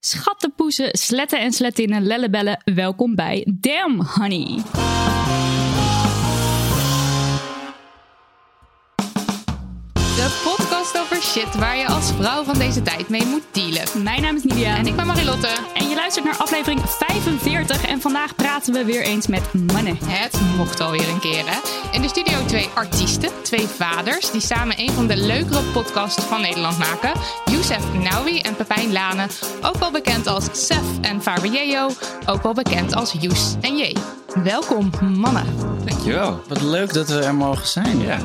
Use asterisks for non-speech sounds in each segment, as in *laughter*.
Schattenpoezen, sletten en slettinnen, lellebellen, welkom bij Damn Honey. Over shit waar je als vrouw van deze tijd mee moet dealen. Mijn naam is Nidia En ik ben Marilotte. en je luistert naar aflevering 45 en vandaag praten we weer eens met mannen. Het mocht alweer een keer, hè? In de studio twee artiesten, twee vaders, die samen een van de leukere podcasts van Nederland maken. Youssef Naoui en Pepijn Lane, ook wel bekend als Sef en Fabio, ook wel bekend als Joes en J. Welkom, mannen. Dankjewel. Wat leuk dat we er mogen zijn. Ja.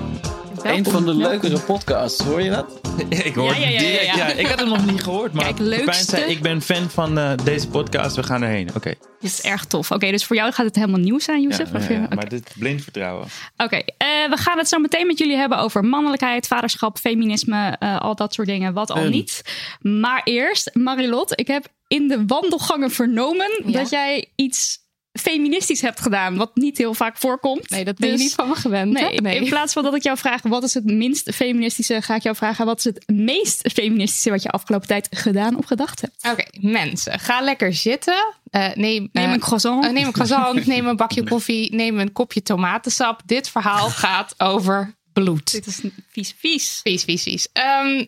Een van de leukere podcasts, hoor je dat? *laughs* Ik hoor Ja, ja, ja, ja, direct, ja. ja. Ik had het nog niet gehoord, maar Kijk, leukste. zei, ik ben fan van eh, deze podcast, we gaan erheen. Oké, Dit is erg tof. Oké, dus voor jou gaat het helemaal nieuw zijn, ja, Youssef? ja, maar dit blind vertrouwen. Oké, eh, we gaan het zo meteen met jullie hebben over mannelijkheid, vaderschap, feminisme, eh, al dat soort dingen, wat al Een. niet. Maar eerst, Marilot, ik heb in de wandelgangen vernomen Ja. dat jij iets feministisch hebt gedaan, wat niet heel vaak voorkomt. Nee, dat ben je Dus- niet van me gewend. hè? Nee, in plaats van dat ik jou vraag wat is het minst feministische, ga ik jou vragen wat is het meest feministische wat je afgelopen tijd gedaan of gedacht hebt. Oké, mensen, ga lekker zitten. Eh, neem, Neem eh, een croissant. eh, neem een croissant, *laughs* neem een bakje koffie, neem een kopje tomatensap. Dit verhaal gaat over bloed. Dit is vies, vies. Vies, vies, vies. Ehm,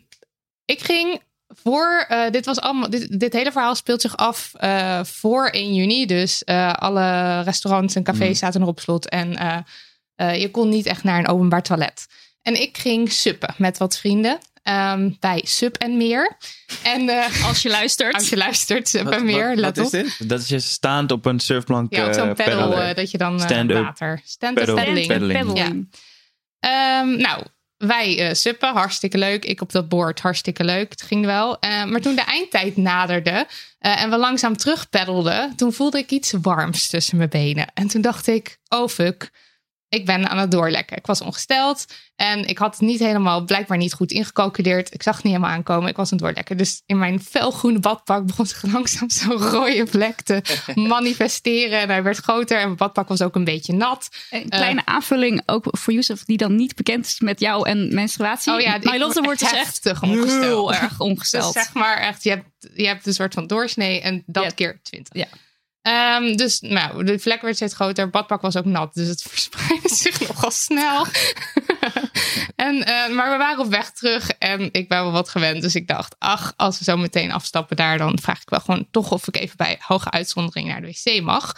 ik ging voor, eh, dit was allemaal, dit, dit hele verhaal speelt zich af eh, voor 1 juni. Dus eh, alle restaurants en cafés zaten nog op slot. En eh, eh, je kon niet echt naar een openbaar toilet. En ik ging suppen met wat vrienden. ehm, bij Sub en Meer. En eh, *laughs* Als je luistert. als je luistert, Sub en Meer, wat- let wat op. is dit? Dat is je staand op een surfplank Ja, op zo'n eh, pedal peddelen. dat je dan eh, Stand-up water. Stand-up paddling. Ja. Ehm, nou, wij eh suppen, hartstikke leuk. Ik op dat boord, hartstikke leuk. Het ging wel. Eh, maar toen de eindtijd naderde eh, en we langzaam terugpeddelden, toen voelde ik iets warms tussen mijn benen. En toen dacht ik, oh fuck, ik ben aan het doorlekken. Ik was ongesteld en ik had het niet helemaal, blijkbaar niet goed ingecalculeerd. Ik zag het niet helemaal aankomen. Ik was aan het doorlekken. Dus in mijn felgroene badpak begon zich langzaam *laughs* zo'n rode vlek te *laughs* manifesteren. En hij werd groter en mijn badpak was ook een beetje nat. Een kleine aanvulling ook voor Youssef, die dan niet bekend is met jou en menstruatie. Oh ja, ik wordt dus echt heftig ongesteld. heel erg *laughs* Dus ongesteld. zeg maar echt, je hebt, je hebt een soort van doorsnee en dat Ja. keer 20. Ja. Ehm, dus nou, de vlek werd steeds groter. Badpak was ook nat, dus het *laughs* verspreidde zich nogal snel. *laughs* en, eh, maar we waren op weg terug en ik ben wel wat gewend. Dus ik dacht, ach, als we zo meteen afstappen daar, dan vraag ik wel gewoon toch of ik even bij hoge uitzondering naar de wc mag.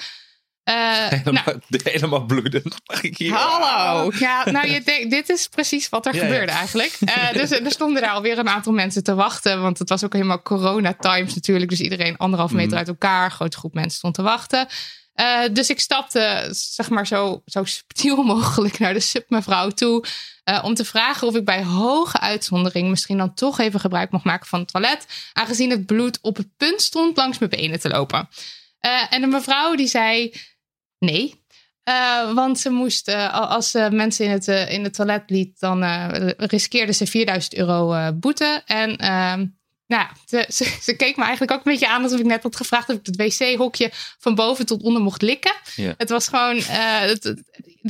Eh, *laughs* nou, Helemaal, helemaal bloedend. Mag ik hier? Hallo. Ja, nou, je denkt, dit is precies wat er Ja, ja. gebeurde eigenlijk. Eh, *laughs* dus er stonden daar alweer een aantal mensen te wachten. Want het was ook helemaal corona times natuurlijk. Dus iedereen anderhalf meter Mm. uit elkaar. Een grote groep mensen stond te wachten. Eh, dus ik stapte, zeg maar, zo, zo subtiel *laughs* mogelijk naar de submevrouw toe. eh, om te vragen of ik bij hoge uitzondering misschien dan toch even gebruik mocht maken van het toilet. Aangezien het bloed op het punt stond langs mijn benen te lopen. Eh, en de mevrouw die zei nee. Eh, want ze moest, eh, als ze mensen in het, eh, in het toilet liet, dan eh, riskeerde ze 4000 euro eh, boete. En ehm, nou, ja, ze, *laughs* ze, ze keek me eigenlijk ook een beetje aan alsof ik net had gevraagd of ik het wc-hokje van boven tot onder mocht likken. Het was gewoon. eh, het, het-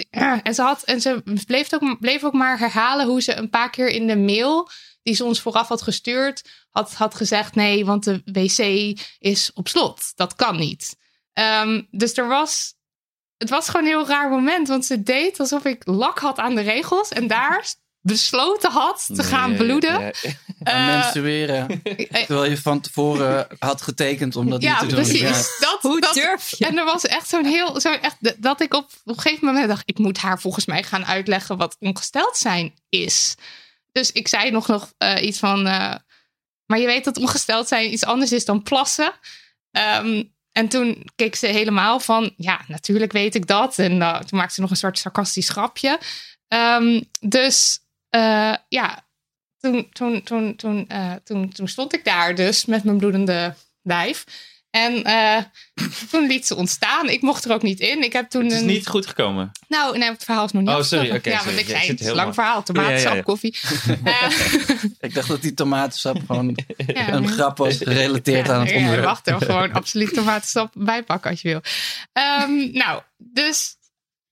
*clears throat* en ze, had, en ze bleef ook, bleef ook maar herhalen hoe ze een paar keer in de mail die ze ons vooraf had gestuurd, had, had gezegd: nee, want de wc is op slot. Dat kan niet. Ehm, dus er was het was gewoon een heel raar moment. Want ze deed alsof ik lak had aan de regels. En daar besloten had te gaan bloeden. Ja, Eh, menstrueren. Terwijl je van tevoren had getekend om dat ja, niet te doen. precies. Dat, Hoe dat, durf je? En er was echt zo'n heel, zo echt, dat ik op, op een gegeven moment dacht, ik moet haar volgens mij gaan uitleggen wat ongesteld zijn is. Dus ik zei nog nog eh, iets van, eh, maar je weet dat ongesteld zijn iets anders is dan plassen. Ehm, en toen keek ze helemaal van, ja, natuurlijk weet ik dat. En eh, toen maakte ze nog een soort sarcastisch grapje. Ehm, dus eh, ja, toen, toen, toen, toen, eh, toen, toen stond ik daar dus met mijn bloedende lijf. En eh, *laughs* toen liet ze ontstaan. Ik mocht er ook niet in. Ik heb toen Het is een... niet goed gekomen. Nou, nee, het verhaal is nog niet Oh, sorry, oké, Ja, sorry. want ik zei, zit het is een lang verhaal. Tomatensap, Ja, ja, ja. koffie. *laughs* Eh, Ik dacht dat die tomatensap gewoon *laughs* Ja, een nee. grap was gerelateerd aan het ja, onderwerp. Wacht er gewoon absoluut tomatensap bijpakken als je wil. Ehm, nou, dus.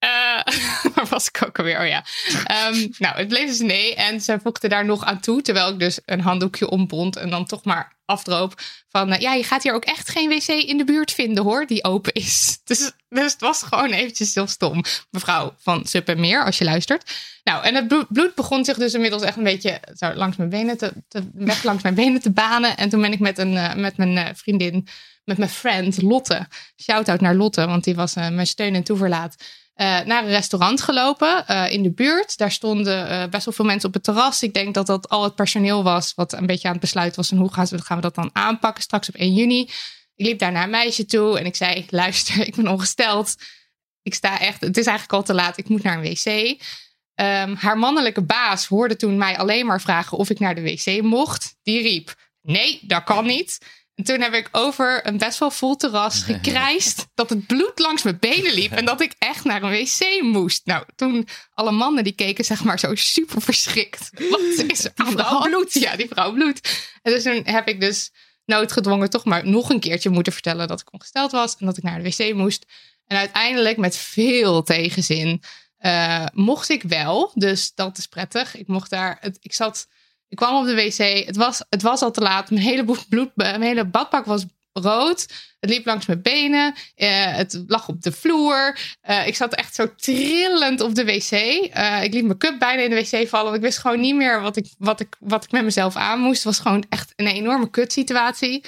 Eh, *laughs* waar was ik ook alweer? Oh ja. Ehm, nou, het bleef dus nee. En ze voegde daar nog aan toe. Terwijl ik dus een handdoekje ombond. En dan toch maar afdroop. Van eh, ja, je gaat hier ook echt geen wc in de buurt vinden hoor. Die open is. *laughs* Dus, dus het was gewoon eventjes heel stom. Mevrouw van Sup Meer, als je luistert. Nou, en het bloed, begon zich dus inmiddels echt een beetje zo langs mijn benen te, te weg langs mijn benen te banen. En toen ben ik met, een, eh, met mijn vriendin, met mijn friend Lotte, shout-out naar Lotte, want die was mijn steun en toeverlaat, eh, naar een restaurant gelopen eh, in de buurt. Daar stonden eh, best wel veel mensen op het terras. Ik denk dat dat al het personeel was wat een beetje aan het besluiten was. En hoe gaan, gaan we dat dan aanpakken straks op 1 juni? Ik liep daar naar een meisje toe en ik zei, *laughs* luister, ik ben ongesteld. Ik sta echt, het is eigenlijk al te laat, ik moet naar een wc. Ehm, haar mannelijke baas hoorde toen mij alleen maar vragen of ik naar de wc mocht. Die riep: Nee, dat kan niet. En toen heb ik over een best wel vol terras *laughs* gekrijsd dat het bloed langs mijn benen liep en dat ik echt naar een wc moest. Nou, toen alle mannen die keken, zeg maar, zo super verschrikt. *laughs* Wat is er aan de hand? Bloed. Ja, die vrouw bloed. En dus toen heb ik dus noodgedwongen toch maar nog een keertje moeten vertellen dat ik ongesteld was en dat ik naar de wc moest. En uiteindelijk met veel tegenzin eh, mocht ik wel. Dus dat is prettig. Ik mocht daar. Het, ik zat. Ik kwam op de wc. Het was, het was al te laat. Mijn hele bloed, mijn hele badpak was rood. Het liep langs mijn benen. Eh, het lag op de vloer. Eh, ik zat echt zo trillend op de wc. Eh, ik liet mijn cup bijna in de wc vallen. Want ik wist gewoon niet meer wat ik, wat ik, wat ik met mezelf aan moest. Het was gewoon echt een enorme kutsituatie.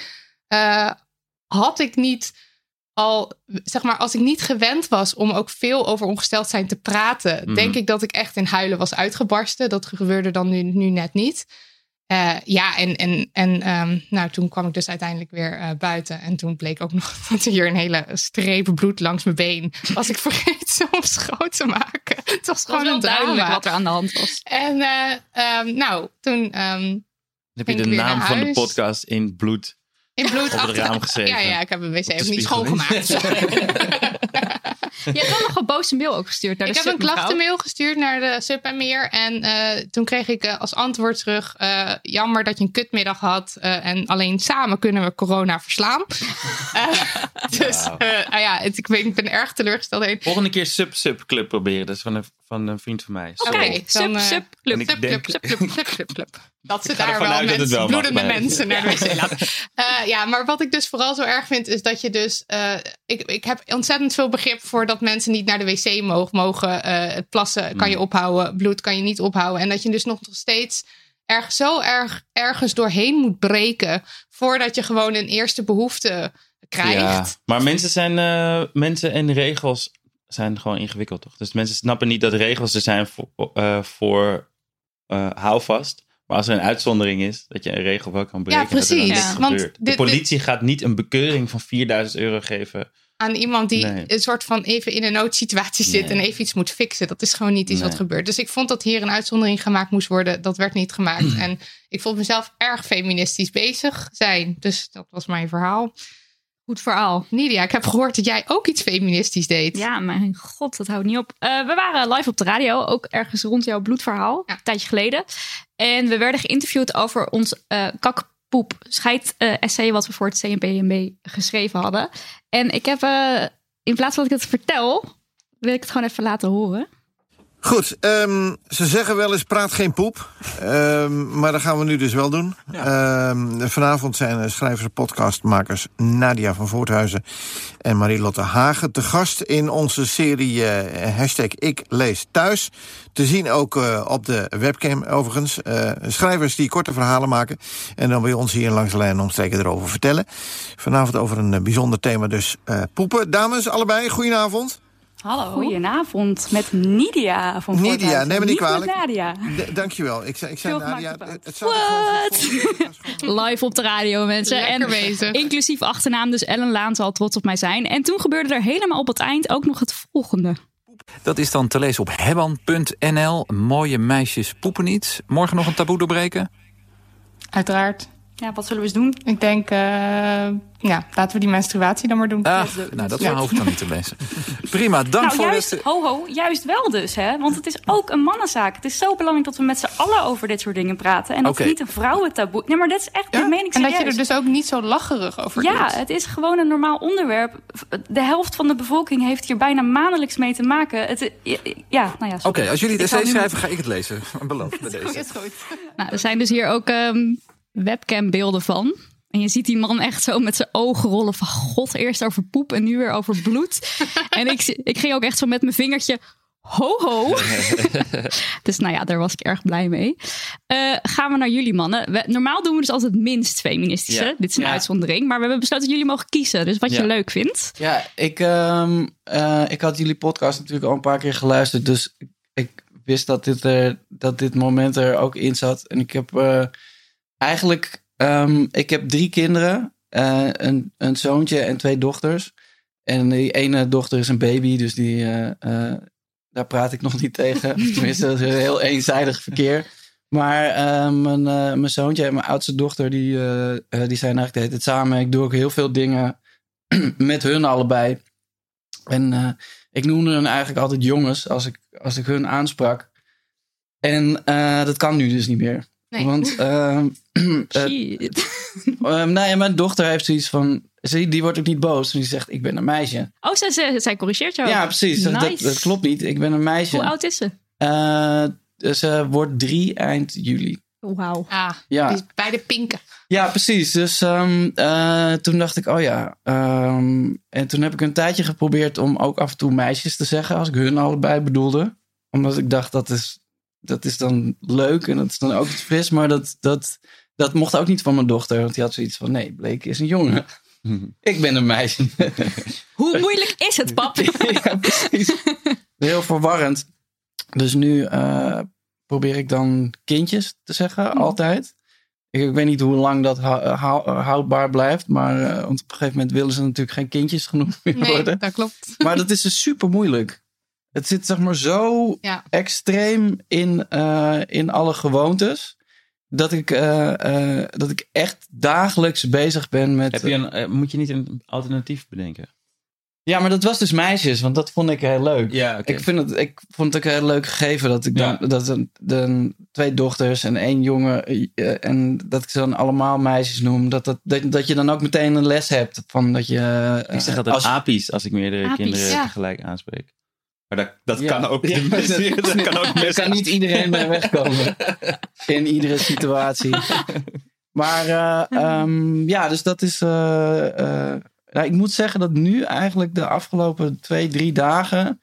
Had ik niet al, zeg maar, als ik niet gewend was om ook veel over ongesteld zijn te praten, Mhm. denk ik dat ik echt in huilen was uitgebarsten. Dat gebeurde dan nu, nu net niet. Eh, ja, en, en, en ehm, nou, toen kwam ik dus uiteindelijk weer eh, buiten. En toen bleek ook *laughs* nog dat er hier een hele streep bloed langs mijn been was. Ik vergeten om schoon te maken. Het was gewoon wel een duidelijk wat er aan de hand was. En eh, ehm, nou, toen ehm, Dan heb je de naam van de podcast in bloed. In bloed Op het raam geschreven. Ja, ja, ik heb een wc ook niet schoongemaakt. *laughs* *laughs* Je hebt wel nog een boze mail ook gestuurd naar de Ik heb een klachtenmail gestuurd naar de Sub en Meer. En eh, toen kreeg ik eh, als antwoord terug... eh, jammer dat je een kutmiddag had. eh, en alleen samen kunnen we corona verslaan. *laughs* Eh, dus ah ja, het- ik, ben, ik ben erg teleurgesteld. heen. Volgende keer Sub-Sub Club proberen. Dat is van een, van een vriend van mij. Oké, Oké, dan, sub, sub, En club. ik Sub, denk- club, sub, club, sub, club, club. *laughs* Dat ze daar wel mensen, wel bloedende mensen naar de wc laten. *laughs* Eh, ja, maar wat ik dus vooral zo erg vind, is dat je dus... eh, ik, ik heb ontzettend veel begrip voor dat mensen niet naar de wc mogen. mogen eh, het plassen kan je Mm. ophouden, bloed kan je niet ophouden. En dat je dus nog steeds erg, zo erg ergens doorheen moet breken... voordat je gewoon een eerste behoefte krijgt. Ja, maar mensen zijn eh, mensen en regels zijn gewoon ingewikkeld, toch? Dus mensen snappen niet dat regels er zijn voor, eh, voor eh, houvast. Maar als er een uitzondering is, dat je een regel wel kan breken. Ja, precies. Dat er dan niks Ja. Want de politie gaat niet een bekeuring van 4000 euro geven. Aan iemand die Nee. een soort van even in een noodsituatie zit Nee. en even iets moet fixen. Dat is gewoon niet iets wat gebeurt. Dus ik vond dat hier een uitzondering gemaakt moest worden. Dat werd niet gemaakt. en ik vond mezelf erg feministisch bezig zijn. Dus dat was mijn verhaal. Goed verhaal. Nidia, ik heb gehoord dat jij ook iets feministisch deed. Ja, mijn god, dat houdt niet op. Eh, we waren live op de radio, ook ergens rond jouw bloedverhaal, Ja. een tijdje geleden. En we werden geïnterviewd over ons eh kakpoep scheid essay wat we voor het CNPMB geschreven hadden. En ik heb, eh, in plaats van dat ik het vertel, wil ik het gewoon even laten horen. Goed, ehm, ze zeggen wel eens praat geen poep. Ehm, maar dat gaan we nu dus wel doen. Ehm, vanavond zijn schrijvers en podcastmakers Nadia van Voorthuizen en Marielotte Hagen te gast in onze serie eh, hashtag Ik lees thuis. Te zien ook eh, op de webcam overigens. Eh, schrijvers die korte verhalen maken en dan bij ons hier langs de lijn omstreken erover vertellen. Vanavond over een bijzonder thema dus poepen. Dames, allebei, goedenavond. Hallo. Goedenavond, met Nidia van Nidia, neem me niet kwalijk. Nadia. dankjewel. Ik zei, ik zei Nadia. Het zou Live op de radio, mensen. Lekker en bezig. inclusief achternaam, dus Ellen Laan zal trots op mij zijn. En toen gebeurde er helemaal op het eind ook nog het volgende. Dat is dan te lezen op hebban.nl. Mooie meisjes poepen niet. Morgen nog een taboe doorbreken? Uiteraard. Ja, wat zullen we eens doen? Ik denk, uh, ja, laten we die menstruatie dan maar doen. Ah, nou, dat ja. hoef ik dan niet te lezen. *laughs* Prima, dank nou, voor juist, het... Ho, ho, juist wel dus, hè? Want het is ook een mannenzaak. Het is zo belangrijk dat we met z'n allen over dit soort dingen praten. En dat okay. niet een vrouwentaboe... Nee, maar dat is echt, ja? de mening En dat je er dus ook niet zo lacherig over ja, doet. Ja, het is gewoon een normaal onderwerp. De helft van de bevolking heeft hier bijna maandelijks mee te maken. Het, ja, nou ja, Oké, als jullie het essay schrijven, ga ik het lezen. *laughs* Beloof bij deze. Is goed. Nou, er zijn dus hier ook... Um webcambeelden van. En je ziet die man echt zo met zijn ogen rollen van god, eerst over poep en nu weer over bloed. *laughs* en ik, ik ging ook echt zo met mijn vingertje ho ho. *laughs* dus nou ja, daar was ik erg blij mee. Uh, gaan we naar jullie mannen. We, normaal doen we dus altijd het minst feministische. Ja. Dit is een ja. uitzondering. Maar we hebben besloten dat jullie mogen kiezen. Dus wat ja. je leuk vindt. Ja, ik, um, uh, ik had jullie podcast natuurlijk al een paar keer geluisterd. Dus ik, ik wist dat dit, er, dat dit moment er ook in zat. En ik heb... Uh, eigenlijk, um, ik heb drie kinderen. Uh, een, een zoontje en twee dochters. En die ene dochter is een baby, dus die, uh, uh, daar praat ik nog niet tegen. *laughs* Tenminste, dat is een heel eenzijdig verkeer. Maar mijn, mijn zoontje en mijn oudste dochter, die, die zijn eigenlijk de hele tijd samen. Ik doe ook heel veel dingen *clears throat* met hun allebei. En ik noemde hun eigenlijk altijd jongens als ik, als ik hun aansprak. En dat kan nu dus niet meer. Nee. Want uh, *clears throat* Shit. uh, *laughs* nee, mijn dochter heeft zoiets van. Ze, die wordt ook niet boos. Die zegt: Ik ben een meisje. Oh, zij, zij, zij corrigeert jou. Ja, precies. Nice. Dat, dat, klopt niet. Ik ben een meisje. Hoe oud is ze? Uh, ze wordt drie eind juli. Wauw. Ah, Ja. dus bij de pinken. Ja, precies. Dus um, uh, toen dacht ik, oh ja. Um, en toen heb ik een tijdje geprobeerd om ook af en toe meisjes te zeggen. Als ik hun allebei bedoelde. Omdat ik dacht, dat is, dat is dan leuk en dat is dan ook iets fris. Maar dat, dat, dat mocht ook niet van mijn dochter. Want die had zoiets van, nee, Blake is een jongen. *laughs* ik ben een meisje. *laughs* Hoe moeilijk is het, pap? *laughs* ja, precies. Heel verwarrend. Dus nu uh, probeer ik dan kindjes te zeggen, altijd. Ik, ik, weet niet hoe lang dat houdbaar blijft. Maar uh, want op een gegeven moment willen ze natuurlijk geen kindjes genoemd meer nee, worden. dat klopt. Maar dat is dus super moeilijk. Het zit zeg maar zo ja. extreem in, uh, in alle gewoontes. Dat ik, uh, dat ik echt dagelijks bezig ben met... Heb je een, moet je niet een alternatief bedenken? Ja, maar dat was dus meisjes, want dat vond ik heel leuk. Ja, okay. ik, vind het, ik vond het ook heel leuk gegeven dat ik dan ja. dat een, de, twee dochters en één jongen uh, en dat ik ze dan allemaal meisjes noem. Dat, dat, dat, dat je dan ook meteen een les hebt van dat je. Uh, ik zeg altijd als, apies als ik meerdere apies, kinderen ja. tegelijk aanspreek. Maar dat, dat ja. kan ook. Ja, dat, *laughs* dat kan ook Er kan niet iedereen bij wegkomen *laughs* in iedere situatie. Maar uh, um, ja, dus dat is. Nou, ik moet zeggen dat nu eigenlijk de afgelopen twee, drie dagen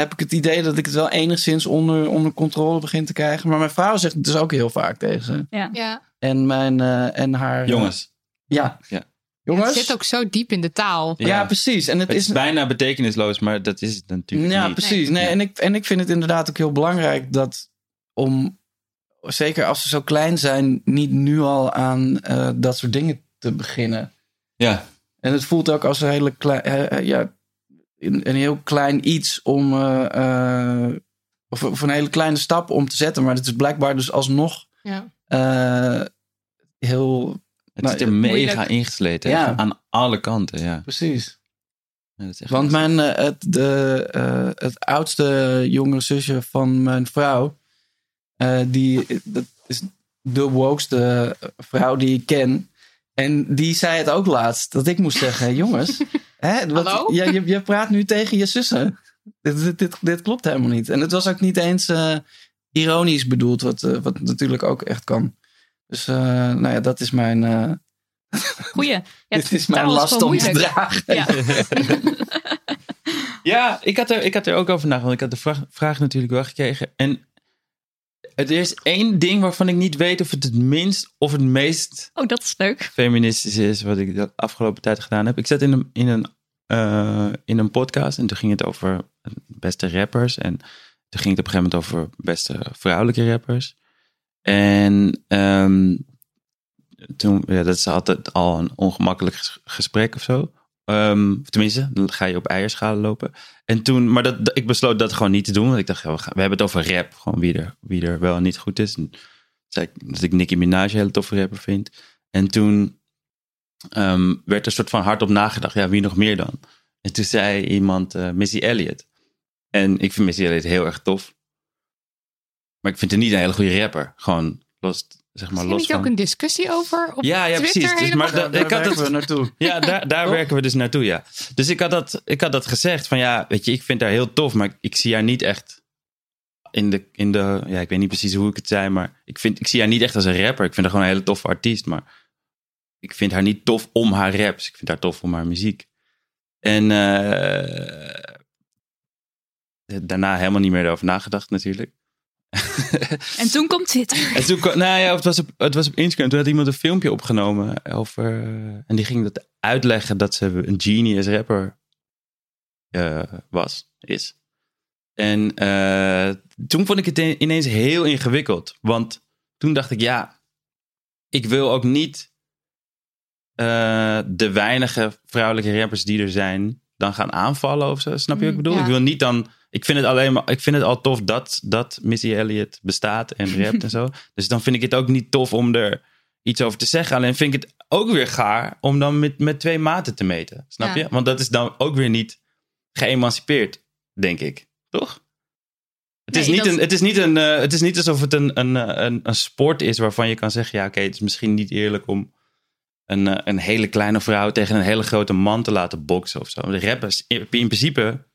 heb ik het idee dat ik het wel enigszins onder, onder controle begin te krijgen. Maar mijn vrouw zegt het dus ook heel vaak tegen ze. Ja. ja. En, mijn, uh, en haar... Jongens. Uh, ja. ja. Jongens. Het zit ook zo diep in de taal. Ja, ja precies. En het, het is, is bijna betekenisloos, maar dat is het natuurlijk ja, niet. Precies. Nee, en, ik, en ik vind het inderdaad ook heel belangrijk dat om, zeker als ze zo klein zijn, niet nu al aan uh, dat soort dingen te beginnen. Ja. En het voelt ook als een hele klein, uh, ja, een, een, heel klein iets om, uh, uh, of, of, een hele kleine stap om te zetten. Maar het is blijkbaar dus alsnog ja. heel. Het nou, is er mega ingesleten ja. aan alle kanten. Ja. Precies. Ja, Want mijn, het, de, het oudste jongere zusje van mijn vrouw, die, dat is de wokeste vrouw die ik ken. En die zei het ook laatst, dat ik moest zeggen: *laughs* jongens, hè, wat, ja, je, je, praat nu tegen je zussen. dit, dit, dit, dit klopt helemaal niet. En het was ook niet eens eh, ironisch bedoeld, wat, eh, wat natuurlijk ook echt kan. Dus eh, nou ja, dat is mijn... eh, Goeie. *laughs* Dit is mijn last om te dragen. Ja. *laughs* Ja, ik had, er, ik had er ook over nagedacht. Ik had de vraag, vraag natuurlijk wel gekregen. En er is één ding waarvan ik niet weet of het het minst of het meest Oh, dat is leuk. feministisch is wat ik de afgelopen tijd gedaan heb. Ik zat in een, in een, eh, in een podcast en toen ging het over beste rappers. En toen ging het op een gegeven moment over beste vrouwelijke rappers. En ehm, toen, ja, dat is altijd al een ongemakkelijk ges- gesprek of zo. Ehm, tenminste, dan ga je op eierschalen lopen. En toen, maar dat, ik besloot dat gewoon niet te doen. Want ik dacht, we, hebben het over rap. Gewoon wie er, wie er wel niet goed is. Dat ik Nicki Minaj een hele toffe rapper vind. En toen ehm, werd er een soort van hardop nagedacht. Ja, wie nog meer dan? En toen zei iemand eh, Missy Elliott. En ik vind Missy Elliott heel erg tof. Maar ik vind haar niet een hele goede rapper. Gewoon los, zeg maar, er los niet van... ook een discussie over op Ja, ja, Twitter precies. Dus, maar dat, ik had het, we naartoe. *laughs* Ja, daar, daar werken we dus naartoe, ja. Dus ik had, dat, ik had dat gezegd van ja, weet je, ik vind haar heel tof, maar ik, ik zie haar niet echt in de, in de, ja, ik weet niet precies hoe ik het zei, maar ik, vind, ik zie haar niet echt als een rapper. Ik vind haar gewoon een hele toffe artiest, maar ik vind haar niet tof om haar raps. Ik vind haar tof om haar muziek. En eh, daarna helemaal niet meer erover nagedacht natuurlijk. *laughs* En toen komt Twitter. En toen, nou ja, het was, op, het was op Instagram. Toen had iemand een filmpje opgenomen over. En die ging dat uitleggen dat ze een genius rapper eh, was, is. En eh, toen vond ik het ineens heel ingewikkeld. Want toen dacht ik, ja, ik wil ook niet eh, de weinige vrouwelijke rappers die er zijn, dan gaan aanvallen of zo. Snap je wat ik Mm, bedoel? ja. Ik wil niet dan. Ik vind het alleen maar. Ik vind het al tof dat, dat Missy Elliott bestaat en *laughs* rapt en zo. Dus dan vind ik het ook niet tof om er iets over te zeggen. Alleen vind ik het ook weer gaar om dan met, met twee maten te meten. Snap Ja. je? Want dat is dan ook weer niet geëmancipeerd, denk ik. Toch? Het, is niet dat- een, het, is niet een, eh, het is niet alsof het een, een, eh, een, een sport is waarvan je kan zeggen: ja, oké, het is misschien niet eerlijk om een, eh, een hele kleine vrouw tegen een hele grote man te laten boksen of zo. De rappers in principe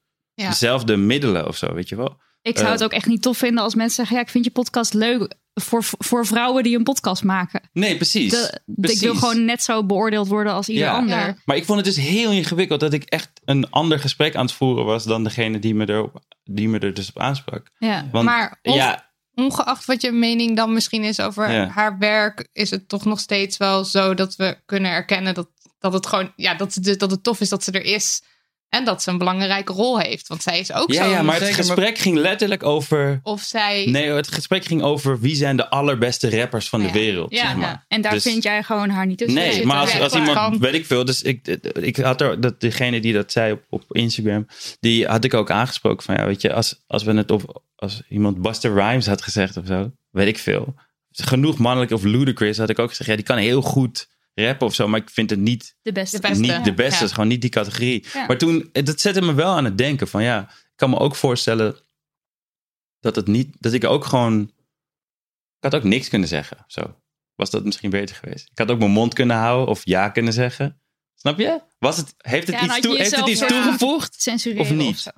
Ja. dezelfde middelen of zo, weet je wel. Ik zou Eh, het ook echt niet tof vinden als mensen zeggen... ja, ik vind je podcast leuk voor, voor vrouwen die een podcast maken. Nee, precies. De- precies. Ik wil gewoon net zo beoordeeld worden als ieder Ja. ander. Ja. Maar ik vond het dus heel ingewikkeld dat ik echt een ander gesprek aan het voeren was dan degene die me er, die me er dus op aansprak. Ja. Want Maar of- ja, Ongeacht wat je mening dan misschien is over Ja. haar werk, is het toch nog steeds wel zo dat we kunnen erkennen dat, dat het gewoon, ja, dat het, dat het tof is dat ze er is. En dat ze een belangrijke rol heeft. Want zij is ook ja, zo. ja, maar het gesprek ging letterlijk over. Of zij. Nee, het gesprek ging over wie zijn de allerbeste rappers van de wereld. Ja, zeg maar. ja. en daar Dus- vind jij gewoon haar niet tussen. Nee, zitten. maar als, iemand, Kan. weet ik veel, dus ik, ik had er, dat, degene die dat zei op, op Instagram, die had ik ook aangesproken van, ja, weet je, als, als we het op, als iemand Buster Rhymes had gezegd of zo, weet ik veel, genoeg mannelijk of ludicrous had ik ook gezegd, ja, die kan heel goed rappen of zo, maar ik vind het niet, De beste. De beste. niet de beste, Ja. is gewoon niet die categorie. Ja. Maar toen, dat zette me wel aan het denken van, ja, ik kan me ook voorstellen dat het niet, dat ik ook gewoon, ik had ook niks kunnen zeggen, of zo. Was dat misschien beter geweest? Ik had ook mijn mond kunnen houden of ja kunnen zeggen. Snap je? Was het, heeft het Ja, iets, toe, heeft het iets soort- toegevoegd? Censureren Of niet? zo.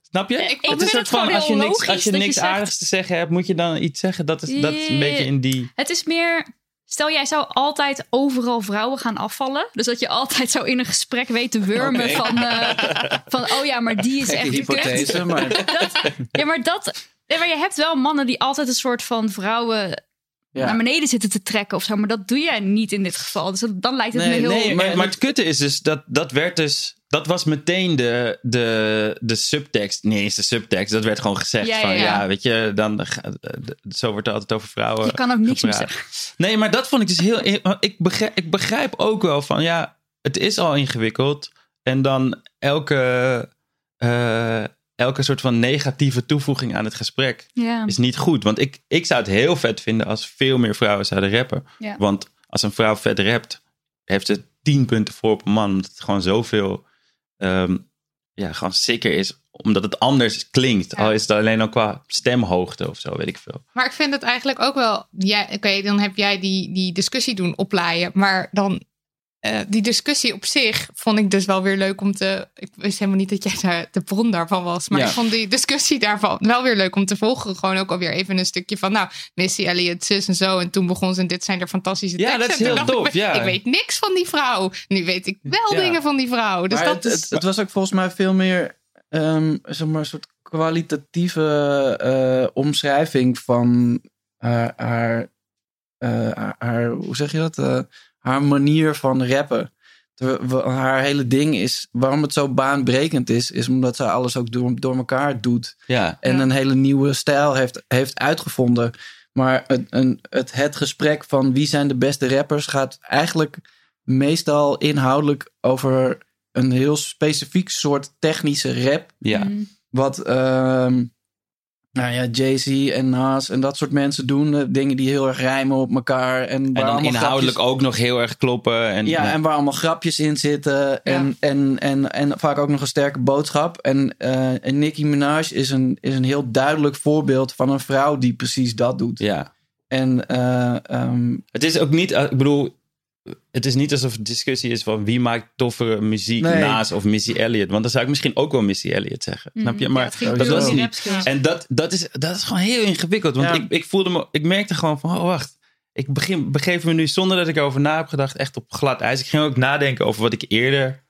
Snap je? ik het vind is soort van, gewoon als je niks, logisch als je niks zegt- aardigs te zeggen hebt, moet je dan iets zeggen. Dat is, dat is een beetje in die... Het is meer. Stel, jij zou altijd overal vrouwen gaan afvallen. Dus dat je altijd zo in een gesprek weet te wurmen van, eh, van... Oh ja, maar die is Gekke echt hypothese, kut. maar *laughs* Ja, maar dat... Ja, maar je hebt wel mannen die altijd een soort van vrouwen Ja. naar beneden zitten te trekken of zo. Maar dat doe jij niet in dit geval. Dus dat- dan lijkt het Nee, me heel... Nee, maar, maar het kutte is dus dat dat werd dus. Dat was meteen de, de, de subtekst. Nee, eens de subtekst. Dat werd gewoon gezegd Ja, van ja. ja, weet je, dan ga- zo wordt er altijd over vrouwen. je kan ook niks meer zeggen. Nee, maar dat vond ik dus heel. Ik begrijp, ik begrijp ook wel van ja, het is al ingewikkeld. En dan elke, eh, elke soort van negatieve toevoeging aan het gesprek Ja. is niet goed. Want ik, ik zou het heel vet vinden als veel meer vrouwen zouden rappen. Want als een vrouw vet rapt, heeft ze tien punten voor op een man. Omdat het gewoon zoveel, ehm, ja, gewoon zeker is. Omdat het anders klinkt. Ja. Al is het alleen al qua stemhoogte of zo, weet ik veel. Maar ik vind het eigenlijk ook wel. Ja, Oké, dan heb jij die, die discussie doen oplaaien. Maar dan eh, die discussie op zich vond ik dus wel weer leuk om te. Ik wist helemaal niet dat jij daar de bron daarvan was. Maar Ja. ik vond die discussie daarvan wel weer leuk om te volgen. Gewoon ook alweer even een stukje van. Nou, Missy Elliott, zus en zo. En toen begon ze. En dit zijn er fantastische Ja, teksten. dat is heel ik, tof, ja. Ik weet niks van die vrouw. Nu weet ik wel Ja. dingen van die vrouw. Dus maar dat het, is. het, het was ook volgens mij veel meer zeg maar, een soort kwalitatieve eh, omschrijving van haar, haar, eh, haar, haar- hoe zeg je dat? Haar manier van rappen. Haar hele ding is, waarom het zo baanbrekend is, is omdat zij alles ook door, door elkaar doet. Ja. En een hele nieuwe stijl heeft, heeft uitgevonden. Maar het, een, het, het gesprek van wie zijn de beste rappers gaat eigenlijk meestal inhoudelijk over een heel specifiek soort technische rap. Ja. Wat ehm, nou ja, Jay-Z en Nas en dat soort mensen doen. dingen die heel erg rijmen op elkaar. En, dan allemaal inhoudelijk grapjes- ook nog heel erg kloppen. En, ja, en waar allemaal grapjes in zitten. En, en, en, en vaak ook nog een sterke boodschap. En, eh, en Nicki Minaj is een, is een heel duidelijk voorbeeld van een vrouw die precies dat doet. Ja. En eh, ehm, Het is ook niet, eh, ik bedoel, het is niet alsof het discussie is van wie maakt toffere muziek Nee. naast of Missy Elliott. Want dan zou ik misschien ook wel Missy Elliott zeggen. Mhm. Snap je? Maar dat was niet. En dat, dat, is, dat is gewoon heel ingewikkeld. Want Ja. ik, ik voelde me, ik merkte gewoon van, oh wacht. Ik begin, begeef me nu zonder dat ik erover na heb gedacht echt op glad ijs. Ik ging ook nadenken over wat ik eerder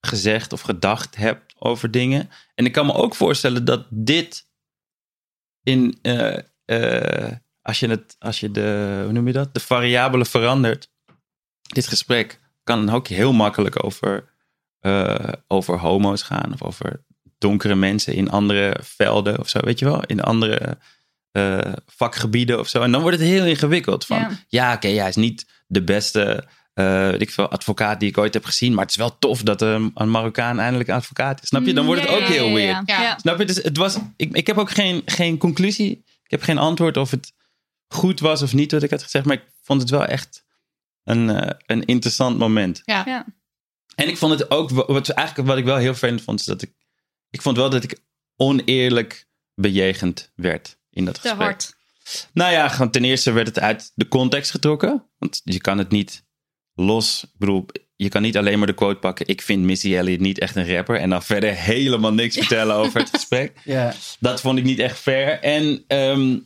gezegd of gedacht heb over dingen. En ik kan me ook voorstellen dat dit in, eh, eh, als je het, als je de, hoe noem je dat? De variabelen verandert. Dit gesprek kan ook heel makkelijk over, eh, over homo's gaan of over donkere mensen in andere velden of zo, weet je wel? In andere eh, vakgebieden of zo. En dan wordt het heel ingewikkeld. Van ja, Ja. oké, hij is niet de beste. eh, weet ik veel, advocaat die ik ooit heb gezien. Maar het is wel tof dat een, een Marokkaan eindelijk een advocaat is. Snap je? Dan wordt het ook ja, heel weird. ja. Ja. Snap je? Dus het was, ik, ik heb ook geen, geen conclusie. Ik heb geen antwoord of het goed was of niet wat ik had gezegd. Maar ik vond het wel echt een, eh, een interessant moment. Ja. Ja. En ik vond het ook, wat, eigenlijk wat ik wel heel vervelend vond, is dat ik, ik vond wel dat ik oneerlijk bejegend werd in dat Te gesprek. hard. Nou ja, gewoon ten eerste werd het uit de context getrokken. Want je kan het niet los. Ik bedoel, je kan niet alleen maar de quote pakken. Ik vind Missy Elliott niet echt een rapper. En dan *laughs* verder helemaal niks vertellen over het *laughs* gesprek. Ja. Dat vond ik niet echt fair. En ehm,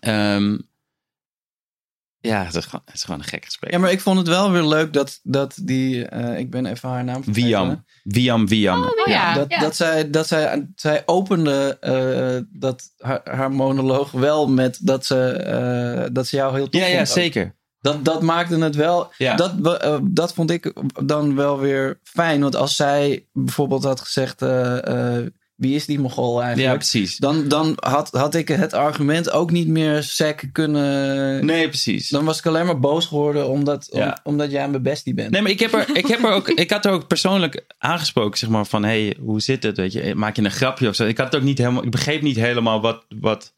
ehm, ja, het is, gewoon, het is gewoon een gek gesprek. ja, maar ik vond het wel weer leuk dat, dat die, eh, ik ben even haar naam vergeten. Wiam. Wiam, Wiam. Oh, ja. Dat, dat, zij, dat zij, zij opende eh, dat, haar, haar monoloog wel met dat ze, eh, dat ze jou heel tof Ja, ja, vond ook. zeker. Dat, dat maakte het wel. Ja. Dat, dat vond ik dan wel weer fijn. Want als zij bijvoorbeeld had gezegd. Wie is die Mogol eigenlijk? Ja, precies. Dan, dan had, had ik het argument ook niet meer sec kunnen. Nee, precies. Dan was ik alleen maar boos geworden omdat, om- Ja. omdat jij mijn bestie bent. Nee, maar ik, heb er, ik, heb er ook, ik had er ook persoonlijk aangesproken, zeg maar, van hey, hoe zit het? Weet je, maak je een grapje of zo? Ik had het ook niet helemaal, ik begreep niet helemaal wat, wat,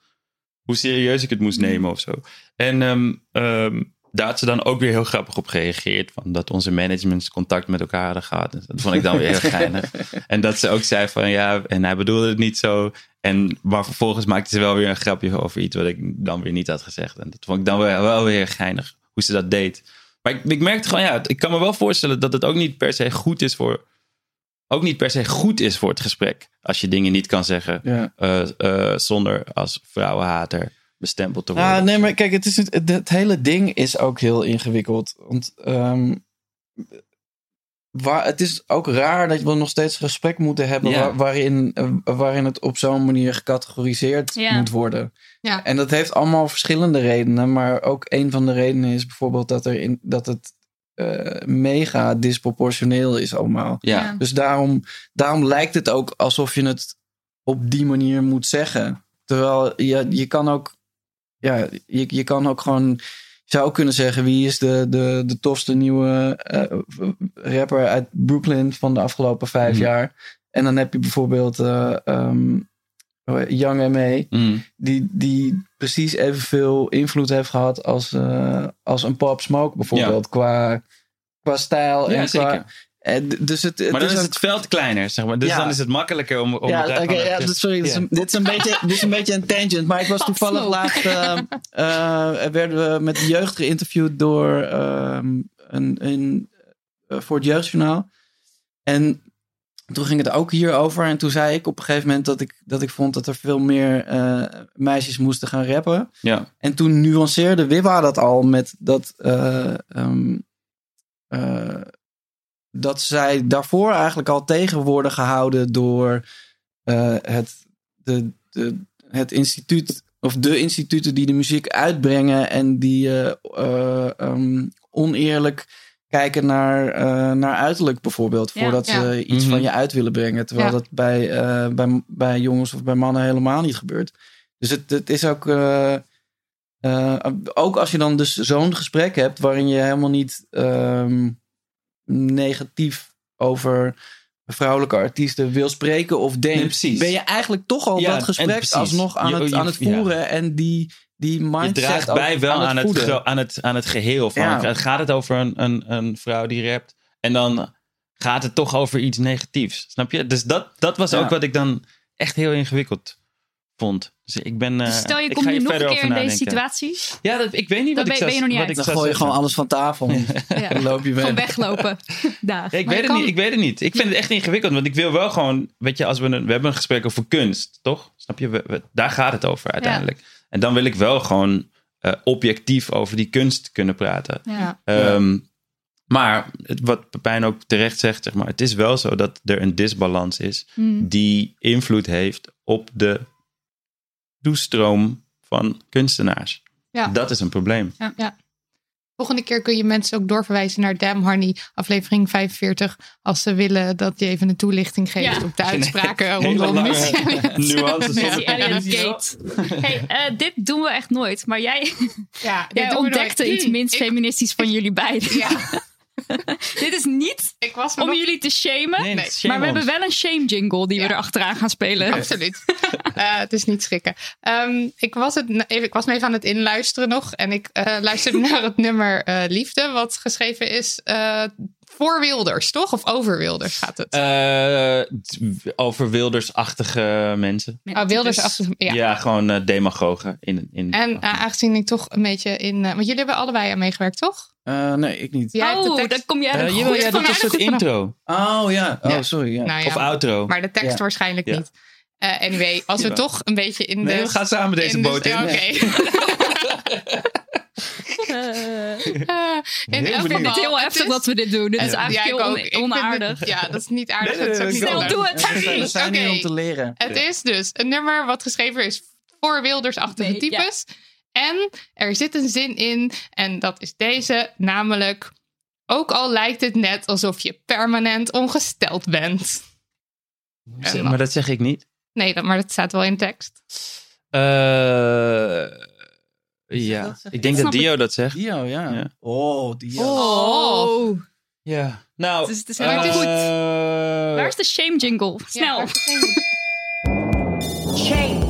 hoe serieus ik het moest nemen of zo. En ehm, ehm, daar had ze dan ook weer heel grappig op gereageerd, van dat onze managements contact met elkaar hadden gehad. Dat vond ik dan weer heel geinig. *laughs* En dat ze ook zei van ja, en hij bedoelde het niet zo. En maar vervolgens maakte ze wel weer een grapje over iets wat ik dan weer niet had gezegd. En dat vond ik dan wel, wel weer geinig, hoe ze dat deed. Maar ik, ik merkte gewoon, ja, ik kan me wel voorstellen dat het ook niet per se goed is voor. Ook niet per se goed is voor het gesprek. Als je dingen niet kan zeggen. Ja. eh, eh, zonder als vrouwenhater bestempeld te worden. Ah, nee, maar kijk, het, is het, hele ding is ook heel ingewikkeld. Want ehm, waar, het is ook raar dat we nog steeds gesprek moeten hebben Ja. waar- waarin, eh, waarin het op zo'n manier gecategoriseerd Ja. moet worden. Ja. En dat heeft allemaal verschillende redenen. Maar ook een van de redenen is bijvoorbeeld dat, er in, dat het eh, mega disproportioneel is allemaal. Ja. Ja. Dus daarom, daarom lijkt het ook alsof je het op die manier moet zeggen. Terwijl je, je kan ook, ja, je, je kan ook gewoon, je zou ook kunnen zeggen wie is de, de, de tofste nieuwe eh, rapper uit Brooklyn van de afgelopen vijf Mhm. jaar. En dan heb je bijvoorbeeld eh, ehm, Young M.A. Mm. Die, die precies evenveel invloed heeft gehad als, eh, als een Pop Smoke bijvoorbeeld. Qua, qua stijl Ja, en qua... zeker. En d- dus het, het maar dan is het veld kleiner, zeg maar. Dus Ja. dan is het makkelijker om, om ja, oké, ja, te- dat- sorry, dit is, Ja. een, dit, is een beetje, dit is een beetje een tangent. Maar ik was toevallig laatst... eh, eh, werden we met de jeugd geïnterviewd door ehm, een, een eh, voor het Jeugdjournaal. En toen ging het ook hierover. En toen zei ik op een gegeven moment dat ik, dat ik vond dat er veel meer eh, meisjes moesten gaan rappen. Ja. En toen nuanceerde Wiwa dat al met dat, eh, ehm, eh, dat zij daarvoor eigenlijk al tegen worden gehouden door eh, het, de, de, het instituut of de instituten die de muziek uitbrengen en die eh, eh, ehm, oneerlijk kijken naar, eh, naar uiterlijk bijvoorbeeld, Ja. voordat Ja. ze iets Mhm. van je uit willen brengen. Terwijl Ja. dat bij, eh, bij, bij jongens of bij mannen helemaal niet gebeurt. Dus het, het is ook. eh, eh, ook als je dan dus zo'n gesprek hebt waarin je helemaal niet ehm, negatief over vrouwelijke artiesten wil spreken of denkt, Nee, ben je eigenlijk toch al Ja, dat gesprek alsnog aan, Je- het, je- aan het ja. voeren en die, die Je mindset draagt ook bij wel aan, het, aan, het, aan het geheel. Van, Ja. Gaat het over een, een, een vrouw die rapt en dan gaat het toch over iets negatiefs. Snap je? Dus dat, dat was ook wat ik dan echt heel ingewikkeld vond. Dus ik ben. eh, Dus stel je ik komt ga nu hier nog een keer in deze situatie. Ja, dat, ik weet niet Dan wat ik ben- zou- ben je nog niet wat uit. ik Dan gooi je gewoon alles van tafel. Ja. *laughs* Dan loop je weg. Gewoon weglopen. *laughs* Daar. Ja, ik, Maar weet je het kan- niet, ik weet het niet. Ik vind het echt ingewikkeld. Want ik wil wel gewoon... Weet je, als we, een, we hebben een gesprek over kunst, toch? Snap je? We- we- daar gaat het over uiteindelijk. En dan wil ik wel gewoon eh, objectief over die kunst kunnen praten. Ja. Ehm, Maar het- wat Pepijn ook terecht zegt, zeg maar, het is wel zo dat er een disbalans is Mm. die invloed heeft op de toestroom van kunstenaars. Ja. Dat is een probleem. Ja. ja. Volgende keer kun je mensen ook doorverwijzen naar Damn Honey, aflevering 45. Als ze willen dat je even een toelichting geeft Ja. op de *laughs* uitspraken rondom lange Elliott. *laughs* nuances Missy Elliott. Hey, eh, dit doen we echt nooit. Maar jij, Ja, *laughs* jij ontdekte iets minst ik- feministisch van jullie beiden. Ja, *laughs* dit is niet ik was me om nog- jullie te shamen. Nee, Nee. shame maar we ons. hebben wel een shame jingle die we Ja. er achteraan gaan spelen. *laughs* Absoluut. Eh, het is niet schrikken. Ehm, ik, was het, even, ik was me even aan het inluisteren nog. En ik eh, luisterde *laughs* naar het nummer eh, Liefde. Wat geschreven is eh, voor Wilders, toch? Of over Wilders gaat het? Eh, t- over wildersachtige mensen. Ja, oh, Wilders typisch. achter. Ja. Ja, gewoon eh, demagogen. In, in, En eh, aangezien ik toch een beetje in... want jullie hebben allebei aan meegewerkt, toch? Eh, nee, ik niet. Jij Oh, tekst- dan kom jij er goed jij doet een intro. Oh ja. Oh, Ja. sorry. Ja. Nou ja, Of outro. maar de tekst Ja. waarschijnlijk Ja. niet. Eh, anyway, als we Ja. toch een beetje in de... Nee, we gaan samen deze in de- boot in. ja, Oké. *laughs* *laughs* Eh, Eh, in Heel elk benieuwd. Ik vind het heel heftig is- dat we dit doen. Dit is Ja, eigenlijk ik heel on- onaardig. het- ja, dat is niet aardig. Nee, nee, dat is ook nee, niet Snel, doe het. We zijn hier om te leren. Het is dus een nummer wat geschreven is voor wildersachtige Nee, ja. types. En er zit een zin in, en dat is deze, namelijk... Ook al lijkt het net alsof je permanent ongesteld bent. Zeg, Maar dat zeg ik niet. Nee, dat, maar dat staat wel in tekst. Eh, ja, ik denk dat. Dio dat zegt. Dio, ja. Ja. Oh, Dio. Oh. Ja. Nou, Het is- het is helemaal eh, goed. Waar is de shame jingle? Snel. Ja, Shame.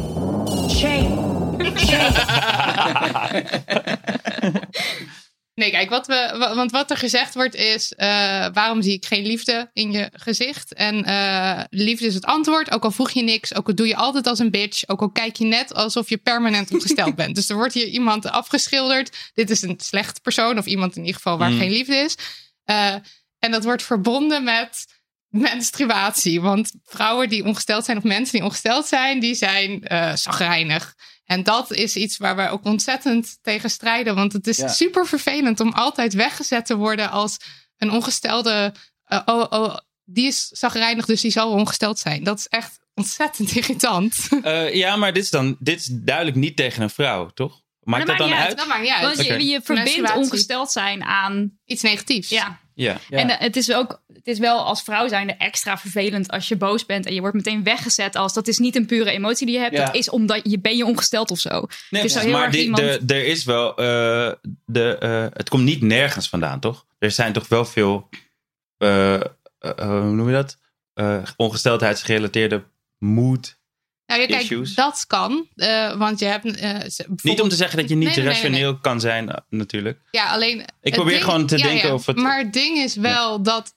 Shame. *laughs* *laughs* Nee, kijk, wat we, wa- want wat er gezegd wordt is: eh, waarom zie ik geen liefde in je gezicht? En eh, liefde is het antwoord. Ook al vroeg je niks, ook al doe je altijd als een bitch, ook al kijk je net alsof je permanent ongesteld *laughs* bent. Dus er wordt hier iemand afgeschilderd. Dit is een slecht persoon, of iemand in ieder geval waar Mm. geen liefde is. Eh, en dat wordt verbonden met menstruatie. Want vrouwen die ongesteld zijn, of mensen die ongesteld zijn, die zijn zagrijnig. En dat is iets waar wij ook ontzettend tegen strijden. Want het is Ja. super vervelend om altijd weggezet te worden als een ongestelde. eh, oh, oh, die is zagrijnig, dus die zal ongesteld zijn. Dat is echt ontzettend *laughs* irritant. eh, ja, maar dit is dan dit is duidelijk niet tegen een vrouw, toch? Maakt Dat dat, maakt dan niet uit? Dat maakt niet uit. Want je, je verbindt ongesteld zijn aan... Iets negatiefs. Ja. Ja. Ja. En eh, het is ook... Het is wel als vrouw zijnde extra vervelend als je boos bent en je wordt meteen weggezet als dat is niet een pure emotie die je hebt. Ja. Dat is omdat je ben je ongesteld of zo. Nee, Het is zo heel maar erg die- iemand- de, er is wel. eh, de, eh, het komt niet nergens vandaan, toch? Er zijn toch wel veel. eh, eh, hoe noem je dat? Ongesteldheidsgerelateerde mood. Nou, kijk, Issues. dat kan. eh, want je hebt. eh, Niet om te zeggen dat je niet Nee, nee, nee, rationeel nee. kan zijn, eh, natuurlijk. Ja, alleen. het probeer ding- gewoon te ja, denken ja. of het- Maar het ding is wel dat,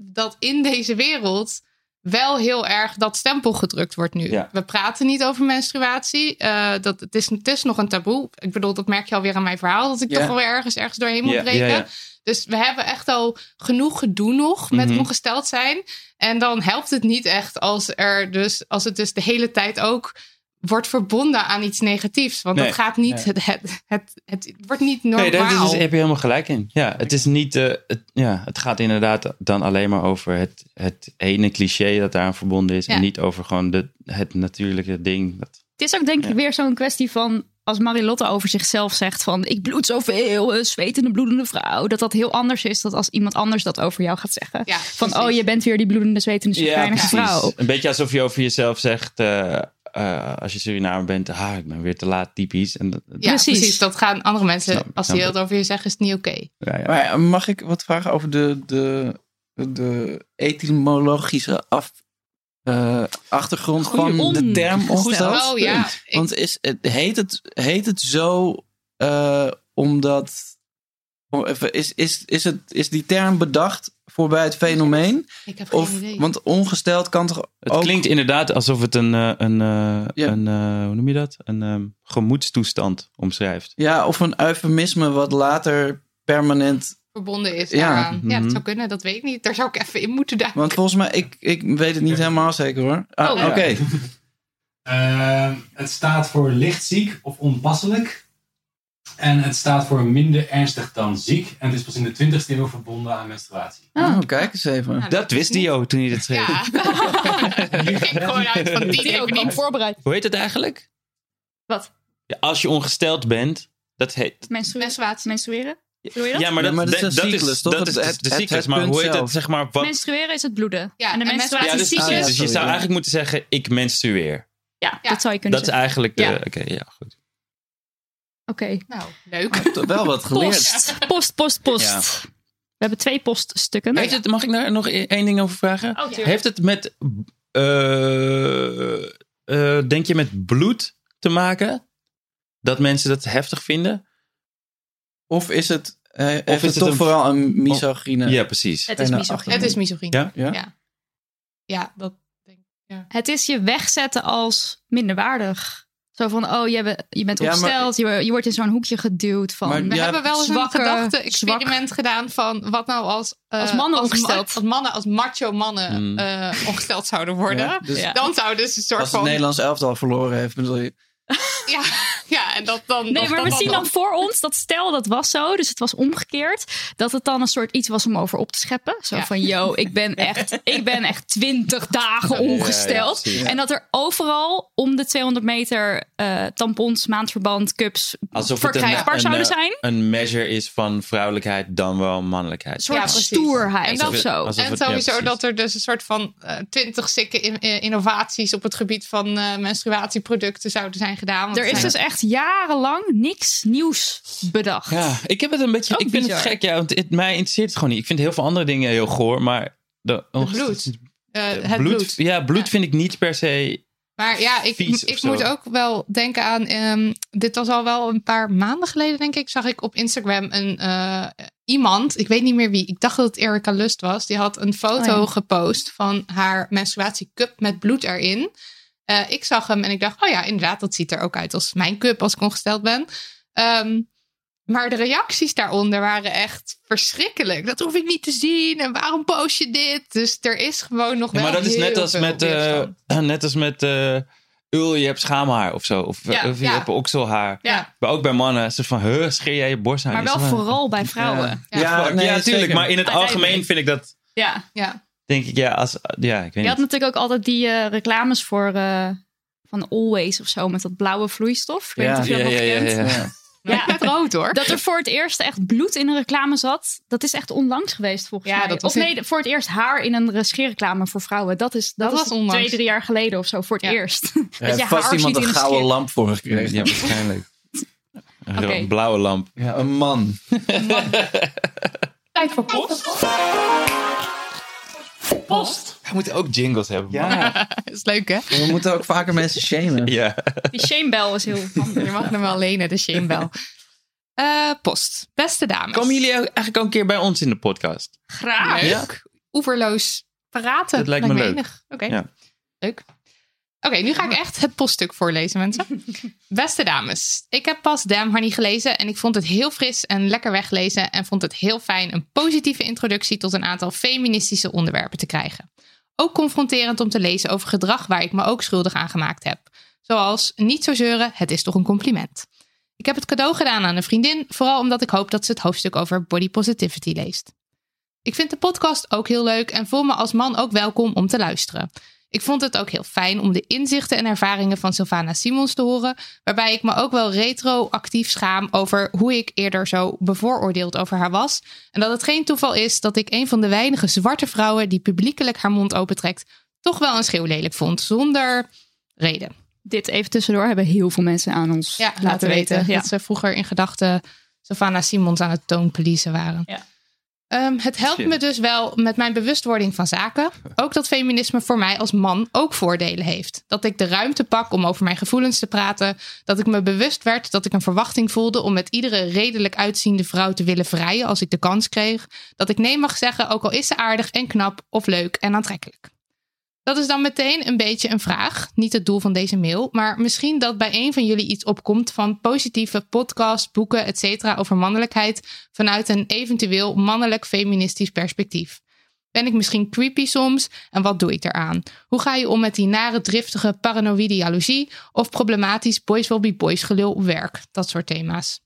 dat in deze wereld wel heel erg dat stempel gedrukt wordt nu. Ja. We praten niet over menstruatie. eh, dat, het, is, het is nog een taboe. Ik bedoel, dat merk je alweer aan mijn verhaal. Dat ik toch wel ergens, ergens doorheen moet Ja, breken. ja, ja. Dus we hebben echt al genoeg gedoe nog met Mhm. ongesteld zijn. En dan helpt het niet echt als, er dus, als het dus de hele tijd ook wordt verbonden aan iets negatiefs. Want Nee. dat gaat niet, Nee. het, het, het, het, wordt niet normaal. Nee, daar daar heb je helemaal gelijk in. Ja, het is niet. eh, het, ja, het gaat inderdaad dan alleen maar over het, het ene cliché dat daaraan verbonden is. Ja. En niet over gewoon de, het natuurlijke ding. Dat, Het is ook denk ik weer zo'n kwestie van als Marilotte over zichzelf zegt van ik bloed zoveel, een zwetende bloedende vrouw, dat dat heel anders is dan als iemand anders dat over jou gaat zeggen. van oh je bent weer die bloedende zwetende chagrijnige vrouw. Een beetje alsof je over jezelf zegt. eh, eh, als je Surinamer bent, ah, ik ben weer te laat, typisch. En dat, Ja, precies. Dat gaan andere mensen, Snap- als die het over je zeggen, is het niet oké. ja, ja. Maar mag ik wat vragen over de, de, de etymologische af, eh, achtergrond Goeie van de term ongesteld. Oh, ja. Want is, het, heet, het, heet het zo eh, omdat... Is, is, is, het, is die term bedacht voorbij het fenomeen? Ik heb geen of, idee. Want ongesteld kan toch Het ook... klinkt inderdaad alsof het een, eh, een, eh, een eh, hoe noem je dat? Een ehm, gemoedstoestand omschrijft. Ja, of een eufemisme wat later permanent... Verbonden is Ja. daaraan. Ja, Mhm. dat zou kunnen, dat weet ik niet. Daar zou ik even in moeten duiken. Want volgens mij, ik, ik weet het niet helemaal zeker hoor. Ah, Oh. Oké. *laughs* Eh, het staat voor lichtziek of onpasselijk. En het staat voor minder ernstig dan ziek. En het is pas in de 20e eeuw verbonden aan menstruatie. Oh, kijk eens even. dat wist Dio toen hij dit schreef. *laughs* *laughs* ik ging gewoon uit van die Theo kwam voorbereid. Hoe heet het eigenlijk? Wat? Ja, als je ongesteld bent, dat heet... Menstruatie. Menstrueren? Dat? Ja, maar dat, Ja, maar dat is dat, cyclus, is Het- de- het- de het- cyclus, het maar hoe heet zelf. het? Zeg maar, wat... Menstrueren is het bloeden. Ja, en de menstruatie Ja, dus, cyclus. dus je zou eigenlijk moeten zeggen, ik menstrueer. Ja, dat zou je kunnen Dat is zeggen. eigenlijk de... Ja. Oké, ja, goed. Oké. Nou, leuk. Toch wel wat geleerd. Post, post, post, post. Ja. We hebben twee poststukken. Heeft het, mag ik daar nog e- één ding over vragen? Oh. Heeft het met... eh, eh, denk je met bloed te maken? Dat mensen dat heftig vinden? Of is het, eh, heeft is het het toch een- vooral een misogyne? Ja, precies. Het is misogyne. Het is misogyne. Ja? Ja? Ja, ja dat denk ik. Ja. Het is je wegzetten als minderwaardig. Zo van, oh, je, bent- je bent Ja, maar- opgesteld. je, je wordt in zo'n hoekje geduwd van... Maar We Ja, hebben wel eens zwakke, een gedachte-experiment gedaan van wat nou als, eh, Als mannen ma- ongesteld. als mannen, als macho mannen Hmm. eh, ongesteld zouden worden. Ja, dus Ja. Dan zouden ze een soort Als het van. Nederlands elftal verloren heeft, bedoel je? Ja, *laughs* ja, en dat dan. Nee, dat, maar we zien dan voor ons dat stel dat was zo, dus het was omgekeerd, dat het dan een soort iets was om over op te scheppen. Zo Ja. van, yo, ik ben echt, ik ben echt twintig dagen Ja, ja, ongesteld. en dat er overal om de 200 meter eh, tampons, maandverband, cups Alsof verkrijgbaar een, zouden eh, zijn. een measure is van vrouwelijkheid dan wel mannelijkheid. Een soort Ja, precies. stoerheid En dat- of zo. En sowieso dat er dus een soort van twintig sikke in- eh, innovaties op het gebied van eh, menstruatieproducten zouden zijn gedaan. Want Er is dus echt jarenlang niks nieuws bedacht. Ja, ik heb het een beetje. Ook ik vind het gek, ja, want het, mij interesseert het gewoon niet. Ik vind heel veel andere dingen heel goor, maar. De, Het bloed. Eh, bloed, het bloed. Ja, bloed vind ik niet per se. Maar ja, ik, ik moet ook wel denken aan. ehm, dit was al wel een paar maanden geleden, denk ik. Zag ik op Instagram een eh, iemand. Ik weet niet meer wie. Ik dacht dat het Erika Lust was. Die had een foto Oh ja. gepost van haar menstruatiecup met bloed erin. Eh, ik zag hem en ik dacht, oh ja, inderdaad, dat ziet er ook uit als mijn cup als ik ongesteld ben. Ehm, maar de reacties daaronder waren echt verschrikkelijk. Dat hoef ik niet te zien. En waarom post je dit? Dus er is gewoon nog Ja, wel maar dat is net als met. eh, *clears throat* net als met. eh Ul, je hebt schaamhaar of zo. Of, Ja, of je ja. hebt okselhaar. Ja. Maar ook bij mannen. Ze van, huh, scheer jij je borst aan? Maar wel van- vooral bij *laughs* vrouwen. Ja, Ja, ja, nee, tuurlijk. zeker. Maar in het algemeen vind ik dat. Ja. Ja. Denk ik, ja, als, ja ik weet Je niet. had natuurlijk ook altijd die eh, reclames voor eh, van Always of zo met dat blauwe vloeistof. Ik weet Ja. dat Ja, nog ja, ja, kent. ja. Ja. Met rood hoor. Dat er voor het eerst echt bloed in een reclame zat, dat is echt onlangs geweest volgens Ja, mij. dat was of nee, voor het eerst haar in een scheerreclame voor vrouwen. Dat is, dat Dat is was onlangs. twee, drie jaar geleden of zo voor het Ja. eerst. Er *laughs* dat je vast haar iemand een gouden scheer- lamp voor gekregen. Ja, waarschijnlijk. Een blauwe lamp. Ja, een man. *laughs* Tijd voor post. Post. We moeten ook jingles hebben. man. Ja, *laughs* Dat is leuk hè? we moeten ook vaker mensen shamen. Ja. Die shamebell is heel handig. Je mag hem wel lenen, de shamebell. Eh post. Beste dames. Komen jullie ook eigenlijk ook een keer bij ons in de podcast? Graag. Leuk. Ja? Oeverloos praten. Dat lijkt me leuk. Oké. Ja. Leuk. Oké, nu ga ik echt het poststuk voorlezen, mensen. *laughs* Beste dames, ik heb pas Damn Honey gelezen en ik vond het heel fris en lekker weglezen en vond het heel fijn een positieve introductie tot een aantal feministische onderwerpen te krijgen. Ook confronterend om te lezen over gedrag waar ik me ook schuldig aan gemaakt heb. Zoals niet zo zeuren, het is toch een compliment. Ik heb het cadeau gedaan aan een vriendin, vooral omdat ik hoop dat ze het hoofdstuk over body positivity leest. Ik vind de podcast ook heel leuk en voel me als man ook welkom om te luisteren. Ik vond het ook heel fijn om de inzichten en ervaringen van Sylvana Simons te horen, waarbij ik me ook wel retroactief schaam over hoe ik eerder zo bevooroordeeld over haar was. En dat het geen toeval is dat ik een van de weinige zwarte vrouwen die publiekelijk haar mond opentrekt, toch wel een schreeuwlelijk vond, zonder reden. Dit even tussendoor hebben heel veel mensen aan ons Ja, laten, weten. Ja. dat ze vroeger in gedachten Sylvana Simons aan het toonpolicen waren. Ja. Ehm, het helpt me dus wel met mijn bewustwording van zaken. Ook dat feminisme voor mij als man ook voordelen heeft. Dat ik de ruimte pak om over mijn gevoelens te praten. Dat ik me bewust werd dat ik een verwachting voelde om met iedere redelijk uitziende vrouw te willen vrijen als ik de kans kreeg. Dat ik nee mag zeggen, ook al is ze aardig en knap of leuk en aantrekkelijk. Dat is dan meteen een beetje een vraag. Niet het doel van deze mail. Maar misschien dat bij een van jullie iets opkomt van positieve podcasts, boeken, etc. over mannelijkheid. vanuit een eventueel mannelijk feministisch perspectief. Ben ik misschien creepy soms? En wat doe ik eraan? Hoe ga je om met die nare, driftige paranoïde jaloezie? Of problematisch boys will be boys gelul op werk? Dat soort thema's.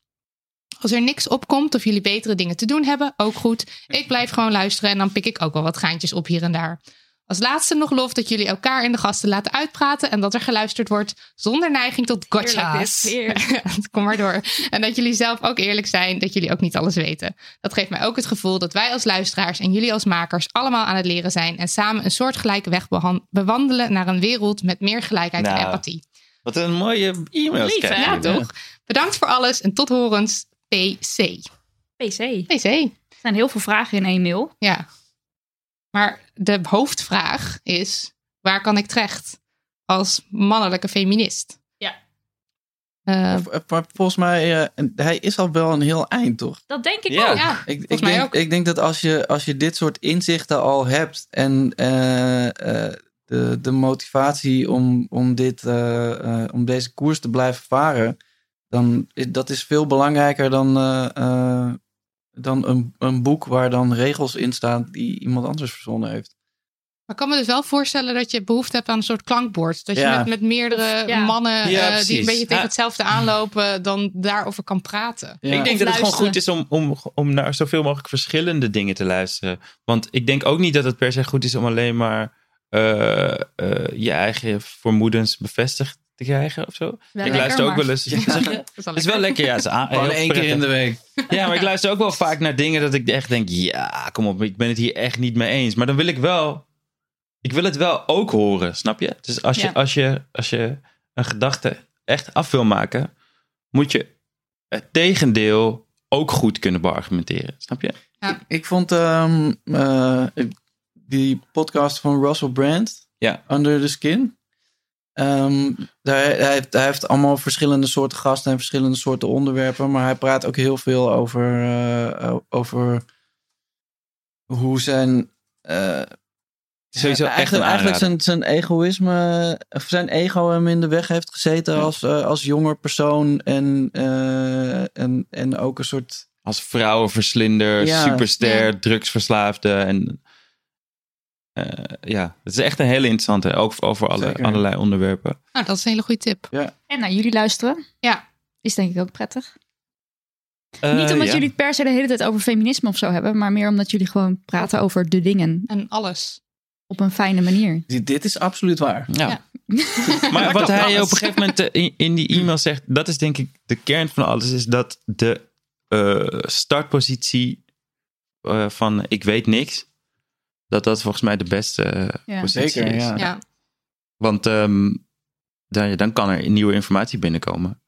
Als er niks opkomt of jullie betere dingen te doen hebben, ook goed. Ik blijf gewoon luisteren en dan pik ik ook wel wat gaantjes op hier en daar. Als laatste nog lof dat jullie elkaar en de gasten laten uitpraten en dat er geluisterd wordt zonder neiging tot gotcha's. *laughs* Kom maar door. En dat jullie zelf ook eerlijk zijn, dat jullie ook niet alles weten. Dat geeft mij ook het gevoel dat wij als luisteraars en jullie als makers allemaal aan het leren zijn en samen een soortgelijke weg bewandelen naar een wereld met meer gelijkheid en Nou, empathie. Wat een mooie e-mail. Ja, toch? Bedankt voor alles en tot horens. PC. PC. PC. Er zijn heel veel vragen in één mail. Ja. Maar de hoofdvraag is: waar kan ik terecht als mannelijke feminist? Ja. Eh, eh, maar volgens mij, eh, hij is al wel een heel eind, toch? Dat denk ik Ja. ook. Ja. Ik, Volgens ik, mij denk, ook. ik denk dat als je, als je dit soort inzichten al hebt en eh, eh, de, de motivatie om, om, dit, eh, eh, om deze koers te blijven varen, dan is dat is veel belangrijker dan, eh, eh, dan een, een boek waar dan regels in staan die iemand anders verzonnen heeft. Maar ik kan me dus wel voorstellen dat je behoefte hebt aan een soort klankbord. Dat je Ja. met, met meerdere Ja. mannen Ja, eh, die een beetje tegen Ja. hetzelfde aanlopen, dan daarover kan praten. Ja. Ik denk Of dat het gewoon goed is om, om, om naar zoveel mogelijk verschillende dingen te luisteren. Want ik denk ook niet dat het per se goed is om alleen maar eh, eh, je eigen vermoedens bevestigd te krijgen of zo. ik lekker, luister ook wel eens. *laughs* Dat is wel Het is wel lekker, ja. Is Gewoon één keer in de week. Ja, maar ik luister ook wel *laughs* vaak naar dingen dat ik echt denk, ja, kom op, ik ben het hier echt niet mee eens. Maar dan wil ik wel, ik wil het wel ook horen, snap je? Dus als je, Ja. als je, als je een gedachte echt af wil maken, moet je het tegendeel ook goed kunnen beargumenteren, snap je? Ik vond ehm, eh, die podcast van Russell Brand, Ja. Under the Skin. Ehm, daar, hij, heeft, hij heeft allemaal verschillende soorten gasten en verschillende soorten onderwerpen. Maar hij praat ook heel veel over, eh, over hoe zijn. eh, Sowieso echt een eigenlijk, eigenlijk zijn, zijn egoïsme, of zijn ego hem in de weg heeft gezeten als, eh, als jonger persoon. En, en, en ook een soort Als vrouwenverslinder, Ja. superster, Ja. drugsverslaafde en... eh, ja, het is echt een hele interessante, ook over alle, Zeker. allerlei onderwerpen. Nou, dat is een hele goede tip. En naar jullie luisteren. Ja. Is denk ik ook prettig. Eh, Niet omdat ja. jullie het per se de hele tijd over feminisme of zo hebben, maar meer omdat jullie gewoon praten over de dingen En alles. op een fijne manier. Dit, dit is absoluut waar. Ja. Ja. *laughs* Maar wat hij alles. op een gegeven moment eh, in, in die e-mail zegt, dat is denk ik de kern van alles, is dat de eh, startpositie eh, van ik weet niks, dat dat volgens mij de beste eh, Ja. positie Zeker, is. ja. Ja. Want ehm, dan, dan kan er nieuwe informatie binnenkomen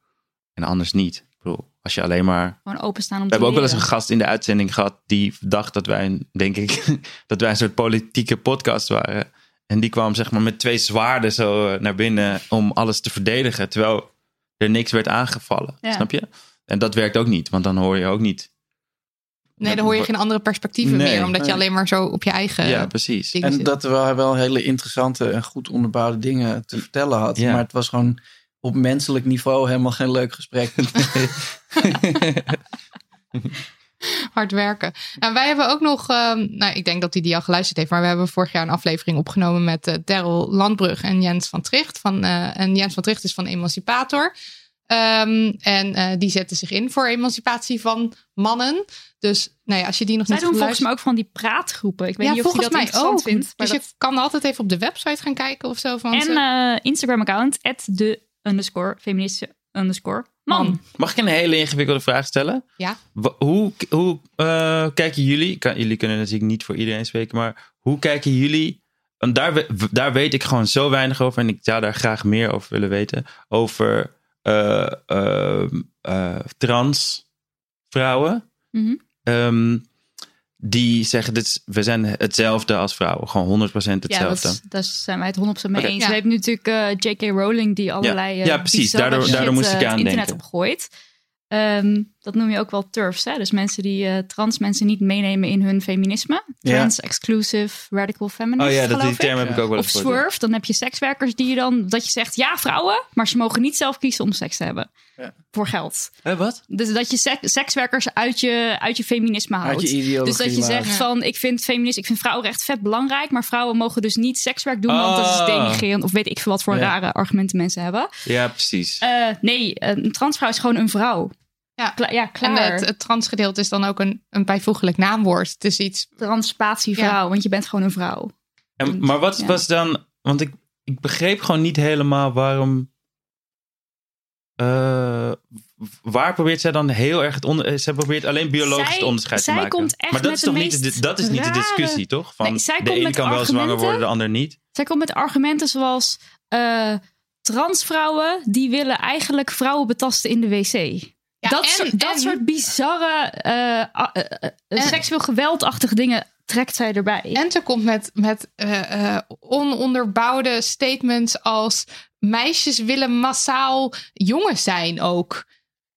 en anders niet. Ik bedoel, als je alleen maar Gewoon openstaan om we te hebben ook wel eens een gast in de uitzending gehad die dacht dat wij, een- denk ik, *laughs* dat wij een soort politieke podcast waren. En die kwam zeg maar met twee zwaarden zo eh, naar binnen om alles te verdedigen, terwijl er niks werd aangevallen. Ja. Snap je? En dat werkt ook niet, want dan hoor je ook niet Nee, dan hoor je geen andere perspectieven Nee. meer. Omdat je alleen maar zo op je eigen Ja, precies. En zit. dat we wel hele interessante en goed onderbouwde dingen te vertellen had. Ja. Maar het was gewoon op menselijk niveau helemaal geen leuk gesprek. *laughs* *laughs* hard werken. Nou, wij hebben ook nog, ehm, nou, ik denk dat hij die al geluisterd heeft, maar we hebben vorig jaar een aflevering opgenomen met eh Daryl Landbrug en Jens van Tricht. Van, eh, en Jens van Tricht is van Emancipator. Ehm, en eh, die zetten zich in voor emancipatie van mannen. Dus nou ja, als je die nog Zij niet doen volgens mij ook van die praatgroepen. Ik weet ja, niet of je volgens dat mij interessant ook. vindt. maar Dus dat- je kan altijd even op de website gaan kijken of zo. Van En ze- eh, Instagram-account, de underscore feministische underscore man. Mag ik een hele ingewikkelde vraag stellen? Ja. Hoe, hoe eh, kijken jullie, kan, jullie kunnen natuurlijk niet voor iedereen spreken, maar hoe kijken jullie, want daar, we- daar weet ik gewoon zo weinig over en ik zou daar graag meer over willen weten, over eh, trans vrouwen. Mhm. Ehm, die zeggen, dit we zijn hetzelfde als vrouwen. Gewoon 100% Ja, dat, hetzelfde. is- daar zijn wij het 100% mee eens. Ja. We hebben natuurlijk eh, J.K. Rowling die allerlei Ja, precies. Daardoor- daardoor moest ik aan het internet denken. opgooit. Ehm, dat noem je ook wel turfs. Hè? Dus mensen die eh, trans mensen niet meenemen in hun feminisme. Ja. Trans-exclusive radical feminist, Oh ja, dat, die term ik. heb ik ook wel Of eens ja. swerve, dan heb je sekswerkers die je dan, dat je zegt, ja vrouwen, maar ze mogen niet zelf kiezen om seks te hebben. Voor geld. wat? Dus dat je sek- sekswerkers uit je, uit je feminisme houdt. je dus dat je zegt van, ik vind feminisme, ik vind vrouwenrecht vet belangrijk, maar vrouwen mogen dus niet sekswerk doen, want dat is Oh. denigrerend. Of weet ik veel wat voor Ja. rare argumenten mensen hebben. Ja, precies. Eh, nee, een transvrouw is gewoon een vrouw. Ja, Kla- ja en klaar. het, het transgedeelte is dan ook een, een bijvoeglijk naamwoord. Het is iets... Transpatievrouw, want je bent gewoon een vrouw. En, maar wat ja. was dan... Want ik, ik begreep gewoon niet helemaal waarom... eh, waar probeert zij dan heel erg het onder... Zij probeert alleen biologisch Zij- het onderscheid zij te maken. komt echt maar dat met is de toch niet de, meest dat is niet de discussie, toch? Van Nee, zij de een kan wel zwanger worden, de ander niet. Zij komt met argumenten zoals eh, transvrouwen die willen eigenlijk vrouwen betasten in de wc. Dat en- soort, dat en- soort bizarre eh, eh, eh, seksueel geweldachtige dingen trekt zij erbij. En ze komt met, met eh, eh, ononderbouwde statements als... meisjes willen massaal jongens zijn ook.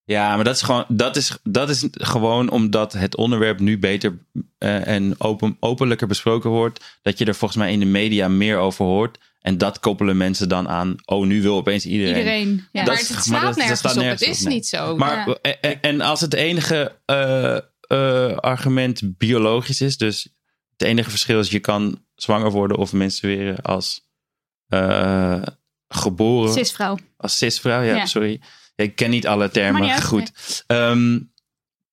Ja, maar dat is gewoon, dat is, dat is gewoon omdat het onderwerp nu beter eh, en open, openlijker besproken wordt. Dat je er volgens mij in de media meer over hoort. En dat koppelen mensen dan aan. Oh, nu wil opeens iedereen. Iedereen, ja. Maar het slaat nergens op. Het is niet zo. Maar, Ja. en- en, als het enige eh, eh, argument biologisch is, dus het enige verschil is je kan zwanger worden of menstrueren als eh, geboren. Cisvrouw. Als cisvrouw, ja, Ja. sorry. Ik ken niet alle termen, Maar niet uit, goed. Ehm,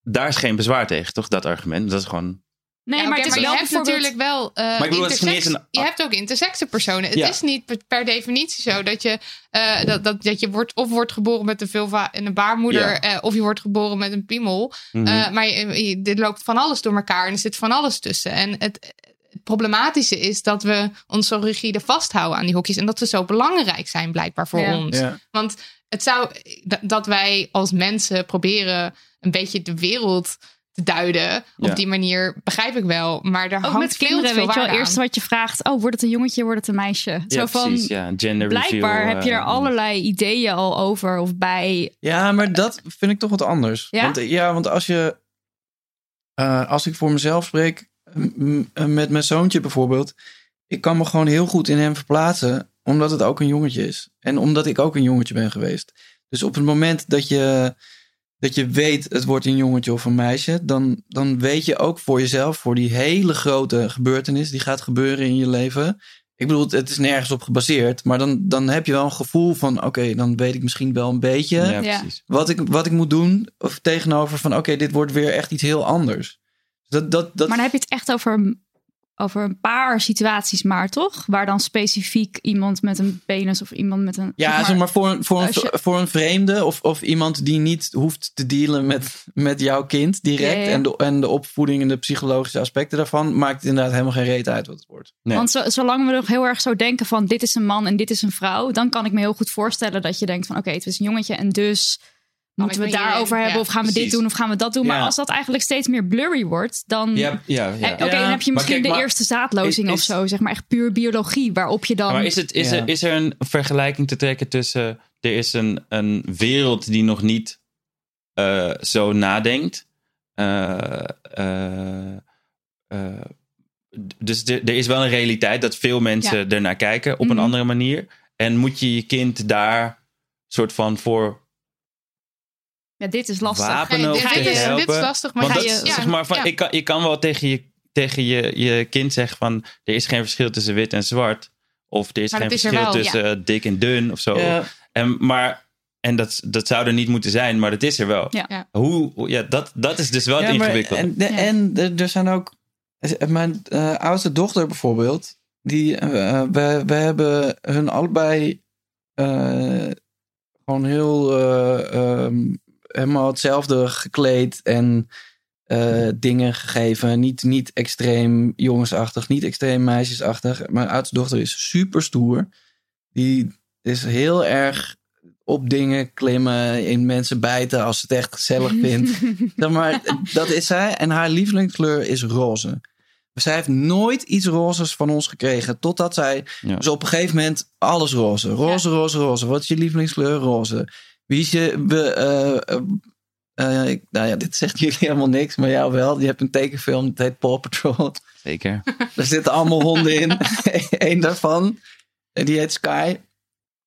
daar is geen bezwaar tegen, toch? Dat argument. Dat is gewoon. Nee, Ja, maar het is je wel hebt bijvoorbeeld- natuurlijk wel. eh, Maar ik bedoel, intersex- een- Je hebt ook intersexe personen. Het Ja. is niet per, per definitie zo dat je, eh, dat, dat, dat je wordt, of wordt geboren met een vulva en een baarmoeder, Ja. eh, of je wordt geboren met een piemel. Mhm. Eh, maar je, je- dit loopt van alles door elkaar en er zit van alles tussen. En het, het problematische is dat we ons zo rigide vasthouden aan die hokjes en dat ze zo belangrijk zijn blijkbaar voor Ja. ons. Ja. Want het zou dat wij als mensen proberen een beetje de wereld te duiden. Op Ja. die manier begrijp ik wel. Maar er Ook hangt met veel kinderen, veel weet je wel. Eerst wat je vraagt, oh, wordt het een jongetje, wordt het een meisje? Ja, Zo van, precies. Ja, gender blijkbaar reveal, heb je er eh, allerlei ideeën al over of bij. Ja, maar dat vind ik toch wat anders. Ja? Want, ja, want als je. eh, als ik voor mezelf spreek. met mijn zoontje bijvoorbeeld. Ik kan me gewoon heel goed in hem verplaatsen. Omdat het ook een jongetje is. En omdat ik ook een jongetje ben geweest. Dus op het moment dat je. Dat je weet, het wordt een jongetje of een meisje. Dan, dan weet je ook voor jezelf, voor die hele grote gebeurtenis die gaat gebeuren in je leven. Ik bedoel, het is nergens op gebaseerd. Maar dan, dan heb je wel een gevoel van: oké, dan weet ik misschien wel een beetje Ja, wat, ik, wat ik moet doen. Of tegenover van: oké, dit wordt weer echt iets heel anders. Dat, dat, dat, Maar dan heb je het echt over, over een paar situaties, maar toch? Waar dan specifiek iemand met een penis of iemand met een. ja, zeg maar, voor, een- voor, een, je- voor een vreemde of, of iemand die niet hoeft te dealen met, met jouw kind direct. Ja, ja. En, de, en de opvoeding en de psychologische aspecten daarvan, maakt het inderdaad helemaal geen reet uit wat het wordt. Want zo, zolang we nog heel erg zo denken van dit is een man en dit is een vrouw, dan kan ik me heel goed voorstellen dat je denkt van oké, het is een jongetje en dus moeten we het daarover hebben ja, of gaan we dit doen of gaan we dat doen. Maar Ja. als dat eigenlijk steeds meer blurry wordt, dan Ja, ja, ja. Eh, Oké, dan heb je Maar misschien kijk, de eerste zaadlozing is- of zo, zeg maar echt puur biologie, waarop je dan. Maar is, het, is, Ja. er, is er een vergelijking te trekken tussen. Er is een, een wereld die nog niet eh, zo nadenkt. eh, dus er er is wel een realiteit dat veel mensen Ja. ernaar kijken op Mhm. een andere manier. En moet je je kind daar soort van voor Ja, dit is lastig. wapenen of dit, is, helpen? dit is lastig, maar ga je... is, ja, zeg maar, van, ja. ik kan, je kan wel tegen je, tegen je, je kind zeggen van... er is geen verschil tussen wit en zwart. Of er is Maar geen is er verschil wel, tussen ja. eh, dik en dun of zo. Ja. En, maar, en dat, dat zou er niet moeten zijn, maar dat is er wel. Ja. Hoe, ja, dat, dat is dus wel het Ja, ingewikkelde. En, de- en er- zijn ook. Mijn eh, oudste dochter bijvoorbeeld. Die, eh, we, we hebben hun allebei eh, gewoon heel eh, ehm, helemaal hetzelfde gekleed en eh, dingen gegeven. Niet, niet extreem jongensachtig, niet extreem meisjesachtig. Mijn oudste dochter is super stoer. Die is heel erg op dingen klimmen, in mensen bijten als ze het echt gezellig *laughs* vindt. Zeg maar, dat is zij. En haar lievelingskleur is roze. Zij heeft nooit iets rozes van ons gekregen. Totdat zij Ja. dus op een gegeven moment alles roze. Roze, roze, roze. Wat is je lievelingskleur? Roze. Wie is je... be- eh, eh, eh, ik- nou ja, dit zegt *laughs* jullie helemaal niks. Maar jou wel. Je hebt een tekenfilm. Het heet Paw Patrol. Zeker. *laughs* Daar zitten allemaal honden in. *laughs* Eén daarvan. Die heet Sky.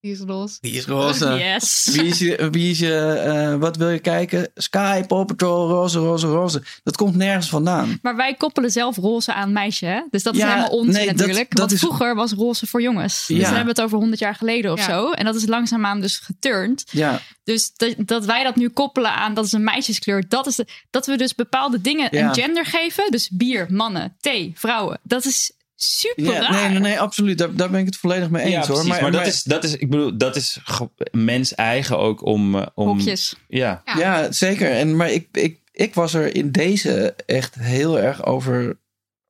Die is los. Die is roze. *laughs* Yes. Wie is je, wie is je eh, wat wil je kijken? Sky, Paw Patrol, roze, roze, roze. Dat komt nergens vandaan. Maar wij koppelen zelf roze aan meisje, hè? Dus dat is helemaal onzin nee, natuurlijk. dat Want is- vroeger was roze voor jongens. Dus dan hebben we het over 100 jaar geleden of Ja. zo. En dat is langzaamaan dus geturnd. Ja, Dus dat, dat wij dat nu koppelen aan dat is een meisjeskleur. Dat is de, dat we dus bepaalde dingen Ja. een gender geven. Dus bier, mannen, thee, vrouwen. Dat is super ja raar. nee, nee, nee, absoluut. Daar, daar ben ik het volledig mee eens ja, hoor. precies. Maar, dat, is, dat is, ik bedoel, dat is mens eigen ook om... eh, om Hokjes. Ja. Ja. Ja, zeker. En, maar ik, ik, ik was er in deze echt heel erg over.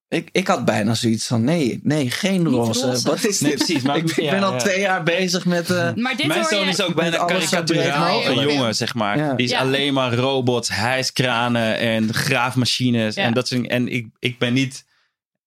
Ik, ik had bijna zoiets van: nee, nee, geen roze. roze. Wat is Nee, precies, maar- *laughs* ik ben ja, al ja. twee jaar bezig met. eh, Maar dit Mijn zoon je... is ook bijna karikaturaal een jongen, zeg maar. Ja. Die is Ja. alleen maar robots, hijskranen en graafmachines. Ja. En, dat soort, en ik, ik ben niet...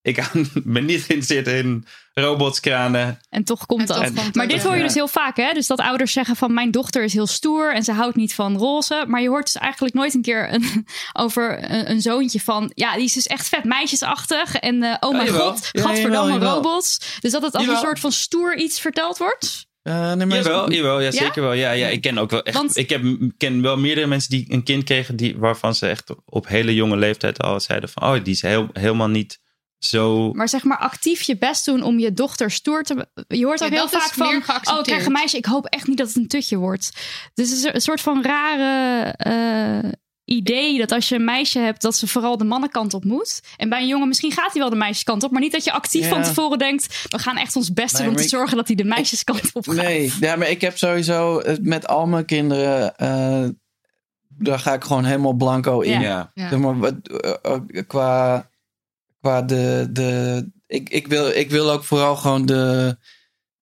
Ik ben niet geïnteresseerd in robots, kranen. En toch komt En dat. toch komt maar dit hoor je dus heel vaak, hè? Dus dat ouders zeggen van mijn dochter is heel stoer en ze houdt niet van roze. Maar je hoort dus eigenlijk nooit een keer een, *laughs* over een, een zoontje van ja, die is dus echt vet meisjesachtig. En eh, oh mijn god, Ja, gadverdamme robots. Dus dat het als Jawel. een soort van stoer iets verteld wordt. eh, nee, maar- Jawel, jawel, ja, Ja? zeker wel. Ja, ja, ik ken ook wel echt. Want- Ik heb, ken wel meerdere mensen die een kind kregen die, waarvan ze echt op hele jonge leeftijd al zeiden van, oh, die is heel, helemaal niet zo. Maar zeg maar actief je best doen om je dochter stoer te... Je hoort Ja, ook heel vaak van, oh, ik krijg een meisje. Ik hoop echt niet dat het een tutje wordt. Dus het is een soort van rare eh, idee dat als je een meisje hebt, dat ze vooral de mannenkant op moet. En bij een jongen misschien gaat hij wel de meisjeskant op, maar niet dat je actief Ja. van tevoren denkt, we gaan echt ons best Nee, doen om te ik- zorgen dat hij de meisjeskant op gaat. Nee, ja, maar ik heb sowieso eh, met al mijn kinderen. eh, daar ga ik gewoon helemaal blanco in. Ja. Ja. Zeg maar, qua, qua de. de ik, ik, wil, ik wil ook vooral gewoon de.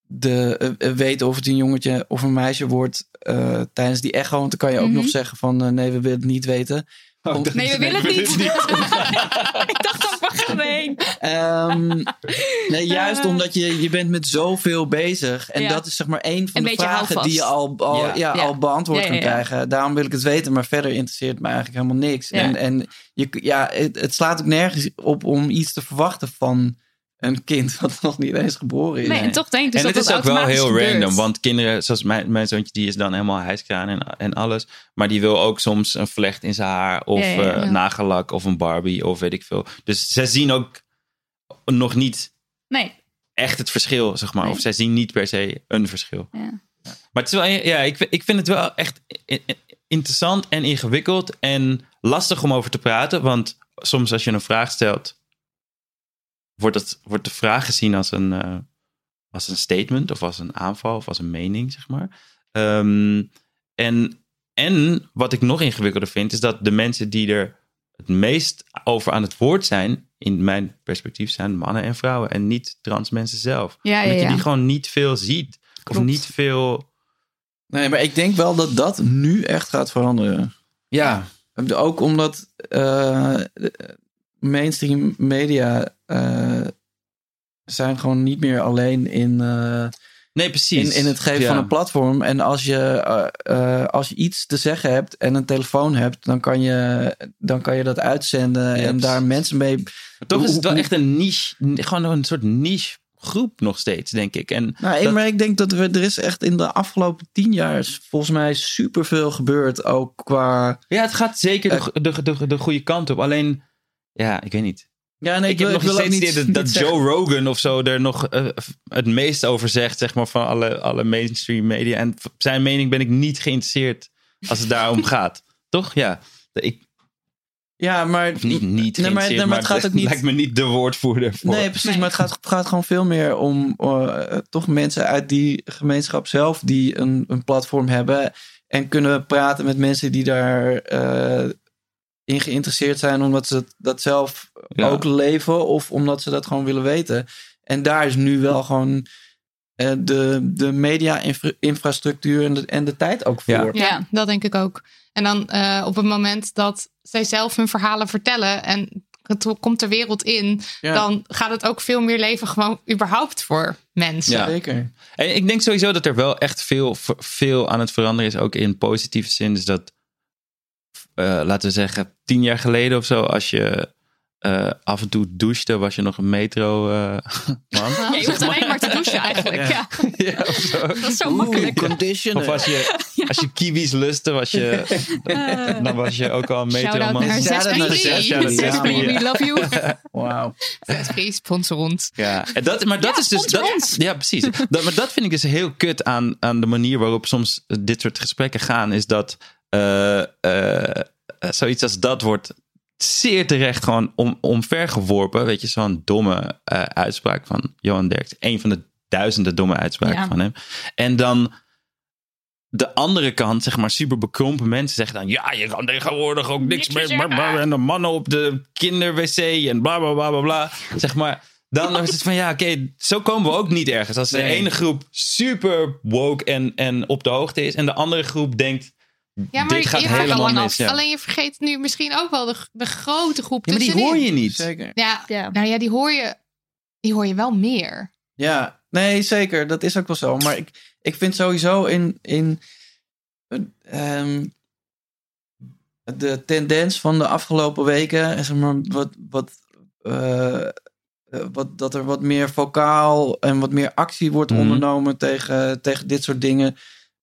de eh, eh, weten of het een jongetje of een meisje wordt eh, tijdens die echo. Want dan kan je ook Mhm. nog zeggen van nee, we willen het niet weten. Om- Nee, we willen het niet. *laughs* ik dacht ook, waar gaan we heen? Ehm, nee, juist omdat je, je bent met zoveel bezig. En Ja. dat is zeg maar één van Een de vragen houvast. die je al, al, Ja. ja. Ja. al beantwoord Ja, ja, kan ja. krijgen. Daarom wil ik het weten. Maar verder interesseert me eigenlijk helemaal niks. Ja. En, en je, ja, het, het slaat ook nergens op om iets te verwachten van een kind *laughs* wat nog niet eens geboren is. Nee, en toch denk ik dus en dat het is ook wel heel gebeurt. random. Want kinderen, zoals mijn, mijn zoontje, die is dan helemaal hijskraan en, en alles. Maar die wil ook soms een vlecht in zijn haar. Of Ja, ja, ja. eh, nagellak of een Barbie of weet ik veel. Dus zij zien ook nog niet Nee, echt het verschil, zeg maar. Nee. Of zij zien niet per se een verschil. ja. Maar het is wel, ja, ik, ik vind het wel echt interessant en ingewikkeld en lastig om over te praten. Want soms als je een vraag stelt, wordt, het, wordt de vraag gezien als een, eh, als een statement of als een aanval of als een mening, zeg maar. Ehm, en, en wat ik nog ingewikkelder vind, is dat de mensen die er het meest over aan het woord zijn, in mijn perspectief, zijn mannen en vrouwen en niet trans mensen zelf. Ja, ja, Omdat je die gewoon niet veel ziet. Of niet veel. Nee, maar ik denk wel dat dat nu echt gaat veranderen. Ja, Ook omdat eh, mainstream media eh, zijn gewoon niet meer alleen in, eh, Nee, precies. In, in het geven Ja. van een platform. En als je, eh, als je iets te zeggen hebt en een telefoon hebt, dan kan je, dan kan je dat uitzenden en precies. daar mensen mee. Maar toch is het wel echt een niche, gewoon een soort niche groep nog steeds, denk ik. En Nou, dat- maar ik denk dat we, er is echt in de afgelopen tien jaar volgens mij superveel gebeurd. Ook qua. Ja, het gaat zeker de, de, de, de goede kant op. Alleen, ja, ik weet niet. Ja, nee, ik, ik heb nog steeds idee niet- dat, Joe Rogan of zo er nog eh, het meest over zegt, zeg maar, van alle, alle mainstream media. En zijn mening ben ik niet geïnteresseerd als het daarom *laughs* gaat. Toch? Ja. Ik, Ja, maar. of niet, niet Nee, maar- geïnteresseerd, nee, maar het gaat ook niet- lijkt me niet de woordvoerder voor. Nee, precies. Maar het gaat, gaat gewoon veel meer om eh, toch mensen uit die gemeenschap zelf die een, een platform hebben. En kunnen praten met mensen die daar eh, in geïnteresseerd zijn, omdat ze dat zelf Ja. ook leven of omdat ze dat gewoon willen weten. En daar is nu wel gewoon eh, de, de media-infrastructuur en de, en de tijd ook voor. Ja, dat denk ik ook. En dan eh, op het moment dat zij zelf hun verhalen vertellen en het komt de wereld in, Ja. dan gaat het ook veel meer leven gewoon überhaupt voor mensen. Ja. Zeker. En ik denk sowieso dat er wel echt veel, veel aan het veranderen is, ook in positieve zin. Dus dat, eh, laten we zeggen, tien jaar geleden of zo, als je eh, af en toe douchte, was je nog een metro eh, *laughs* man. Ja, je hoeft alleen maar te douchen eigenlijk. Ja. Ja, *laughs* of zo. Dat is zo makkelijk. Of als je, als je kiwis lustte, was je, dan was je ook al een metro man. we love you. *laughs* Wauw. Zespri, sponsor ons. Ja, en dat, maar dat is dus. Dat, ja, precies. Dat, maar dat vind ik dus heel kut aan, aan de manier waarop soms dit soort gesprekken gaan. Is dat eh, eh, zoiets als dat wordt zeer terecht gewoon om, omvergeworpen. Weet je, zo'n domme eh, uitspraak van Johan Derks. Een van de duizenden domme uitspraken Ja. van hem. En dan de andere kant, zeg maar, super bekrompen mensen zeggen dan: Ja, je kan tegenwoordig ook niks meer. maar- maar- En de mannen op de kinderwc en bla bla bla bla bla. Zeg maar. Dan is het van ja, oké, zo komen we ook niet ergens. Als de Nee. ene groep super woke en, en op de hoogte is, en de andere groep denkt: Ja, maar Dit gaat je helemaal mis. Ja. Alleen je vergeet nu misschien ook wel de, de grote groep Ja, maar die tussenin. hoor je niet. Zeker. Ja, nou ja, die hoor je, die hoor je wel meer. Ja, nee, zeker. Dat is ook wel zo. Maar ik, ik vind sowieso in, in ehm, de tendens van de afgelopen weken, zeg maar, wat, wat, eh, eh, wat, dat er wat meer vocaal en wat meer actie wordt Mhm. ondernomen tegen, tegen dit soort dingen.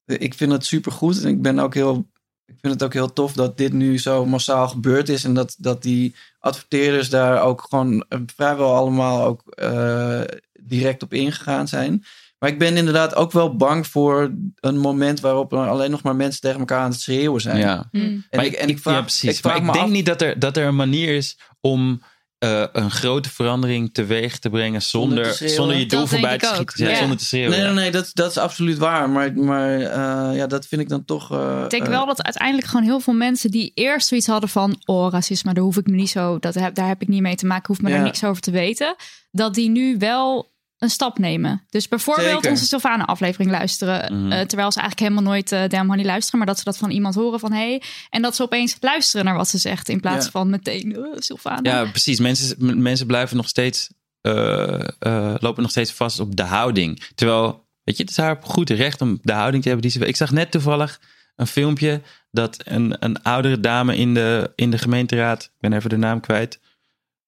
Ik vind het super goed. En ik ben ook heel. Ik vind het ook heel tof dat dit nu zo massaal gebeurd is. En dat, dat die adverteerders daar ook gewoon eh, vrijwel allemaal ook eh, direct op ingegaan zijn. Maar ik ben inderdaad ook wel bang voor een moment waarop er alleen nog maar mensen tegen elkaar aan het schreeuwen zijn. Ja. En maar ik, ik, en ik vraag, ja, precies. ik vraag maar ik denk af- niet dat er, dat er een manier is om eh, een grote verandering teweeg te brengen zonder, te zonder, je doel Dat voorbij te schieten. ook. Ja, Ja. Zonder te schreeuwen. Nee, nee, nee, dat, dat is absoluut waar. Maar, maar eh, ja, dat vind ik dan toch. eh, Ik denk wel dat uiteindelijk gewoon heel veel mensen die eerst zoiets hadden van... oh, racisme, daar hoef ik me niet zo... Dat heb, daar heb ik niet mee te maken, hoef me Ja. daar niks over te weten. Dat die nu wel een stap nemen. Dus bijvoorbeeld Zeker. onze Sylvana aflevering luisteren... Mhm. eh, terwijl ze eigenlijk helemaal nooit uh, Damn Honey luisteren... maar dat ze dat van iemand horen van... hey, en dat ze opeens luisteren naar wat ze zegt... in plaats Ja. van meteen uh, Sylvana. Ja, precies. Mensen, mensen blijven nog steeds, eh, eh, lopen nog steeds vast op de houding. Terwijl, weet je, het is haar goed recht om de houding te hebben die ze wil. Ik zag net toevallig een filmpje dat een, een oudere dame in de, in de gemeenteraad, ik ben even de naam kwijt,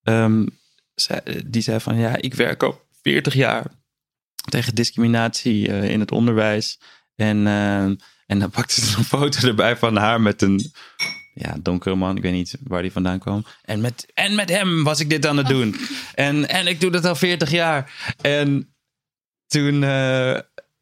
ehm, zei- die zei van ja, ik werk al 40 jaar tegen discriminatie eh, in het onderwijs. En, ehm, en dan pakte ze een foto erbij van haar met een ja, donkere man. Ik weet niet waar die vandaan kwam. En met, en met hem was ik dit aan het doen. En, en ik doe dat al 40 jaar. En toen... eh,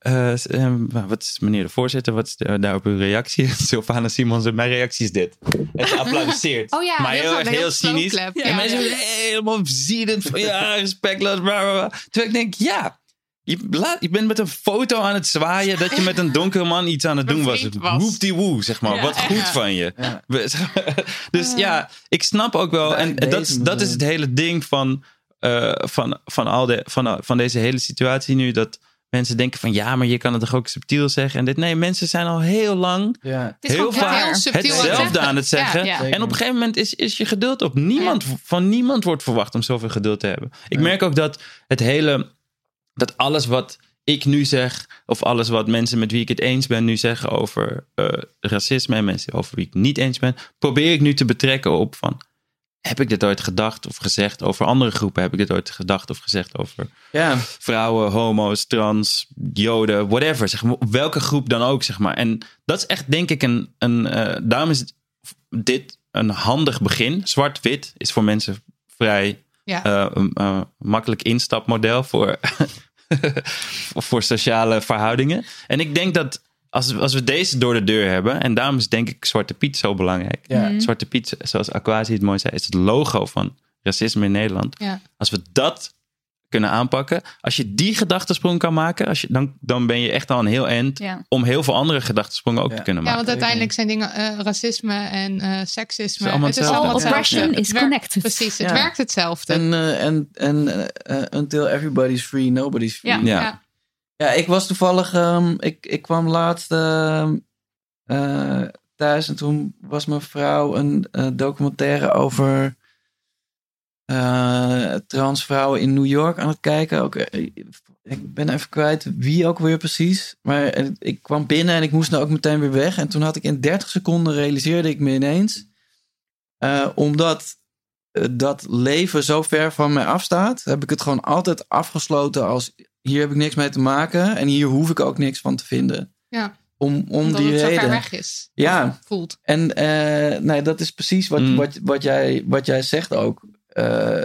eh, eh, wat is meneer de voorzitter? Wat is de- daarop uw reactie? *laughs* Sylvana Simons, mijn reactie is dit. En ze applaudisseert. *laughs* Oh ja, maar heel heel, erg heel heel cynisch. en Ja, mensen zijn helemaal ziedend van ja, respectloos. Bla, bla, bla. Terwijl ik denk, ja, je, laat, je bent met een foto aan het zwaaien dat je met een donkere man iets aan het doen was. Woep die woe, zeg maar. Ja, Wat goed van je. *laughs* Dus ja, ik snap ook wel. En dat, dat is het hele ding van, eh, van, van, al de, van, van deze hele situatie nu. Dat mensen denken van ja, maar je kan het toch ook subtiel zeggen. En dit, nee, mensen zijn al heel lang Ja. Heel vaak heel subtiel aan het hetzelfde zeggen. aan het zeggen. Ja, ja. En op een gegeven moment is, is je geduld op. Niemand, Van niemand wordt verwacht om zoveel geduld te hebben. Ik merk ook dat het hele, dat alles wat ik nu zeg, of alles wat mensen met wie ik het eens ben nu zeggen over eh, racisme en mensen over wie ik het niet eens ben, probeer ik nu te betrekken op van, heb ik dit ooit gedacht of gezegd over andere groepen? Heb ik dit ooit gedacht of gezegd over Ja. vrouwen, homo's, trans, joden, whatever. Zeg maar, welke groep dan ook, zeg maar. En dat is echt, denk ik, een... een eh, daarom is dit een handig begin. Zwart-wit is voor mensen vrij Ja. eh, een eh, makkelijk instapmodel voor, *laughs* voor sociale verhoudingen. En ik denk dat als, als we deze door de deur hebben, en daarom is denk ik Zwarte Piet zo belangrijk. Ja. Mhm. Zwarte Piet, zoals Aquasi het mooi zei, is het logo van racisme in Nederland. Ja. Als we dat kunnen aanpakken, als je die gedachtesprong kan maken, als je, dan, dan ben je echt al een heel eind Ja. om heel veel andere gedachtensprongen ook te kunnen Ja, maken. want uiteindelijk zijn dingen eh, racisme en eh, seksisme. Het is allemaal het is allemaal oppression Het is werkt- connected. Precies, het Ja. werkt hetzelfde. En, eh, en, en eh, eh, until everybody's free, nobody's free. Ja. Ja. Ik was toevallig, ehm, ik, ik kwam laatst ehm, eh, thuis en toen was mijn vrouw een eh, documentaire over eh, transvrouwen in New York aan het kijken. Ook, ik ben even kwijt wie ook weer precies. Maar ik kwam binnen en ik moest nou ook meteen weer weg. En toen had ik in 30 seconden realiseerde ik me ineens. omdat dat leven zo ver van mij afstaat, heb ik het gewoon altijd afgesloten als hier heb ik niks mee te maken en hier hoef ik ook niks van te vinden. Ja. Om, om Omdat die het zo reden. ver weg is. Ja. Voelt. En eh, nee, dat is precies wat, Mm. wat, wat, jij, wat jij zegt ook. Eh,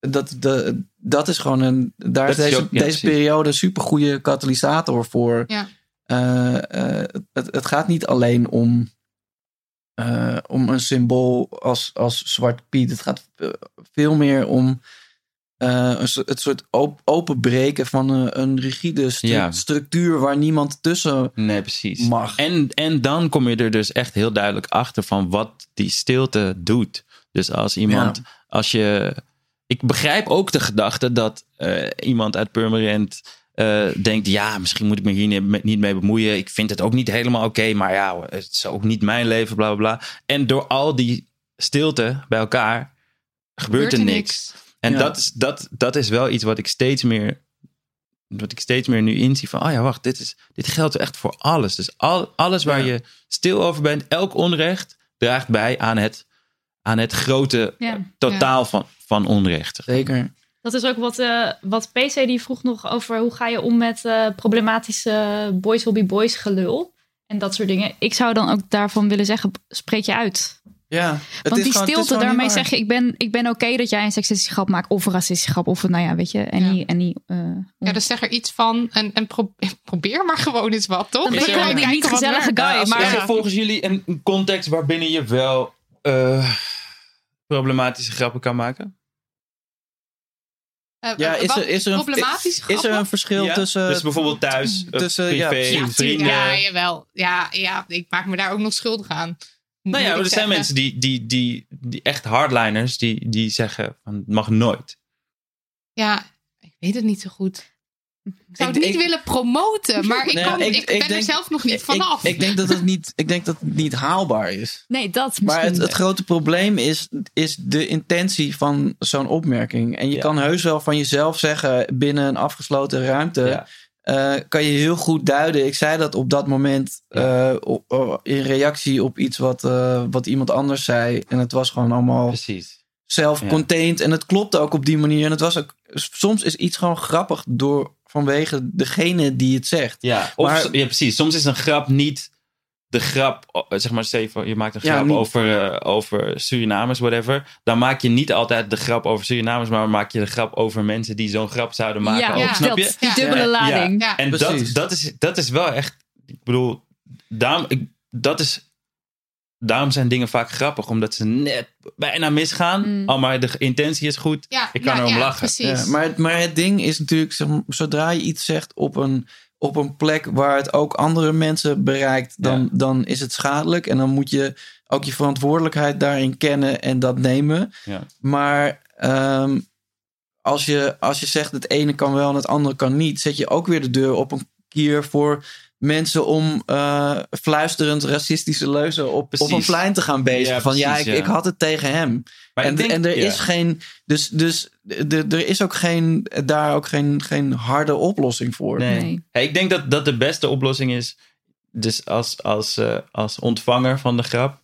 dat, de, dat is gewoon een. Daar is Dat is deze, ook- ja, deze periode een supergoeie katalysator voor. Ja. Eh, eh, het, het gaat niet alleen om, eh, om een symbool als, als Zwart Piet. Het gaat veel meer om eh, een, soort- het soort op, openbreken van een, een rigide stru- Ja. structuur waar niemand tussen Nee, precies. mag. En, en dan kom je er dus echt heel duidelijk achter van wat die stilte doet. Dus als iemand, als je. Ik begrijp ook de gedachte dat eh, iemand uit Purmerend eh, denkt: ja, misschien moet ik me hier niet- niet mee bemoeien. Ik vind het ook niet helemaal oké, maar ja, het is ook niet mijn leven, bla bla bla. En door al die stilte bij elkaar gebeurt, er niks. En Ja. dat, is, dat, dat is wel iets wat ik steeds meer wat ik steeds meer nu inzie van, oh ja, wacht, dit, is, dit geldt echt voor alles. Dus al, alles waar je stil over bent, elk onrecht draagt bij aan het, aan het grote Ja. totaal van, van onrechten. Zeker. Dat is ook wat, eh, wat PC die vroeg nog over hoe ga je om met eh, problematische boys will be boys gelul. En dat soort dingen. Ik zou dan ook daarvan willen zeggen, spreek je uit. Ja, het Want is die gewoon- het is stilte, daarmee zeg je, ik ben, ik ben oké dat jij een seksistische grap maakt of een racistische grap. Of nou ja, weet je, en die, en die eh, Ja, dus zeg er iets van en, en pro- *laughs* probeer maar gewoon eens wat, toch? Dan ben je Is er- die niet gezellige guy, Als- maar- is er volgens jullie een context waarbinnen je wel eh, problematische grappen kan maken? Eh, Ja, is wat er, is er, een, problematisch is, is er een verschil Ja, tussen. dus bijvoorbeeld thuis, eh, tussen ja, privé, precies. vrienden. Ja, jawel. Ja, ja, ik maak me daar ook nog schuldig aan. Nou ja, er zijn mensen die, die, die, die echt hardliners, die, die zeggen van het mag nooit. Ja, ik weet het niet zo goed. Ik zou Ik- het niet ik- willen promoten, maar ik, ja, kan, ik, ben er denk- zelf nog niet vanaf. Ik, ik denk dat het niet, ik denk dat het niet haalbaar is. Nee, dat Maar het, het grote probleem is, is de intentie van zo'n opmerking. En je kan heus wel van jezelf zeggen binnen een afgesloten ruimte. Eh, kan je heel goed duiden. Ik zei dat op dat moment eh, in reactie op iets wat, eh, wat iemand anders zei. En het was gewoon allemaal self-contained. En het klopte ook op die manier. En het was ook, soms is iets gewoon grappig door, vanwege degene die het zegt. Ja, of, Maar- ja, precies. Soms is een grap niet de grap, oh, zeg maar, je maakt een Ja, grap niet- over, eh, over Surinamers, whatever. Dan maak je niet altijd de grap over Surinamers, maar maak je de grap over mensen die zo'n grap zouden maken. Ja, ook, ja, snap dat, je? die dubbele Ja, lading. Ja. En dat, Precies. dat, is, dat is wel echt, ik bedoel, daarom, ik, dat is, daarom zijn dingen vaak grappig, omdat ze net bijna misgaan. Mm. Al maar de intentie is goed, Ja, ik kan ja, erom ja, lachen. precies. Ja, maar, het- maar het ding is natuurlijk, zeg zodra je iets zegt op een, op een plek waar het ook andere mensen bereikt, dan, dan is het schadelijk. En dan moet je ook je verantwoordelijkheid daarin kennen en dat nemen. Ja. Maar ehm, als, je, als je zegt het ene kan wel en het andere kan niet, zet je ook weer de deur op een kier voor mensen om eh, fluisterend racistische leuzen op, op een plein te gaan bezig. Ja, van ja ik, ja. ik had het tegen hem. Maar en, denk- en er ja. is geen. Dus, dus de, er is ook geen, daar ook geen, geen harde oplossing voor. Nee. Ja, ik denk dat dat de beste oplossing is. Dus als, als, eh, als ontvanger van de grap.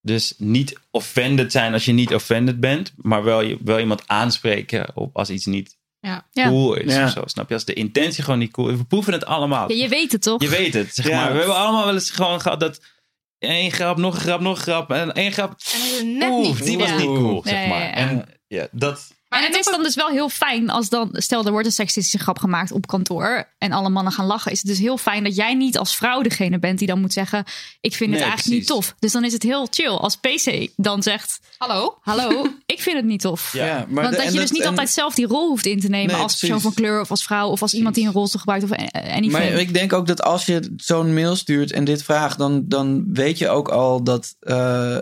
Dus niet offended zijn als je niet offended bent. Maar wel, je- wel iemand aanspreken op als iets niet Ja. cool is. Ja. Of zo, snap je? Als de intentie gewoon niet cool is. We proeven het allemaal. Ja, je weet het toch? Je weet het, zeg Ja. maar. We hebben allemaal wel eens gewoon gehad dat... één grap, nog een grap, nog een grap. En één grap... Net Oeh, niet. die was niet cool, zeg maar. En ja, dat... en het is dan dus wel heel fijn als dan, stel er wordt een seksistische grap gemaakt op kantoor en alle mannen gaan lachen. Is het dus heel fijn dat jij niet als vrouw degene bent die dan moet zeggen: Ik vind het eigenlijk niet tof. Dus dan is het heel chill als PC dan zegt: Hallo? Hallo, *laughs* ik vind het niet tof. Ja, maar Want de- dat je dus niet en- altijd zelf die rol hoeft in te nemen Nee, als persoon precies. van kleur of als vrouw of als iemand die een rolstoel gebruikt of anything. Maar ik denk ook dat als je zo'n mail stuurt en dit vraagt, dan, dan weet je ook al dat. eh,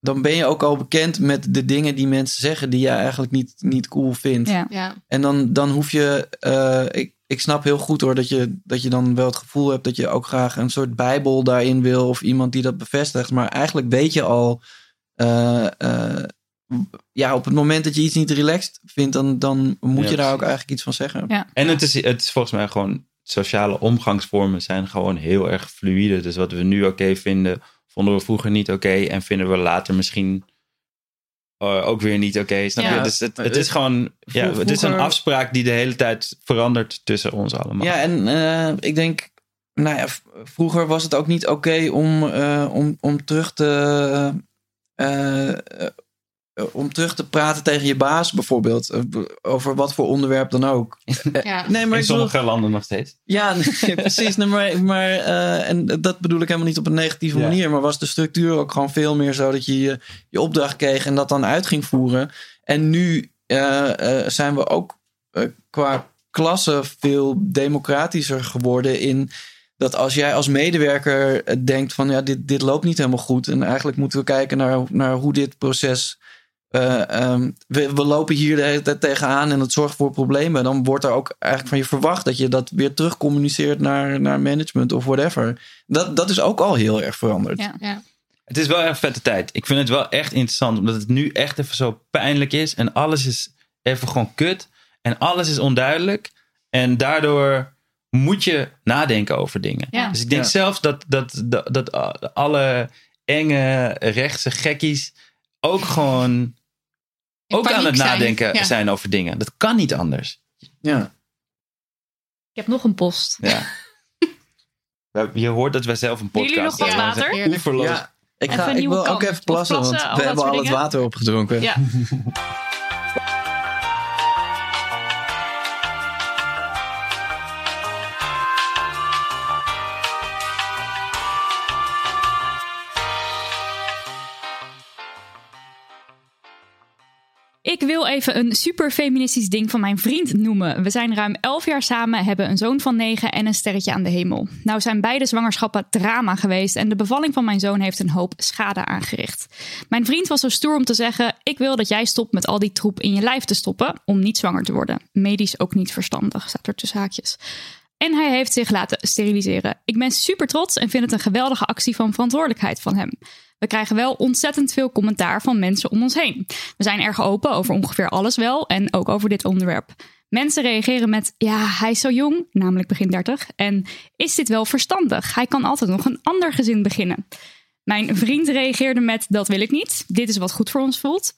dan ben je ook al bekend met de dingen die mensen zeggen die jij eigenlijk niet, niet cool vindt. Ja. Ja. En dan, dan hoef je. eh, ik, ik snap heel goed hoor dat je, dat je dan wel het gevoel hebt dat je ook graag een soort Bijbel daarin wil. Of iemand die dat bevestigt. Maar eigenlijk weet je al. eh, eh, ja, op het moment dat je iets niet relaxed vindt, dan, dan moet Ja, je daar ook eigenlijk iets van zeggen. Ja. En het is, het is volgens mij gewoon... Sociale omgangsvormen zijn gewoon heel erg fluïde. Dus wat we nu oké vinden, vonden we vroeger niet oké. en vinden we later misschien eh, ook weer niet oké. snap Ja. je? Dus het, het is gewoon... Ja, Vro- het is een afspraak die de hele tijd verandert tussen ons allemaal. Ja, en eh, ik denk, nou ja, vroeger was het ook niet oké om, eh, om, om terug te. Eh, eh, om terug te praten tegen je baas, bijvoorbeeld. eh, Over wat voor onderwerp dan ook. *laughs* Ja. Nee, maar In bedoel, sommige landen nog steeds. ja, *laughs* nee, precies. Nee, maar maar eh, en dat bedoel ik helemaal niet op een negatieve Ja. manier. Maar was de structuur ook gewoon veel meer zo dat je je, je opdracht kreeg en dat dan uit ging voeren. En nu eh, eh, zijn we ook eh, qua klasse veel democratischer geworden in dat als jij als medewerker eh, denkt van ja, dit, dit loopt niet helemaal goed. En eigenlijk moeten we kijken naar, naar hoe dit proces. Eh, ehm, we, we lopen hier de hele tijd tegenaan en het zorgt voor problemen. Dan wordt er ook eigenlijk van je verwacht dat je dat weer terug communiceert naar, naar management of whatever. Dat, dat is ook al heel erg veranderd. Ja. Ja. Het is wel echt vette tijd. Ik vind het wel echt interessant, omdat het nu echt even zo pijnlijk is. En alles is even gewoon kut. En alles is onduidelijk. En daardoor moet je nadenken over dingen. Ja. Dus ik denk Ja. zelfs dat, dat, dat, dat alle enge rechtse gekkies ook gewoon ook aan het zijn. nadenken Ja. zijn over dingen. Dat kan niet anders. Ja. Ik heb nog een post. Ja. We- *laughs* Je hoort dat wij zelf een podcast jullie nog wat hebben. water? Oeverloos. Ja, ik, ga, ik wil ook even plassen, plassen, want we hebben al het water opgedronken. Ja. *laughs* wil even een super feministisch ding van mijn vriend noemen. We zijn ruim 11 jaar samen, hebben een zoon van 9 en een sterretje aan de hemel. Nou zijn beide zwangerschappen drama geweest en de bevalling van mijn zoon heeft een hoop schade aangericht. Mijn vriend was zo stoer om te zeggen: Ik wil dat jij stopt met al die troep in je lijf te stoppen om niet zwanger te worden. Medisch ook niet verstandig, staat er tussen haakjes. En hij heeft zich laten steriliseren. Ik ben super trots en vind het een geweldige actie van verantwoordelijkheid van hem. We krijgen wel ontzettend veel commentaar van mensen om ons heen. We zijn erg open over ongeveer alles wel en ook over dit onderwerp. Mensen reageren met: Ja, hij is zo jong, namelijk begin 30. En is dit wel verstandig? Hij kan altijd nog een ander gezin beginnen. Mijn vriend reageerde met: Dat wil ik niet. Dit is wat goed voor ons voelt.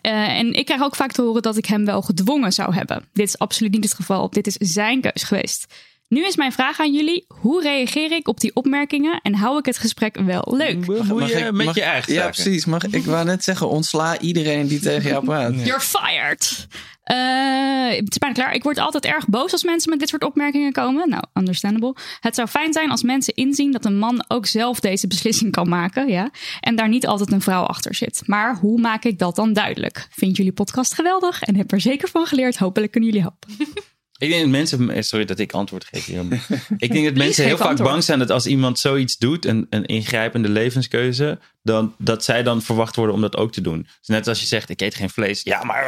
Eh, en ik krijg ook vaak te horen dat ik hem wel gedwongen zou hebben. Dit is absoluut niet het geval. Dit is zijn keus geweest. Nu is mijn vraag aan jullie: hoe reageer ik op die opmerkingen en hou ik het gesprek wel leuk? Je met mag- je eigen Ja, zaken. precies. Mag, ik wou net zeggen, ontsla iedereen die tegen jou praat. You're fired. Eh, het is bijna klaar. Ik word altijd erg boos als mensen met dit soort opmerkingen komen. Nou, understandable. Het zou fijn zijn als mensen inzien dat een man ook zelf deze beslissing kan maken. Ja? En daar niet altijd een vrouw achter zit. Maar hoe maak ik dat dan duidelijk? Vind jullie podcast geweldig en heb er zeker van geleerd. Hopelijk kunnen jullie helpen. *laughs* Ik denk dat mensen, eh, sorry dat ik antwoord geef hier. *laughs* Ik denk dat mensen heel vaak antwoord. bang zijn dat als iemand zoiets doet, een, een ingrijpende levenskeuze, dan, dat zij dan verwacht worden om dat ook te doen. Dus net als je zegt, ik eet geen vlees. Ja, maar...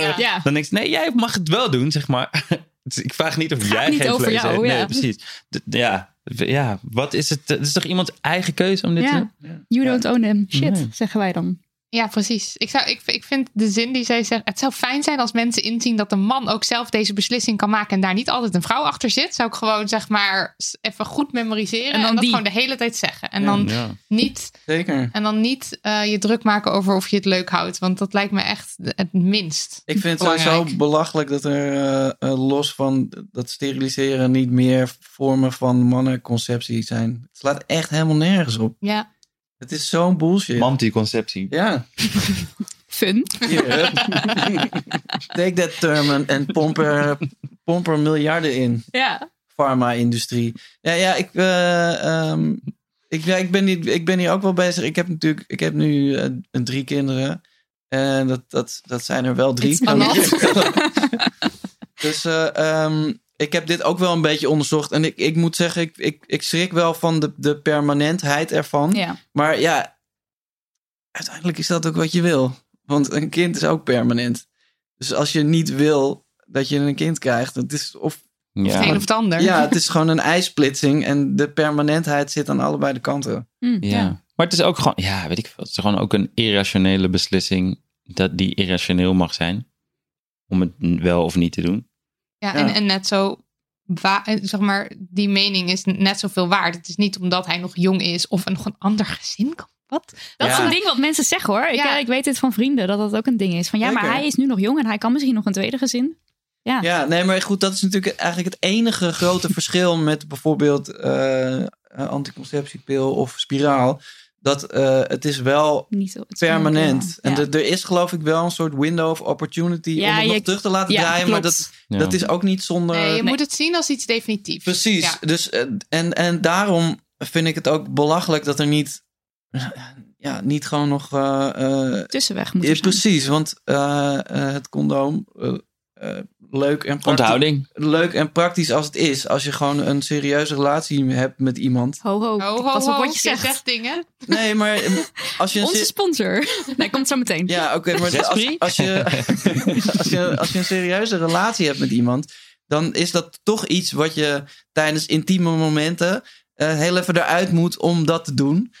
Ja. Ja. *laughs* Dan denk je, nee, jij mag het wel doen, zeg maar. *laughs* Dus ik vraag niet of gaat jij niet geen over vlees jou, eet. ja. Nee, precies. D- ja, Ja, wat is het? Het is toch iemands eigen keuze om dit te Ja. doen? You don't own them. Shit, Nee. zeggen wij dan. Ja, precies. Ik, zou, ik, ik vind de zin die zij zegt. Het zou fijn zijn als mensen inzien dat een man ook zelf deze beslissing kan maken. En daar niet altijd een vrouw achter zit. Zou ik gewoon zeg maar even goed memoriseren. En En, dan dat die. gewoon de hele tijd zeggen. En Ja. dan Ja. niet. Zeker. En dan niet eh, je druk maken over of je het leuk houdt. Want dat lijkt me echt het minst. Ik vind het sowieso belangrijk. belachelijk dat er eh, eh, los van dat steriliseren niet meer vormen van mannenconceptie zijn. Het slaat echt helemaal nergens op. Ja. Het is zo'n bullshit. Manticonceptie. Ja. *laughs* Fun. Hup. Take that term en, en pomp, er, pomp er miljarden in. Ja. Pharma-industrie. Ja, ja, ik, eh, ehm, ik, ja ik, ben hier, ik ben hier ook wel bezig. Ik heb natuurlijk, ik heb nu eh, een drie kinderen. En dat, dat, dat zijn er wel drie. *laughs* *laughs* Dus eh, ehm, ik heb dit ook wel een beetje onderzocht. En ik, ik moet zeggen, ik, ik, ik schrik wel van de, de permanentheid ervan. Ja. Maar ja, uiteindelijk is dat ook wat je wil. Want een kind is ook permanent. Dus als je niet wil dat je een kind krijgt, het is of. Of het een of het ander. Ja, het is *laughs* gewoon een ijsplitsing en de permanentheid zit aan allebei de kanten. Ja. Maar het is ook gewoon, ja, weet ik veel. Het is gewoon ook een irrationele beslissing dat die irrationeel mag zijn. Om het wel of niet te doen. Ja, Ja. En, en net zo, eh, zeg maar, die mening is net zoveel waard. Het is niet omdat hij nog jong is of een, nog een ander gezin kan. Wat? Dat Ja. is een ding wat mensen zeggen hoor. Ik, Ja. eh, ik weet dit van vrienden dat dat ook een ding is. Van ja, maar hij is nu nog jong en hij kan misschien nog een tweede gezin. Ja. Ja, nee, maar goed, dat is natuurlijk eigenlijk het enige grote *laughs* verschil met bijvoorbeeld eh, een anticonceptiepil of spiraal. Dat eh, het is wel Niet zo, het is permanent. wel- En ja. er is geloof ik wel een soort window of opportunity Ja, om het nog je- terug te laten ja, draaien. Maar dat, Ja. dat is ook niet zonder... Nee, je Nee. moet het zien als iets definitiefs. Precies. Ja. Dus, eh, en, en daarom vind ik het ook belachelijk dat er niet, ja, niet gewoon nog. eh, eh, Tussenweg moet er precies, want eh, eh, het condoom. Leuk, en praktisch, Onthouding. leuk en praktisch als het is. Als je gewoon een serieuze relatie hebt met iemand. Ho, ho, Ho, ho, pas op ho, wat je zegt. dingen. Nee, maar eh, als je een Onze sponsor. Nee, komt zo meteen. Ja, oké, maar als, als, je, *laughs* als, je, als je een serieuze relatie hebt met iemand, dan is dat toch iets wat je tijdens intieme momenten eh, heel even eruit moet om dat te doen.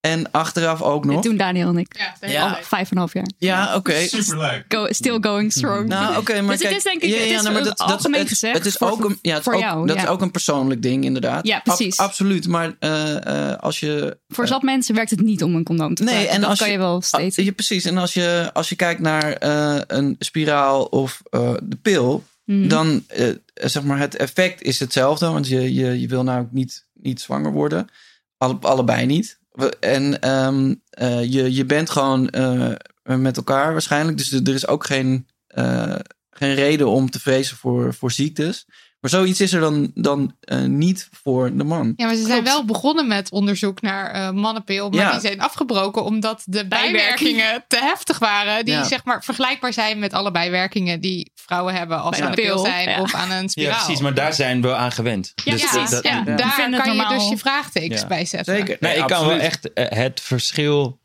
En achteraf ook nog. doen Daniel en ik. Ja, vijf en een half jaar. Ja, oké. Superleuk. Go, still going strong. Nou, oké, maar Dus het is denk ik- ja, het is nou, maar dat, dat, algemeen het, gezegd het is voor- ook een, ja, het voor ook, jou, dat ja. is ook een persoonlijk ding, inderdaad. Ja, precies. absoluut, maar eh, eh, als je Voor zat mensen werkt het niet om een condoom te Nee, gebruiken. en dat als kan je- je wel Ah, steeds. ja, precies. En als je, als je kijkt naar eh, een spiraal of eh, de pil, Mhm. dan eh, zeg maar het effect is hetzelfde. Want je, je, je wil nou ook niet, niet zwanger worden. Alle, allebei niet. En ehm, eh, je, je bent gewoon eh, met elkaar waarschijnlijk. Dus er er is ook geen, eh, geen reden om te vrezen voor, voor ziektes. Maar zoiets is er dan, dan eh, niet voor de man. Ja, maar ze zijn wel begonnen met onderzoek naar eh mannenpil. Maar Ja. die zijn afgebroken omdat de bijwerkingen te heftig waren. Die Ja. zeg maar vergelijkbaar zijn met alle bijwerkingen die vrouwen hebben als ze aan de pil zijn ja. of aan een spiraal. Ja, precies. Maar daar zijn we aan gewend. Ja, Dus precies. dat- ja. ja. Daar kan je normaal. dus je vraagtekens Ja. bij zetten. Zeker. Nee, ik kan wel echt eh, het verschil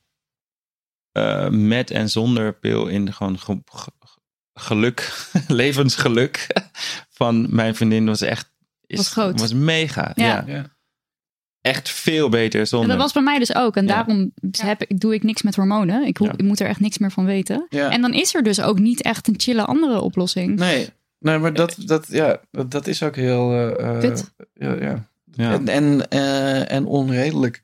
eh, met en zonder pil in gewoon ge- ge- geluk, *laughs* levensgeluk van mijn vriendin was echt is, Was groot. Was mega. Ja. Ja. Echt veel beter En zonder. dat was bij mij dus ook. En Ja. daarom heb, ik- doe ik niks met hormonen. Ik, Ja. ik moet er echt niks meer van weten. Ja. En dan is er dus ook niet echt een chille andere oplossing. Nee, nee maar dat, dat, ja, dat, dat is ook heel... eh, eh, Kut. Ja, ja. Ja. En, en, eh, en onredelijk.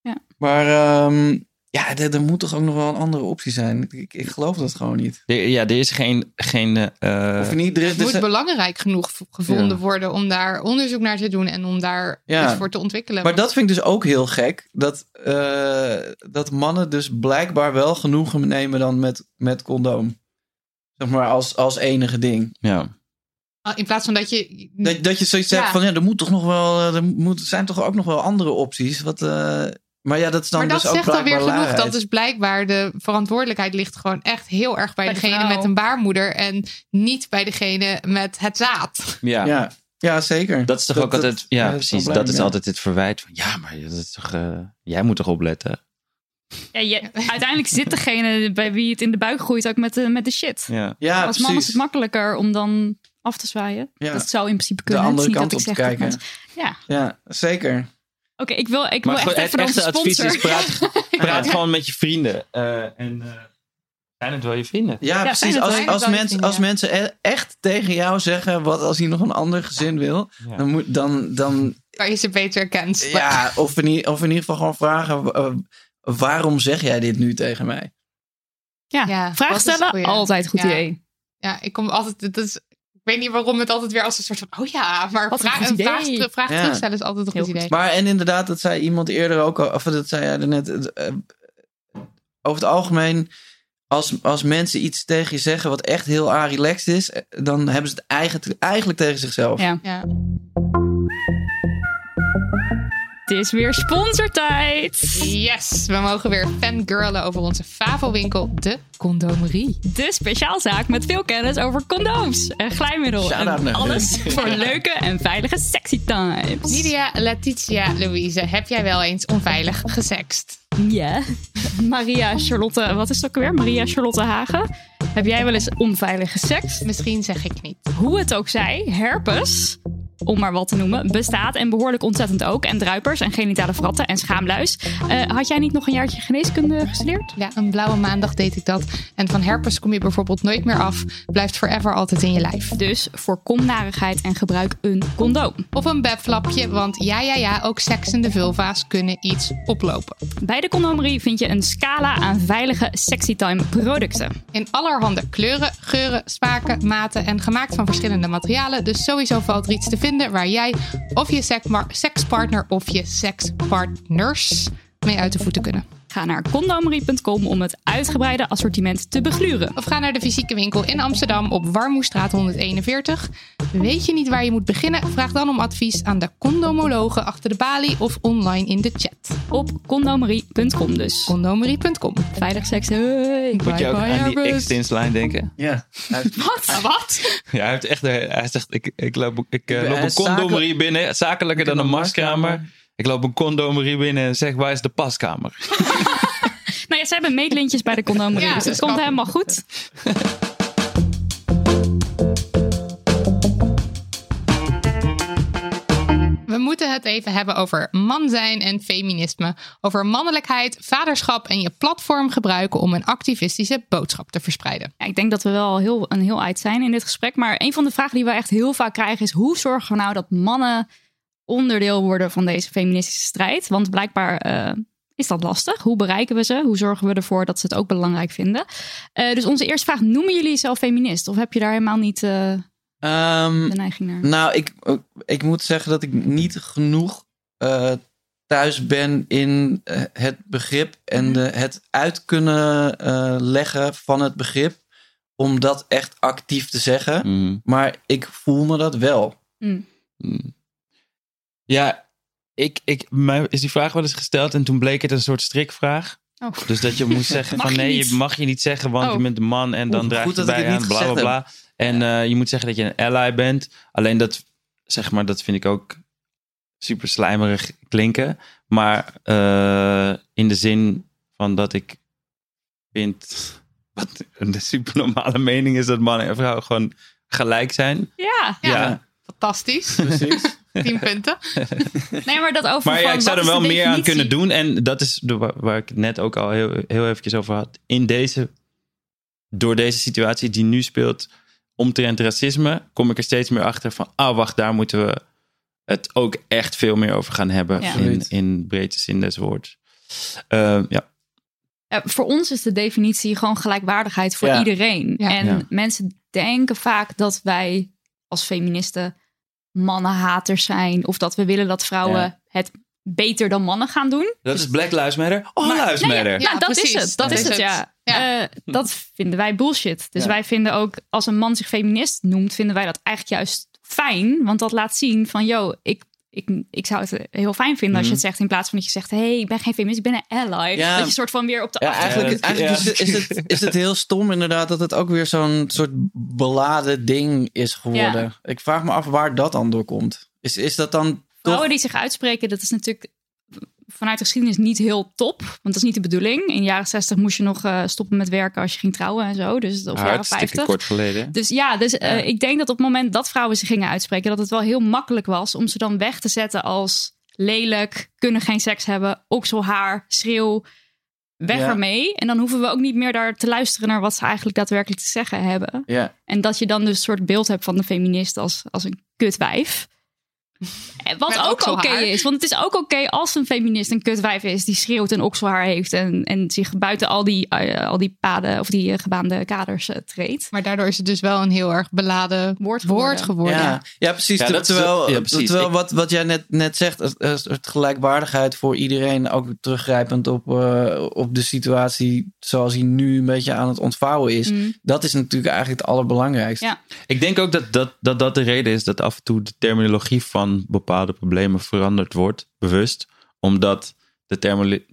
Ja. Maar ehm, ja, er, er moet toch ook nog wel een andere optie zijn. Ik, ik, geloof dat gewoon niet. Ja, er is geen. geen eh, Of niet, er, is- Het moet belangrijk genoeg gevonden Ja. worden om daar onderzoek naar te doen en om daar Ja. iets voor te ontwikkelen. maar dat vind ik dus ook heel gek. Dat, eh, dat mannen dus blijkbaar wel genoegen nemen dan met, met condoom. Zeg maar als, als enige ding. ja. Ah, In plaats van dat je. Dat, dat je zoiets Ja. zegt van ja, er moet toch nog wel, eh, er moet, zijn toch ook nog wel andere opties. Wat, eh, maar ja, dat is dan maar dat dus ook zegt alweer blijkbaar genoeg. Dat dus blijkbaar de verantwoordelijkheid ligt gewoon echt heel erg bij, Bij de degene vrouw. met een baarmoeder. En niet bij degene met het zaad. Ja. Ja, ja, zeker. Dat is toch ook altijd. Ja, dat precies. Dat is ja. altijd het verwijt van. Ja, maar dat is toch. eh, jij moet toch opletten. Ja, je- uiteindelijk zit degene bij wie het in de buik groeit ook met de, met de shit. Ja. Ja, Als man is het makkelijker om dan af te zwaaien. Ja. Dat zou in principe De kunnen. Is andere kant dat op te dat kijken. Ja, Ja, zeker. Oké. ik wil, ik Maar wil echt gewoon, even het echte advies sponsor. is praat, *laughs* praat gewoon met je vrienden. eh, en eh zijn het wel je vrienden. Ja, precies. Als, als, als mensen e- echt tegen jou zeggen... Wat als hij nog een ander gezin wil... Ja. Dan, moet, dan, dan Waar je ze beter kent. ja, of in, of in ieder geval gewoon vragen... eh, waarom zeg jij dit nu tegen mij? Ja, Ja, vraag dat stellen, altijd een goed Ja. idee. Ja, ik kom altijd. Het is, ik weet niet waarom het altijd weer als een soort van. Oh ja, maar Wat vraag, een vraag, vraag Ja. terugstellen is altijd een Heel goed goed. idee. Maar en inderdaad, dat zei iemand eerder ook al... Of dat zei jij er net... eh, over het algemeen... Als, als mensen iets tegen je zeggen wat echt heel relaxed is... eh, dan hebben ze het eigenlijk, eigenlijk tegen zichzelf. Ja. Ja. Het is weer sponsortijd. Yes, we mogen weer fangirlen over onze favo-winkel, de Condomerie. De speciaalzaak met veel kennis over condooms en glijmiddel. Shout-out En alles voor leuke en veilige sexy times. Lydia, Letitia, Louise, heb jij wel eens onveilig gesext? Ja. Maria Charlotte, wat is het ook alweer? Maria Charlotte Hagen. Heb jij wel eens onveilige seks? Misschien zeg ik niet. Hoe het ook zij, herpes, om maar wat te noemen, bestaat en behoorlijk ontzettend ook. En druipers en genitale fratten en schaamluis. Eh, had jij niet nog een jaartje geneeskunde gestudeerd? Ja, een blauwe maandag deed ik dat. En van herpes kom je bijvoorbeeld nooit meer af. Blijft forever altijd in je lijf. Dus voorkom narigheid en gebruik een condoom. Of een bedflapje, want ja, ja, ja, ook seksende vulva's kunnen iets oplopen. Bij de condomerie vind je een scala aan veilige sexytime producten. In allerhande kleuren, geuren, smaken, maten en gemaakt van verschillende materialen. Dus sowieso valt er iets te vinden waar jij of je sekspartner of je sekspartners mee uit de voeten kunnen. Ga naar condomerie.com om het uitgebreide assortiment te begluren. Of ga naar de fysieke winkel in Amsterdam op Warmoestraat 141. Weet je niet waar je moet beginnen? Vraag dan om advies aan de condomologen achter de balie of online in de chat. Op condomerie.com dus. Condomerie.com. Veilig seks. Hey. Moet je ook Bye, aan die Airbus. X-Tinslijn denken? Ja. Wat? Wat? Ja, hij heeft echt. Hij zegt: Ik, ik loop, ik, eh, loop een condomerie binnen. Zakelijker dan een maskamer. Ik loop een condomerie binnen en zeg: Waar is de paskamer? *laughs* Nou ja, ze hebben meetlintjes bij de condomerie, Ja, dus dat het komt helemaal goed. We moeten het even hebben over man zijn en feminisme. Over mannelijkheid, vaderschap en je platform gebruiken om een activistische boodschap te verspreiden. Ja, ik denk dat we wel heel, een heel eind zijn in dit gesprek. Maar een van de vragen die we echt heel vaak krijgen is... hoe zorgen we nou dat mannen onderdeel worden van deze feministische strijd? Want blijkbaar eh, is dat lastig. Hoe bereiken we ze? Hoe zorgen we ervoor dat ze het ook belangrijk vinden? Eh, dus onze eerste vraag, noemen jullie jezelf feminist? Of heb je daar helemaal niet eh, Ehm, de neiging naar? Nou, ik, ik moet zeggen dat ik niet genoeg eh, thuis ben in het begrip en de, het uit kunnen eh, leggen van het begrip. Om dat echt actief te zeggen. Mm. Maar ik voel me dat wel. Mm. Ja, ik, ik, mij is die vraag wel eens gesteld en toen bleek het een soort strikvraag. Oh. Dus dat je *laughs* moest zeggen van je nee, je mag je niet zeggen, want Oh. je bent een man en dan Oeh, draag je bij het aan, bla bla bla. En eh, je moet zeggen dat je een ally bent. Alleen dat, zeg maar, dat vind ik ook super slijmerig klinken. Maar eh, in de zin van dat ik vind, wat een super normale mening is dat mannen en vrouwen gewoon gelijk zijn. Ja, Ja, Ja. fantastisch. Precies. *laughs* 10 punten. *laughs* nee, maar dat over Maar ja, ik zou er wel meer aan kunnen doen. En dat is de, waar, waar ik het net ook al heel, heel eventjes over had. In deze, door deze situatie die nu speelt, omtrent racisme, kom ik er steeds meer achter van, ah wacht, daar moeten we het ook echt veel meer over gaan hebben. Ja. In, in breedte zin des woords. Ehm, ja. Ja, voor ons is de definitie gewoon gelijkwaardigheid voor Ja. iedereen. Ja. En Ja. mensen denken vaak dat wij als feministen mannenhaters zijn. Of dat we willen dat vrouwen Ja. het beter dan mannen gaan doen. Dat is Black Lives Matter. All Maar- Lives nee, ja, Matter. ja, Ja, dat precies. is het. Dat, is het, ja. Ja. Eh, dat vinden wij bullshit. Dus Ja. wij vinden ook, als een man zich feminist noemt, vinden wij dat eigenlijk juist fijn. Want dat laat zien van, yo, ik, ik, ik zou het heel fijn vinden als je het zegt. In plaats van dat je zegt, hey, ik ben geen feminist, ik ben een ally. Ja. Dat je soort van weer op de Ja, achtergrond... eigenlijk, Ja, eigenlijk ja. Is, het, is, het, *laughs* is het heel stom inderdaad dat het ook weer zo'n soort beladen ding is geworden. Ja. Ik vraag me af waar dat dan door komt. Is, is dat dan toch... Vrouwen die zich uitspreken, dat is natuurlijk vanuit de geschiedenis niet heel top. Want dat is niet de bedoeling. In de jaren 60 moest je nog eh, stoppen met werken als je ging trouwen en zo. Dus of jaren Hartstikke 50. kort geleden. Dus ja, dus, eh, ik denk dat op het moment dat vrouwen zich gingen uitspreken, dat het wel heel makkelijk was om ze dan weg te zetten als lelijk, kunnen geen seks hebben, okselhaar, schreeuw. Weg Ja. ermee. En dan hoeven we ook niet meer daar te luisteren naar wat ze eigenlijk daadwerkelijk te zeggen hebben. Ja. En dat je dan dus een soort beeld hebt van de feminist als, als een kutwijf. En Wat Met ook oké is. Want het is ook oké als een feminist een kutwijf is die schreeuwt en okselhaar heeft. En, en zich buiten al die, eh, al die paden of die eh, gebaande kaders eh, treedt. Maar daardoor is het dus wel een heel erg beladen woord geworden. Ja, ja precies. Ja, dat is- terwijl ja, precies. terwijl wat, wat jij net, net zegt, het, gelijkwaardigheid voor iedereen, ook teruggrijpend op, eh, op de situatie zoals die nu een beetje aan het ontvouwen is. Mm. Dat is natuurlijk eigenlijk het allerbelangrijkste. Ja. Ik denk ook dat dat, dat dat de reden is dat af en toe de terminologie van bepaalde problemen veranderd wordt, bewust. Omdat de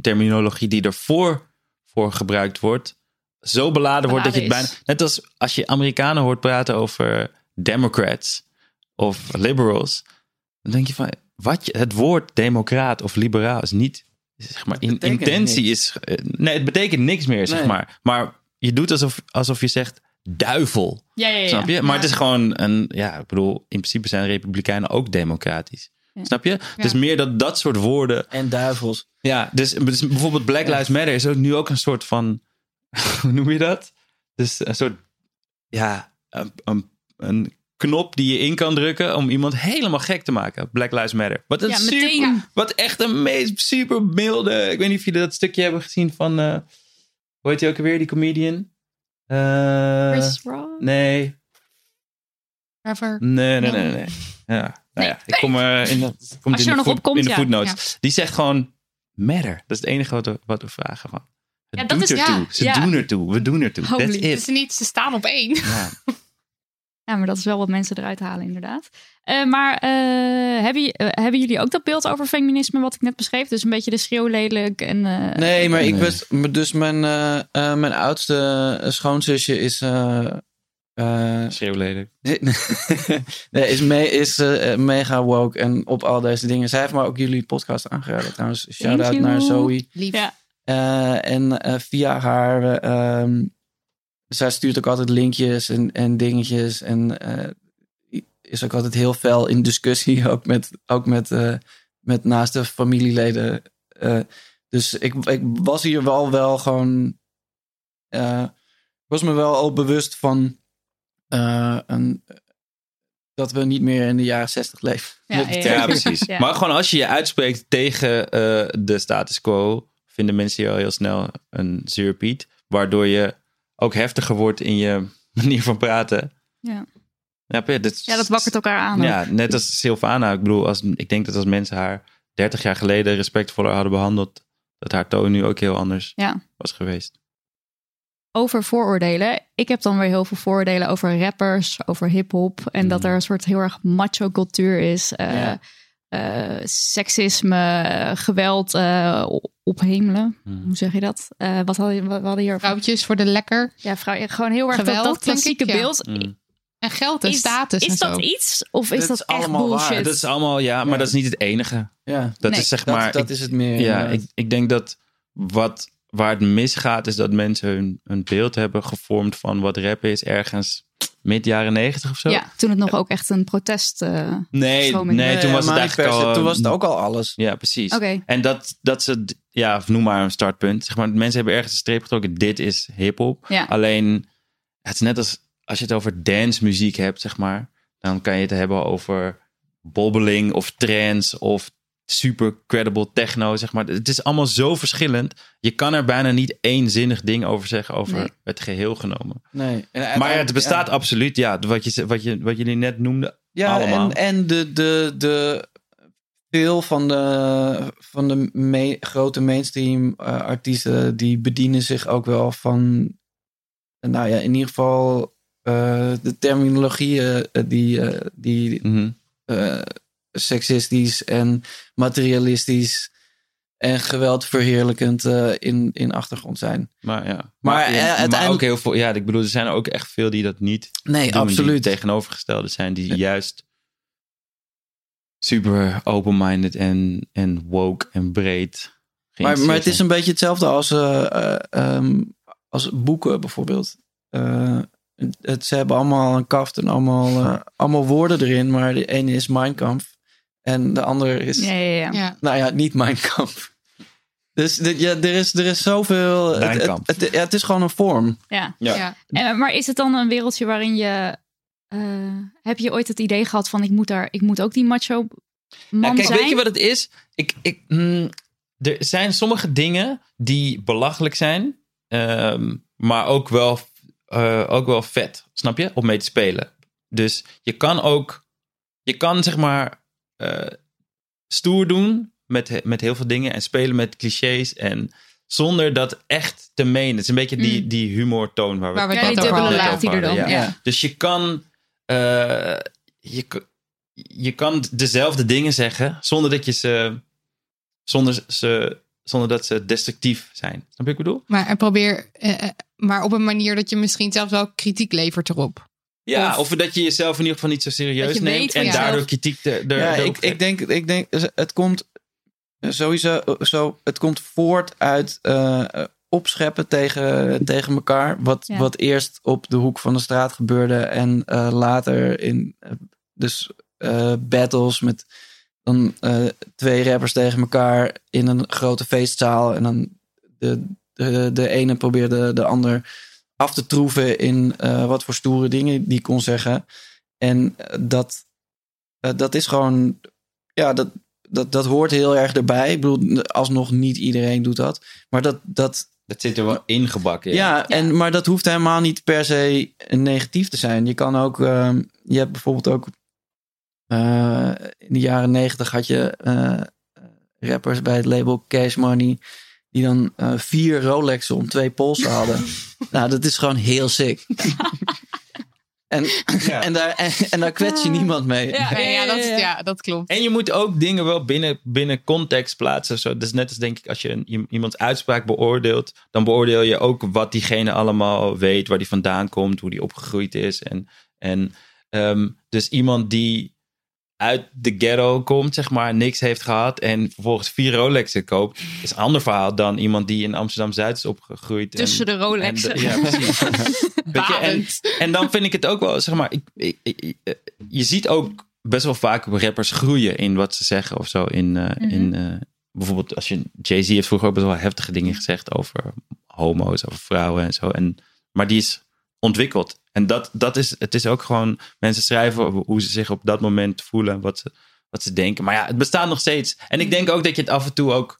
terminologie die ervoor voor gebruikt wordt, zo beladen wordt dat je het bijna. Net als als je Amerikanen hoort praten over Democrats of liberals, dan denk je van wat je, het woord democraat of liberaal is niet. Zeg maar, in, intentie is. eh, Nee, het betekent niks meer, zeg maar. Maar je doet alsof, alsof je zegt duivel. Ja, ja, ja. Snap je? Maar het is gewoon een, ja, ik bedoel, in principe zijn republikeinen ook democratisch. Ja. Snap je? Het is meer dat dat soort woorden. En duivels. Ja, dus, dus bijvoorbeeld Black Lives Matter is ook nu ook een soort van, *laughs* hoe noem je dat? Dus een soort, ja, een, een, een knop die je in kan drukken om iemand helemaal gek te maken. Black Lives Matter. Wat, een Ja, super, meteen. wat echt een meest super milde. Ik weet niet of jullie dat stukje hebben gezien van, eh, hoe heet hij ook alweer, die comedian? Eh, Chris Rock? Nee, Trevor. Nee, nee, nee, nee. Ja, nou ja, ik kom er in de, komt in de, nog voet- op komt, in de ja. footnotes. Die zegt gewoon matter. Dat is het enige wat we, wat we vragen van. Het Ja, dat doet is- ertoe. ja, Ze ja. doen ertoe. We doen ertoe. Holy. That's Het it. is niet, ze staan op één. *laughs* Ja. Maar dat is wel wat mensen eruit halen, inderdaad. Eh, maar eh, hebben, eh, hebben jullie ook dat beeld over feminisme wat ik net beschreef? Dus een beetje de schreeuw lelijk en... eh, Nee, maar ik maar dus mijn, mijn oudste schoonzusje is. eh, eh, Schreeuwlelijk. *laughs* nee, is, me, is mega woke en op al deze dingen. Zij heeft me ook jullie podcast aangeraden trouwens. Shout out you. naar Zoe. Lief. Ja. Eh, en eh, via haar, eh, zij stuurt ook altijd linkjes en, en dingetjes. En eh, is ook altijd heel fel in discussie, *laughs* ook met, ook met, eh, met naaste familieleden. Eh, dus ik, ik was hier wel, wel gewoon. eh, was me wel al bewust van. eh, een, dat we niet meer in de jaren zestig leven. *laughs* Ja, precies. Ja. Maar gewoon als je je uitspreekt tegen eh, de status quo, vinden mensen je al heel snel een zeurpiet. Waardoor je ook heftiger wordt in je *laughs* manier van praten. Ja. Ja, dat, ja, dat wakkert elkaar aan. ook. Ja, net als Sylvana. Ik bedoel, als, ik denk dat als mensen haar 30 jaar geleden respectvoller hadden behandeld, dat haar toon nu ook heel anders Ja. was geweest. Over vooroordelen. Ik heb dan weer heel veel vooroordelen over rappers, over hip-hop. En dat er een soort heel erg macho cultuur is. eh, Ja. Eh, seksisme, eh, geweld eh, ophemelen. Hmm. Hoe zeg je dat? Eh, wat hadden we hadden hier? Vrouwtjes voor de lekker. Ja, vrouw, gewoon heel erg dat, Geweld, dat denk klassieke ik, ja. beeld. Mm. En geld en Is, status is en zo. dat iets? Of is Dit dat is echt allemaal waar. bullshit? Dat is allemaal, ja, maar Ja. dat is niet het enige. Ja, Dat Nee, is zeg dat, maar. dat ik, is het meer. ja, ik, ik denk dat wat, waar het misgaat, is dat mensen hun, hun beeld hebben gevormd van wat rap is ergens mid jaren negentig of zo. Ja, toen het nog ook echt een protest... eh, Nee, nee, toen was het eigenlijk al. Toen was het ook al alles. Ja, precies. Oké. En dat, dat ze, ja, noem maar een startpunt. Zeg maar, mensen hebben ergens een streep getrokken. Dit is hip-hop. Ja. Alleen, het is net als als je het over dance muziek hebt, zeg maar. Dan kan je het hebben over bobbeling of trance of super credible techno, zeg maar. Het is allemaal zo verschillend. Je kan er bijna niet éénzinnig ding over zeggen over Nee. het geheel genomen. Nee. En Maar het bestaat absoluut, ja. Wat, je, wat, je, wat jullie net noemden, Ja, allemaal. en, en de, de, de veel van de, van de me- grote mainstream eh, artiesten die bedienen zich ook wel van, nou ja, in ieder geval eh, de terminologieën eh, die, die Mhm. eh, seksistisch en materialistisch en geweldverheerlijkend eh, in, in achtergrond zijn. Maar ja. Maar, eh, ja, uiteindelijk- ook heel veel. Ja, ik bedoel, er zijn er ook echt veel die dat niet Nee, doen, absoluut. Die tegenovergestelde zijn, die juist super open-minded en, en woke en breed. Maar, maar het is een beetje hetzelfde als, eh, eh, ehm, als boeken bijvoorbeeld. Het, ze hebben allemaal een kaft en allemaal, allemaal woorden erin. Maar de ene is Kampf. En de andere is, Ja, ja, ja. nou ja, niet Mein Kampf. Dus dit- ja, er, is, er is zoveel... Het, het, het- ja, het is gewoon een vorm. Ja. Ja. Ja. En, maar is het dan een wereldje waarin je... eh, heb je ooit het idee gehad van ik moet, daar, ik moet ook die macho man Ja, kijk, zijn? weet je wat het is? Ik, ik, mm, er zijn sommige dingen die belachelijk zijn, ehm, maar ook wel, eh, ook wel vet, snap je? Om mee te spelen. Dus je kan ook, je kan zeg maar eh, stoer doen met, met heel veel dingen en spelen met clichés en zonder dat echt te menen. Het is een beetje die, Mm. die humortoon waar we, Waar we Ja, het die over dubbele hadden. laag die er dan. Ja. Ja. Dus je kan, eh, je, je kan dezelfde dingen zeggen zonder dat je ze, zonder, ze, zonder dat ze destructief zijn. Snap je wat ik bedoel? Maar en probeer, eh, maar op een manier dat je misschien zelf wel kritiek levert erop. Ja, Of- of, dat je jezelf in ieder geval niet zo serieus neemt en jezelf. daardoor kritiek er, er, ja, ik, ik, denk, ik denk, het komt sowieso zo, het komt voort uit eh, opscheppen tegen, tegen elkaar. Wat, Ja. wat eerst op de hoek van de straat gebeurde en eh, later in eh, dus eh, battles met dan eh, twee rappers tegen elkaar in een grote feestzaal. En dan de, de, de ene probeerde de ander af te troeven in eh, wat voor stoere dingen die kon zeggen. En eh, dat, eh, dat is gewoon, ja, dat, dat, dat hoort heel erg erbij. Ik bedoel, alsnog niet iedereen doet dat. Maar dat, dat, Dat zit er wel ingebakken. ja, En, maar dat hoeft helemaal niet per se negatief te zijn. Je kan ook, ehm, je hebt bijvoorbeeld ook eh, in de jaren negentig had je eh, rappers bij het label Cash Money. Die dan eh, vier Rolexen om twee polsen hadden. *laughs* nou, dat is gewoon heel sick. *laughs* en, en, daar, en, en daar kwets je niemand mee. Ja, ja, dat, is- ja, dat klopt. En je moet ook dingen wel binnen, binnen context plaatsen. Zo. Dus net als denk ik, als je een, iemands uitspraak beoordeelt, dan beoordeel je ook wat diegene allemaal weet, waar die vandaan komt, hoe die opgegroeid is. En, en ehm, dus iemand die uit de ghetto komt, zeg maar, niks heeft gehad en vervolgens vier Rolexen koopt, is een ander verhaal dan iemand die in Amsterdam-Zuid is opgegroeid. Tussen en- de Rolexen. en de- ja, precies. *laughs* Je, en, en dan vind ik het ook wel, zeg maar, ik, ik, ik- eh, je ziet ook best wel vaak rappers groeien in wat ze zeggen of zo. In, eh, Mhm. in, eh, bijvoorbeeld, als je Jay-Z heeft vroeger ook best wel heftige dingen gezegd over homo's, over vrouwen en zo. En, maar die is ontwikkeld. En dat, dat is, het is ook gewoon, mensen schrijven over hoe ze zich op dat moment voelen, wat ze, wat ze denken. Maar ja, het bestaat nog steeds. En ik denk ook dat je het af en toe ook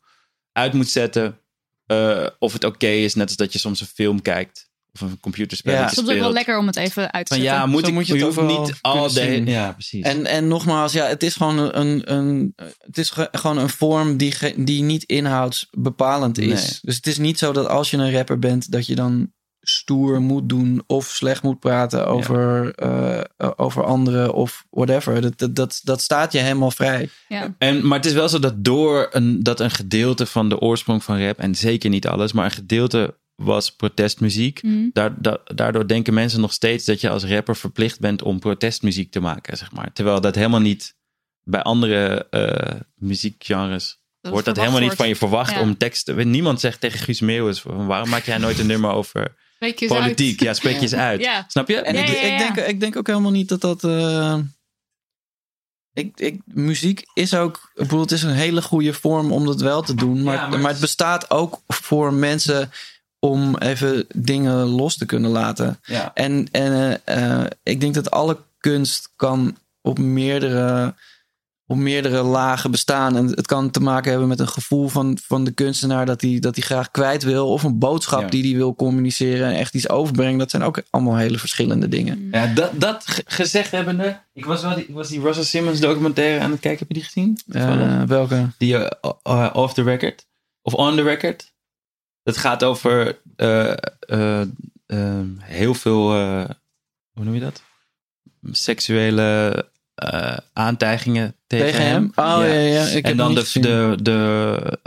uit moet zetten eh, of het oké is, net als dat je soms een film kijkt of een computerspel. Ja. Het is soms ook wel lekker om het even uit te Van zetten. ja, moet Zo ik moet je het je hoeft overal niet al de. Ja, precies. En, en nogmaals, ja, het is gewoon een, een, het is ge- gewoon een vorm die, ge- die niet inhoudsbepalend is. Nee. Dus het is niet zo dat als je een rapper bent, dat je dan stoer moet doen of slecht moet praten over, eh, eh, over anderen of whatever. Dat, dat, dat, dat staat je helemaal vrij. Ja. En, maar het is wel zo dat door een, dat een gedeelte van de oorsprong van rap, en zeker niet alles, maar een gedeelte was protestmuziek. Daar, da- daardoor denken mensen nog steeds dat je als rapper verplicht bent om protestmuziek te maken, zeg maar. Terwijl dat helemaal niet bij andere eh, muziekgenres Dat wordt dat helemaal niet van je verwacht Ja. om teksten. Niemand zegt tegen Guus Meeuwis, waarom maak jij nooit een nummer over Spreek je eens politiek? uit. Ja, spreek je eens uit. Ja. Snap je? En Ja, ik, ja, ja. Ik, denk, ik denk ook helemaal niet dat dat. eh, ik, ik, muziek is ook. Ik bedoel, het is een hele goede vorm om dat wel te doen. Maar, Ja, maar, maar het bestaat ook voor mensen om even dingen los te kunnen laten. Ja. En, en eh, eh, ik denk dat alle kunst kan op meerdere, op meerdere lagen bestaan. En het kan te maken hebben met een gevoel van, van de kunstenaar dat hij dat hij graag kwijt wil. Of een boodschap Ja. die hij wil communiceren en echt iets overbrengen. Dat zijn ook allemaal hele verschillende dingen. Ja, dat, dat ge- gezegd hebbende, ik was wel die, ik was die Russell Simmons documentaire aan het kijken. Heb je die gezien? Eh, welke? Die eh, eh, off the record of on the record. Dat gaat over eh, eh, eh, heel veel, eh, hoe noem je dat? Seksuele eh, aantijgingen tegen, Tegen hem? Oh, ja, ja, ik heb en dan de, de, de,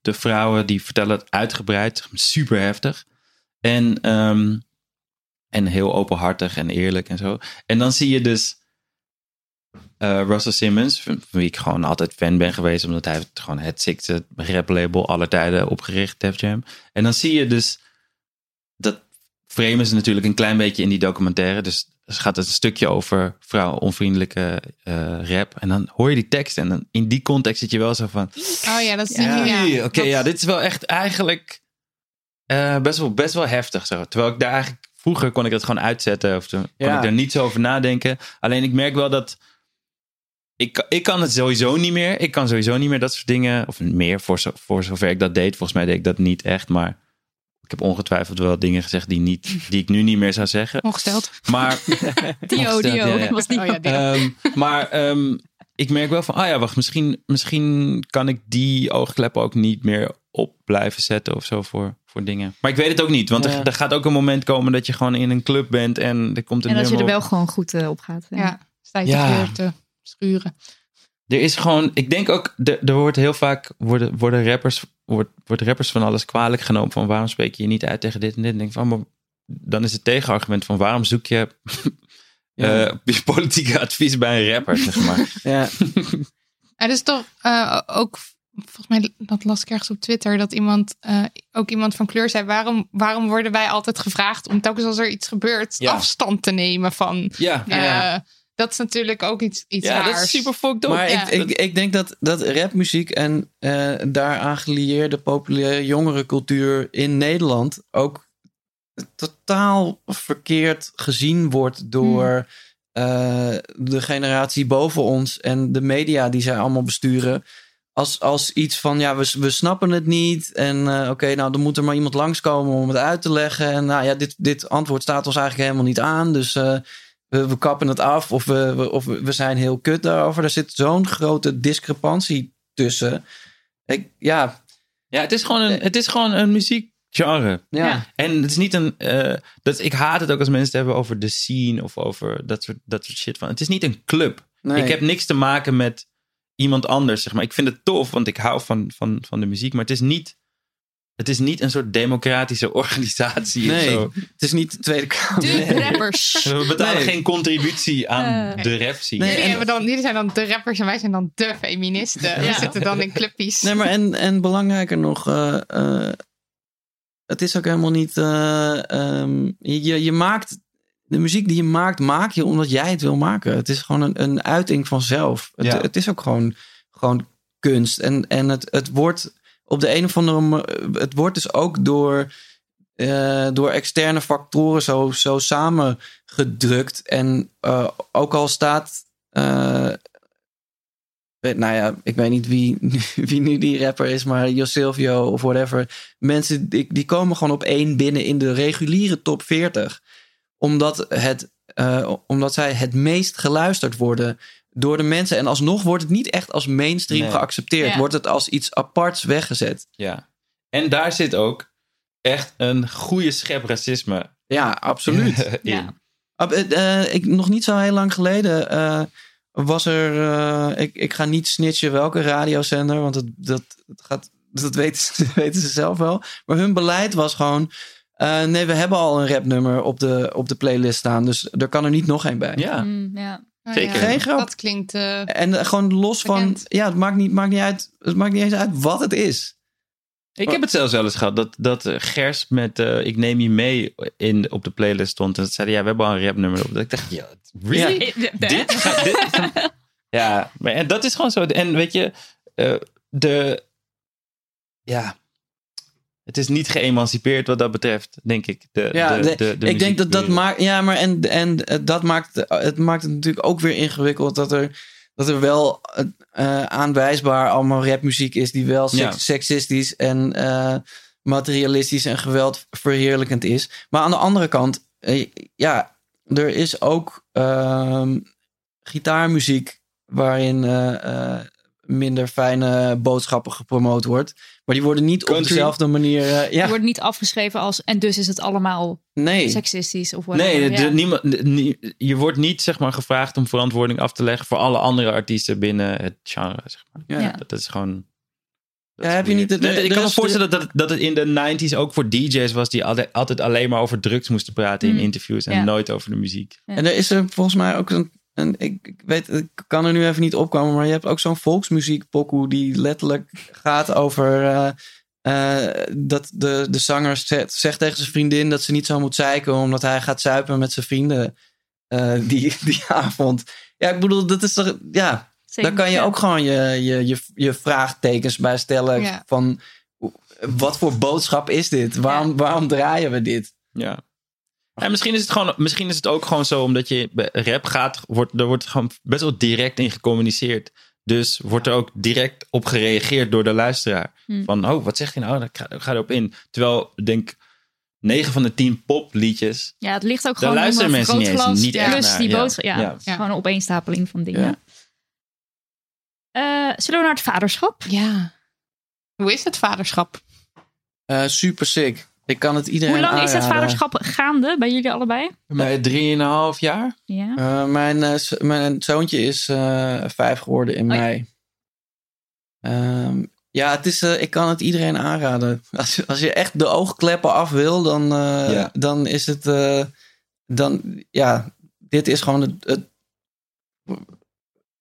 de vrouwen die vertellen het uitgebreid, super heftig. En, ehm, en heel openhartig en eerlijk en zo. En dan zie je dus eh, Russell Simmons, van wie ik gewoon altijd fan ben geweest, omdat hij heeft gewoon het sixte rap label aller tijden opgericht, Def Jam. En dan zie je dus, dat framen ze natuurlijk een klein beetje in die documentaire, dus gaat het een stukje over vrouwenonvriendelijke eh rap. En dan hoor je die tekst en dan in die context zit je wel zo van, Oh ja, dat is ja, ja. oké, ja, dit is wel echt eigenlijk eh, best, wel, best wel heftig. Zo. Terwijl ik daar eigenlijk vroeger kon ik dat gewoon uitzetten of toen kon ik er niet zo over nadenken. Alleen ik merk wel dat ik, ik kan het sowieso niet meer. Ik kan sowieso niet meer dat soort dingen of meer voor, zo, voor zover ik dat deed. Volgens mij deed ik dat niet echt, maar ik heb ongetwijfeld wel dingen gezegd die, niet, die ik nu niet meer zou zeggen. Ongesteld. Maar *laughs* Dio, Ongesteld, Dio. ja, ja. *laughs* Was Dio. Oh Ehm, maar ehm, ik merk wel van, ah ja, wacht, misschien, misschien kan ik die oogkleppen ook niet meer op blijven zetten of zo voor, voor dingen. Maar ik weet het ook niet, want Ja. er, er gaat ook een moment komen dat je gewoon in een club bent en er komt een En dat je er wel op. gewoon goed eh, op gaat. Ja, sta je Ja. te schuren. Er is gewoon, ik denk ook, er, er wordt heel vaak, worden, worden rappers, wordt, wordt rappers van alles kwalijk genomen van waarom spreek je je niet uit tegen dit en dit. En denk van, maar dan is het tegenargument van waarom zoek je *laughs* Ja. eh, politieke advies bij een rapper, zeg maar. *laughs* Ja. *laughs* Er is toch eh, ook, volgens mij, dat las ik ergens op Twitter, dat iemand, eh, ook iemand van kleur zei: waarom, waarom worden wij altijd gevraagd om telkens als er iets gebeurt Ja. afstand te nemen van. Ja. Ja. Dat is natuurlijk ook iets, iets Ja, raars. dat is super fucked up. Maar Ja. ik, ik, ik denk dat, dat rapmuziek en eh, daaraan gelieerde populaire jongerencultuur in Nederland ook totaal verkeerd gezien wordt door eh, de generatie boven ons en de media die zij allemaal besturen. Als, als iets van, ja, we, we snappen het niet. En eh, oké, nou, dan moet er maar iemand langskomen om het uit te leggen. En nou ja, dit, dit antwoord staat ons eigenlijk helemaal niet aan. Dus eh, we, we kappen het af of we, we- of we we zijn heel kut daarover. Er zit zo'n grote discrepantie tussen. Ik, ja, Ja, het is gewoon een, het is gewoon een muziekgenre. ja. Ja. En het is niet een. eh, dat, ik haat het ook als mensen het hebben over de scene of over dat soort, dat soort shit. Van. Het is niet een club. Nee. Ik heb niks te maken met iemand anders. Zeg maar. Ik vind het tof, want ik hou van, van, van de muziek. Maar het is niet. Het is niet een soort democratische *laughs* organisatie. Nee. Of zo. Het is niet de Tweede Kamer. De rappers. *laughs* We betalen Nee. geen contributie aan Eh. de rap scene. Nee, Jullie, en- hebben dan, jullie zijn dan de rappers en wij zijn dan de feministen. We Ja. zitten dan in clubpies. Nee, maar en, en belangrijker nog, eh, eh, het is ook helemaal niet. eh, ehm, je, je maakt. De muziek die je maakt, maak je omdat jij het wil maken. Het is gewoon een, een uiting vanzelf. Het, Ja. het is ook gewoon, gewoon kunst. En, en het, het wordt op de een of andere Het wordt dus ook door, eh, door externe factoren zo, zo samengedrukt. En eh, ook al staat. eh, weet- nou ja, ik weet niet wie, *laughs* wie nu die rapper is, maar Josilvio of whatever. Mensen die, die komen gewoon op één binnen in de reguliere top 40. Omdat, het, omdat zij het meest geluisterd worden door de mensen. En alsnog wordt het niet echt als mainstream Nee. geaccepteerd. Ja. Wordt het als iets aparts weggezet. Ja. En daar zit ook echt een goede schep racisme Ja, absoluut. *laughs* in. Ja. Eh, eh, ik, nog niet zo heel lang geleden eh, was er. eh, ik, ik ga niet snitchen welke radiozender, want het, dat, het gaat, dat weten, ze, *laughs* weten ze zelf wel. Maar hun beleid was gewoon. eh, nee, we hebben al een rapnummer op de, op de playlist staan, dus er kan er niet nog één bij. Ja. Mm, ja. Nou zeker. Geen grap. Dat klinkt... eh, En eh, gewoon los van. Ja, het maakt, niet, maakt, niet uit, het maakt niet eens uit wat het is. Ik heb het zelfs wel eens gehad dat, dat eh, Gers met eh, Ik neem je mee in, op de playlist stond. En dat zeiden, ja, we hebben al een rapnummer op. Dat ik dacht, ja, really? *laughs* *laughs* Dit? Ja, maar en dat is gewoon zo. En weet je, eh, de... Ja, het is niet geëmancipeerd wat dat betreft, denk ik. De, Ja, de, de- ik denk dat dat maakt. Ja, maar en, en dat maakt, het maakt het natuurlijk ook weer ingewikkeld dat er, dat er wel eh, aanwijsbaar allemaal rapmuziek is die wel seks- Ja. seksistisch en eh, materialistisch en geweldverheerlijkend is. Maar aan de andere kant, ja, er is ook ehm, gitaarmuziek waarin minder fijne boodschappen gepromoot wordt. Maar die worden niet op dezelfde manier. eh, Je ja, wordt niet afgeschreven als... En dus is het allemaal nee. seksistisch of whatever. Nee, de- ja. niemand, nie- je wordt niet zeg maar, gevraagd om verantwoording af te leggen voor alle andere artiesten binnen het genre. Zeg maar. Ja. Ja. Dat is gewoon. dat Ja, heb je niet- Nee, ik kan me voorstellen dat, dat het in de 90s ook voor DJ's was die altijd, altijd alleen maar over drugs moesten praten in Mm. interviews en Ja. nooit over de muziek. En er is er volgens mij ook een en ik, ik weet, ik kan er nu even niet opkomen, maar je hebt ook zo'n volksmuziek pokoe die letterlijk gaat over eh, eh, dat de, de zanger zegt, zegt tegen zijn vriendin dat ze niet zo moet zeiken omdat hij gaat zuipen met zijn vrienden eh, die, *laughs* die avond. Ja, ik bedoel, dat is toch, ja, Zeker, daar kan je ja. ook gewoon je, je, je, je vraagtekens bij stellen Ja. van wat voor boodschap is dit? Waarom, waarom draaien we dit? Ja. En misschien is het gewoon, misschien is het ook gewoon zo, omdat je bij rap gaat, wordt, er wordt gewoon best wel direct in gecommuniceerd. Dus wordt er ook direct op gereageerd door de luisteraar. Hm. Van, oh, wat zeg je nou? Ik ga, ik ga erop in. Terwijl, ik denk, 9 van de 10 popliedjes. Ja, het ligt ook gewoon luisteren mensen niet eens- niet echt Plus naar, die ja. boodschap. Ja, Ja. gewoon een opeenstapeling van dingen. Ja. Eh, zullen we naar het vaderschap? Ja. Hoe is het vaderschap? Eh, super sick. Ik kan het iedereen Hoe lang is het vaderschap gaande bij jullie allebei? Bij 3,5 jaar? Ja. Eh, mijn, eh, mijn zoontje is eh, vijf geworden in Oh ja. mei. Ehm, ja, het is, eh, ik kan het iedereen aanraden. Als, je- als je echt de oogkleppen af wil, dan, eh, Ja. dan is het. eh, dan, ja, dit is gewoon het. het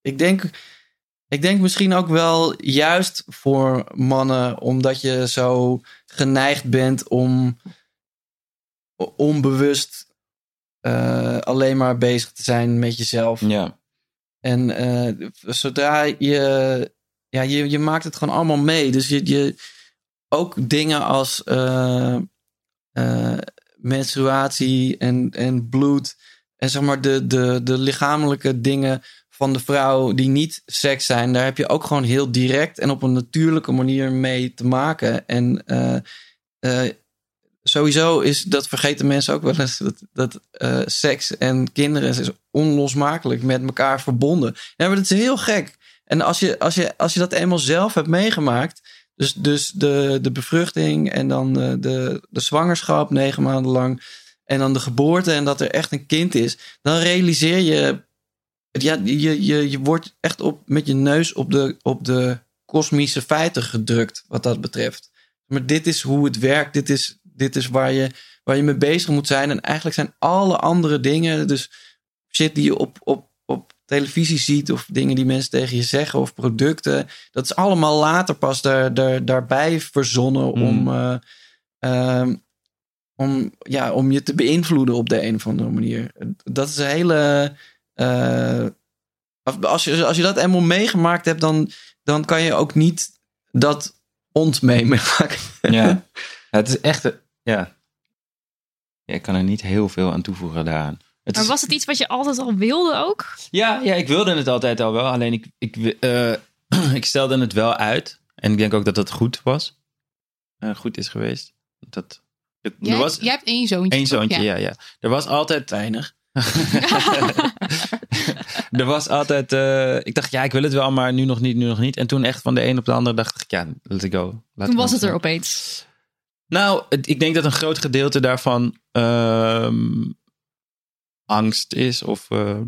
ik, denk, ik denk misschien ook wel juist voor mannen, omdat je zo geneigd bent om onbewust eh, alleen maar bezig te zijn met jezelf. Ja. En eh, zodra je, ja, je, je maakt het gewoon allemaal mee. Dus je, je ook dingen als eh, menstruatie en, en bloed. En zeg maar de, de, de lichamelijke dingen van de vrouw die niet seks zijn. Daar heb je ook gewoon heel direct en op een natuurlijke manier mee te maken. En eh, eh, sowieso is, dat vergeten mensen ook wel eens, dat, dat eh, seks en kinderen is onlosmakelijk met elkaar verbonden. Ja, maar dat is heel gek. En als je, als je, als je dat eenmaal zelf hebt meegemaakt, dus, dus de, de bevruchting en dan de, de, de zwangerschap negen maanden lang en dan de geboorte en dat er echt een kind is, dan realiseer je, ja, je, je, je wordt echt op, met je neus op de, op de kosmische feiten gedrukt wat dat betreft. Maar dit is hoe het werkt. Dit is, dit is waar, je, waar je mee bezig moet zijn. En eigenlijk zijn alle andere dingen, dus shit die je op, op, op televisie ziet, of dingen die mensen tegen je zeggen, of producten, dat is allemaal later pas daar, daar, daarbij verzonnen om, eh, ehm, om, ja, om je te beïnvloeden op de een of andere manier. Dat is een hele. Eh, als, je, als je dat eenmaal meegemaakt hebt, dan, dan kan je ook niet dat ont meemaken. Ja. *laughs* Ja, het is echt. Ja. ja. Ik kan er niet heel veel aan toevoegen daaraan. Het Maar is- was het iets wat je altijd al wilde ook? Ja, ja, ik wilde het altijd al wel. Alleen ik, ik, eh, *clears throat* ik stelde het wel uit. En ik denk ook dat dat goed was. Eh, goed is geweest. Dat, er Jij, was jij hebt één zoontje. toch? zoontje, ja. ja, Er was altijd... Weinig. *laughs* er was altijd... eh, ik dacht, ja, ik wil het wel, maar nu nog niet, nu nog niet. En toen echt van de een op de ander dacht ik, ja, let's go. Laat Toen was het er opeens. Nou, het- ik denk dat een groot gedeelte daarvan ehm, angst is. Of ehm,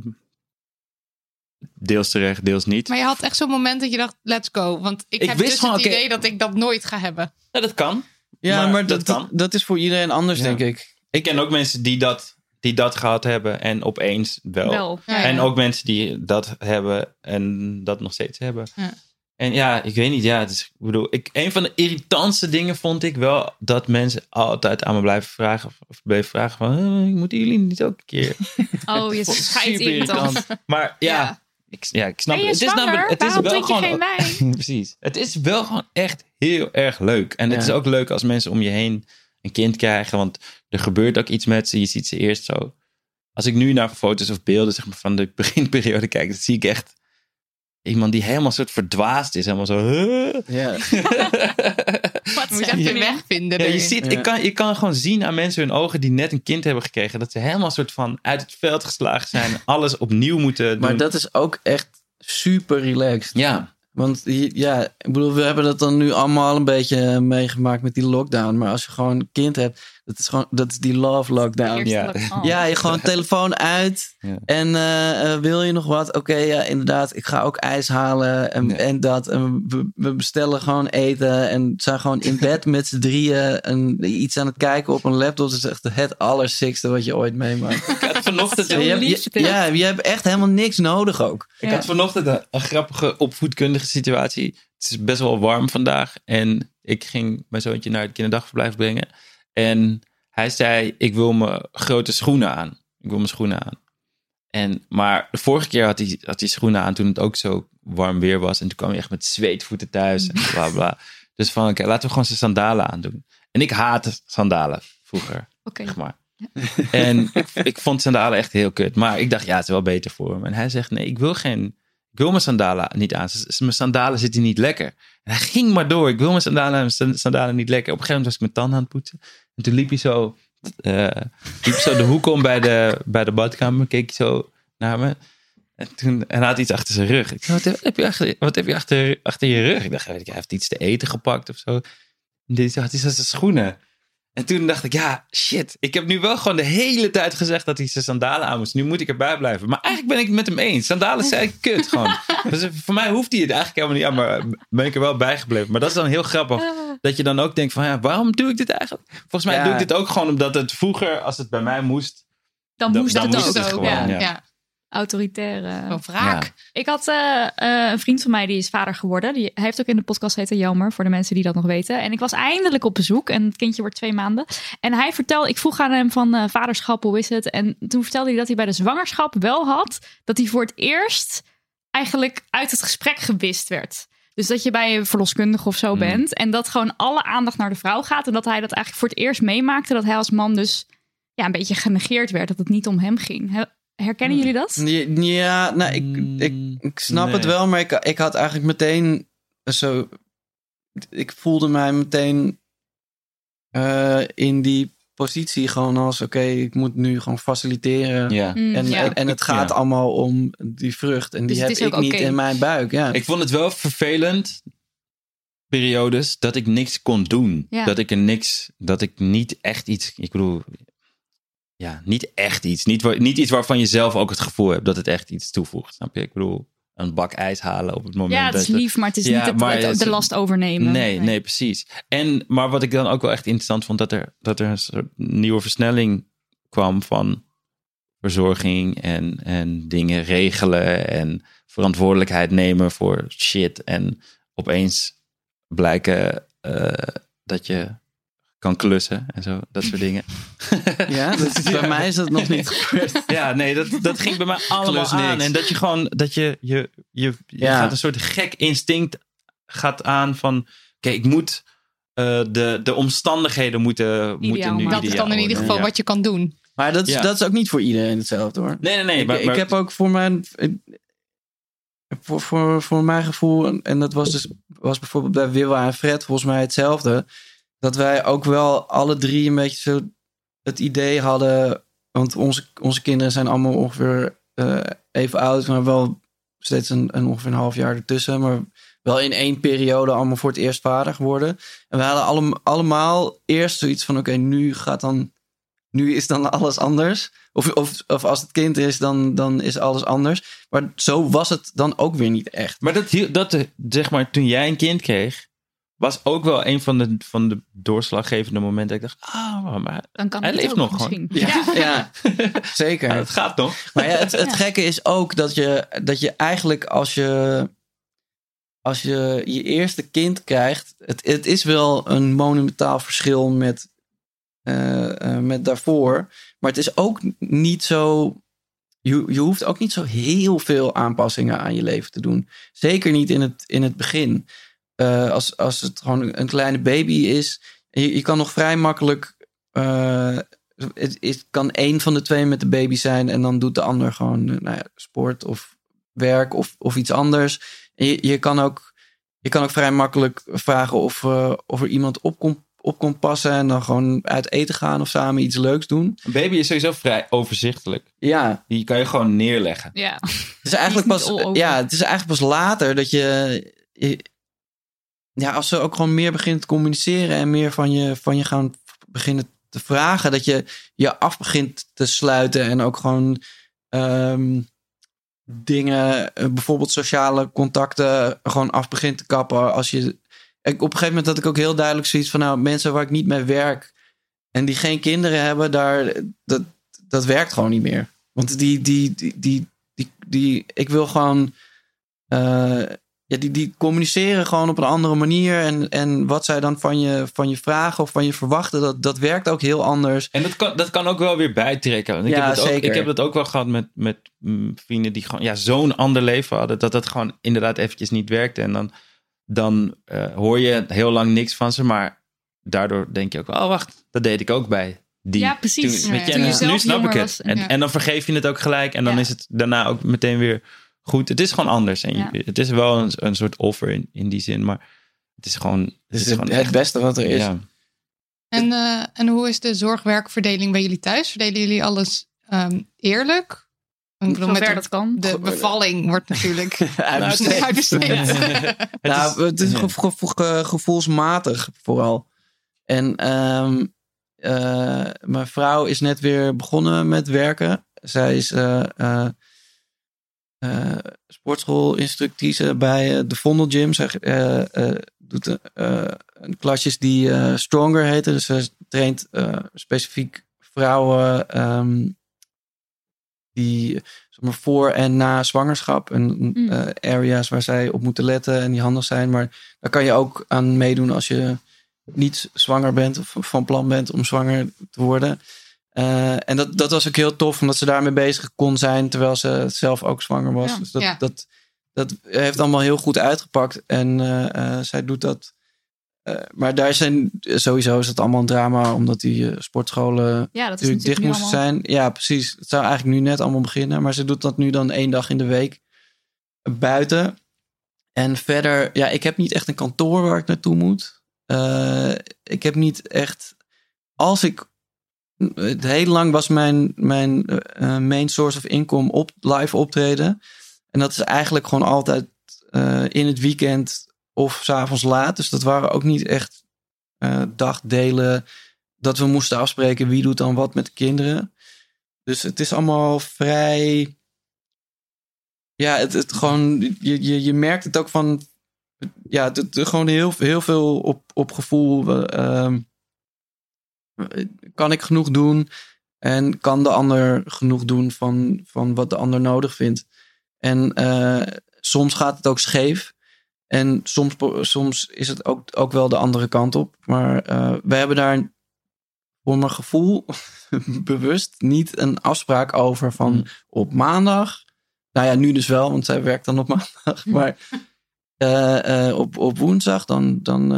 deels terecht, deels niet. Maar je had echt zo'n moment dat je dacht, let's go. Want ik, Ik heb wist dus gewoon, het idee dat ik dat nooit ga hebben. Ja, dat kan. Ja, Maar maar, dat dat, kan. dat, is voor iedereen anders, Ja. denk ik. Ik ken ook mensen die dat, die dat gehad hebben en opeens wel. Wel, ja, en ook mensen die dat hebben en dat nog steeds hebben. Ja. En ja, ik weet niet. Ja, het is, ik bedoel, ik, een van de irritantste dingen vond ik wel dat mensen altijd aan me blijven vragen. Of, bleven vragen van, "Eh, moeten jullie niet ook een keer? *laughs* Oh, je *laughs* super irritant. Maar ja, Ja. Ik, ja, ik snap het. Het is namelijk, het is wel gewoon? *laughs* Precies. Het is wel gewoon echt heel erg leuk. En het is ook leuk als mensen om je heen een kind krijgen. Want er gebeurt ook iets met ze. Je ziet ze eerst zo. Als ik nu naar foto's of beelden zeg maar, van de *laughs* beginperiode kijk, dan zie ik echt iemand die helemaal soort verdwaasd is. Helemaal zo. "Huh?" Ja. *laughs* Wat Moet je weg vinden. Ja, je, ziet, Ja. ik kan, je kan gewoon zien aan mensen hun ogen die net een kind hebben gekregen. Dat ze helemaal soort van uit het veld geslagen zijn. *laughs* Alles opnieuw moeten doen. Maar dat is ook echt super relaxed. Ja. Want ja, ik bedoel, we hebben dat dan nu allemaal een beetje meegemaakt met die lockdown. Maar als je gewoon een kind hebt, dat is gewoon dat is die love lockdown. Ja. lockdown. *laughs* Ja, je gewoon telefoon uit. Ja. En eh, eh, wil je nog wat? Oké, ja, inderdaad. Ik ga ook ijs halen en, en dat. En we, we bestellen gewoon eten. En zijn gewoon in bed *laughs* met z'n drieën. En iets aan het kijken op een laptop. Dat is echt het allersikste wat je ooit meemaakt. Vanochtend... je, hebt, je- ja, je hebt echt helemaal niks nodig ook. Ik had vanochtend een, een grappige opvoedkundige situatie. Het is best wel warm vandaag. En ik ging mijn zoontje naar het kinderdagverblijf brengen. En hij zei, ik wil mijn grote schoenen aan. Ik wil mijn schoenen aan. En, maar de vorige keer had hij, had hij schoenen aan toen het ook zo warm weer was. En toen kwam hij echt met zweetvoeten thuis en bla bla. Dus van, oké, laten we gewoon zijn sandalen aandoen. En ik haatte sandalen vroeger, Oké. zeg maar. En ik, vond sandalen echt heel kut. Maar ik dacht, ja, het is wel beter voor hem. En hij zegt, nee, ik wil geen... Wil mijn sandalen niet aan. Mijn sandalen zitten niet lekker. En hij ging maar door. Ik wil mijn sandalen, mijn san- sandalen niet lekker. Op een gegeven moment was ik mijn tanden aan het poetsen. En toen liep hij zo, eh, liep zo de hoek om bij de, bij de badkamer. Keek hij zo naar me. En, toen, en hij had iets achter zijn rug. Ik zei, wat heb je achter, wat heb je achter, achter je rug? Ik dacht, hij heeft iets te eten gepakt of zo. En dit had hij zijn schoenen. En toen dacht ik, ja, shit. Ik heb nu wel gewoon de hele tijd gezegd dat hij zijn sandalen aan moest. Nu moet ik erbij blijven. Maar eigenlijk ben ik het met hem eens. Sandalen zijn kut gewoon. *laughs* Dus voor mij hoeft hij het eigenlijk helemaal niet aan. Maar ben ik er wel bij gebleven. Maar dat is dan heel grappig. Dat je dan ook denkt van, ja, waarom doe ik dit eigenlijk? Volgens mij Ja. doe ik dit ook gewoon omdat het vroeger, als het bij mij moest... Dan Dan- moest dan het moest ook. het gewoon, ja. ja. Autoritaire. Van wraak. Ja. Ik had eh, eh, een vriend van mij die is vader geworden. Die hij heeft ook in de podcast heten Jammer, voor de mensen die dat nog weten. En ik was eindelijk op bezoek en het kindje wordt twee maanden. En hij vertelde, ik vroeg aan hem van eh, vaderschap, hoe is het? En toen vertelde hij dat hij bij de zwangerschap wel had, dat hij voor het eerst eigenlijk uit het gesprek gewist werd. Dus dat je bij een verloskundige of zo bent en dat gewoon alle aandacht naar de vrouw gaat. En dat hij dat eigenlijk voor het eerst meemaakte, dat hij als man dus ja, een beetje genegeerd werd, dat het niet om hem ging. He- Herkennen jullie dat? Ja, nou, ik, ik, ik snap nee. het wel, maar ik, ik had eigenlijk meteen zo. Ik voelde mij meteen eh, in die positie gewoon als: oké, ik moet nu gewoon faciliteren. Ja. Mm, en, ja. en, en het gaat Ja. allemaal om die vrucht. En Dus die het heb ik niet in mijn buik. Ja. Ik vond het wel vervelend, periodes, dat ik niks kon doen. Ja. Dat ik er niks, dat ik niet echt iets, ik bedoel, ja, niet echt iets. Niet, niet iets waarvan je zelf ook het gevoel hebt dat het echt iets toevoegt. Snap je? Ik bedoel, een bak ijs halen op het moment. Ja, het is lief, maar het is Ja, niet het, maar het- het- de last overnemen. Nee, nee, precies. En, maar wat ik dan ook wel echt interessant vond, dat er, dat er een soort nieuwe versnelling kwam van verzorging en, en dingen regelen en verantwoordelijkheid nemen voor shit. En opeens blijken eh, dat je kan klussen en zo, dat soort dingen. *laughs* Ja, dat is- bij mij is dat nog niet gebeurd. *laughs* Ja, nee, dat, dat ging bij mij allemaal aan. En dat je gewoon, dat je, je, je, je Ja. gaat een soort gek instinct gaat aan van, oké, ik moet, eh, de, de omstandigheden moeten, moeten nu Dat is dan in ieder geval wat je kan doen. Maar dat is, Ja. dat is ook niet voor iedereen hetzelfde hoor. Nee, nee, nee. Ik, maar, ik maar- heb ook voor mijn. Voor, voor, voor mijn gevoel, en- en dat was dus was bijvoorbeeld bij Willa en Fred volgens mij hetzelfde. Dat wij ook wel alle drie een beetje zo het idee hadden. Want onze, onze kinderen zijn allemaal ongeveer eh, even oud, maar wel steeds een, ongeveer een half jaar ertussen. Maar wel in één periode allemaal voor het eerst vader geworden. En we hadden allem, allemaal eerst zoiets van: oké, nu gaat dan nu is dan alles anders. Of, of, of als het kind is, dan, dan is alles anders. Maar zo was het dan ook weer niet echt. Maar dat, dat, eh, zeg maar, toen jij een kind kreeg, was ook wel een van de, van de doorslaggevende momenten. Dat ik dacht, ah, maar Dan kan hij het leeft ook nog misschien. gewoon. Ja, *laughs* zeker. Ja, het gaat nog. Maar ja, het, het Ja. gekke is ook dat je, dat je eigenlijk als je, als je je eerste kind krijgt... Het, het is wel een monumentaal verschil met, eh, eh, met daarvoor. Maar het is ook niet zo... Je, je hoeft ook niet zo heel veel aanpassingen aan je leven te doen. Zeker niet in het, in het begin. Eh, als, als het gewoon een kleine baby is... Je, je kan nog vrij makkelijk... eh, het, het kan één van de twee met de baby zijn en dan doet de ander gewoon eh, nou ja, sport of werk of, of iets anders. En je, je, kan ook, je kan ook vrij makkelijk vragen of, eh, of er iemand op kon, op kon passen en dan gewoon uit eten gaan of samen iets leuks doen. Een baby is sowieso vrij overzichtelijk. Ja, Die kan je gewoon neerleggen. Ja. het is eigenlijk is pas, ja, het is eigenlijk pas later dat je, je- ja, als ze ook gewoon meer begint te communiceren en meer van je, van je gaan beginnen te vragen, dat je je af begint te sluiten en ook gewoon ehm, dingen, eh, bijvoorbeeld sociale contacten, gewoon af begint te kappen. Als je, ik, op een gegeven moment had ik ook heel duidelijk zoiets van, nou, mensen waar ik niet mee werk en die geen kinderen hebben, daar, dat, dat werkt gewoon niet meer. Want die, die, die, die, die, die ik wil gewoon. eh, ja, die, die communiceren gewoon op een andere manier. En, en wat zij dan van je, van je vragen of van je verwachten, dat, dat werkt ook heel anders. En dat kan, dat kan ook wel weer bijtrekken. Want ik, Ja, heb dat ook, zeker. ik heb dat ook wel gehad met, met mm, vrienden die gewoon ja, zo'n ander leven hadden. Dat dat gewoon inderdaad eventjes niet werkte. En dan, dan eh, hoor je heel lang niks van ze. Maar daardoor denk je ook, oh wacht, dat deed ik ook bij die. Ja, precies. Toen, weet je, Toen en je nu snap ik het. was. En, Ja. en dan vergeef je het ook gelijk. En dan Ja. is het daarna ook meteen weer goed. Het is gewoon anders. En je- het is wel een, een soort offer in, in die zin. Maar het is gewoon... Het Het is is het, gewoon het echt- beste wat er is. Ja. En, eh, en hoe is de zorgwerkverdeling bij jullie thuis? Verdelen jullie alles ehm, eerlijk? Ik bedoel, Zover de- dat kan. De bevalling wordt natuurlijk *laughs* Uitbesteed. uitbesteed. *laughs* nou, het is gevoelsmatig vooral. En ehm, eh, mijn vrouw is net weer begonnen met werken. Zij is eh, eh, eh, sportschoolinstructrice bij eh, de Vondel Gym. Zij eh, eh, doet klasjes die Stronger heten. Dus ze traint specifiek vrouwen ehm, die zeg maar, voor en na zwangerschap en Mm. eh, areas waar zij op moeten letten en die handig zijn. Maar daar kan je ook aan meedoen als je niet zwanger bent of van plan bent om zwanger te worden. Eh, en dat, dat was ook heel tof, omdat ze daarmee bezig kon zijn terwijl ze zelf ook zwanger was. Ja. Dus dat, Ja. dat, dat heeft allemaal heel goed uitgepakt. En eh, eh, zij doet dat. Maar daar zijn sowieso is het allemaal een drama, omdat die sportscholen Ja, dat is natuurlijk dicht moesten allemaal- zijn. Ja, precies. Het zou eigenlijk nu net allemaal beginnen. Maar ze doet dat nu dan één dag in de week buiten. En verder, ja, ik heb niet echt een kantoor waar ik naartoe moet. Ik heb niet echt. Als ik. Heel lang was mijn, mijn eh, main source of income op live optreden. En dat is eigenlijk gewoon altijd eh, in het weekend of s'avonds laat. Dus dat waren ook niet echt eh, dagdelen dat we moesten afspreken wie doet dan wat met de kinderen. Dus het is allemaal vrij. Ja, het, het gewoon. Je, je, je merkt het ook van. Ja, het, het- gewoon heel, heel veel op, op gevoel. Kan ik genoeg doen? En kan de ander genoeg doen van, van wat de ander nodig vindt? En eh, soms gaat het ook scheef. En soms, soms is het ook, ook wel de andere kant op. Maar eh, we hebben daar voor mijn gevoel *laughs* bewust niet een afspraak over van op maandag. Nou ja, nu dus wel, want zij werkt dan op *laughs* maandag. Maar *laughs* eh, op, op woensdag dan. dan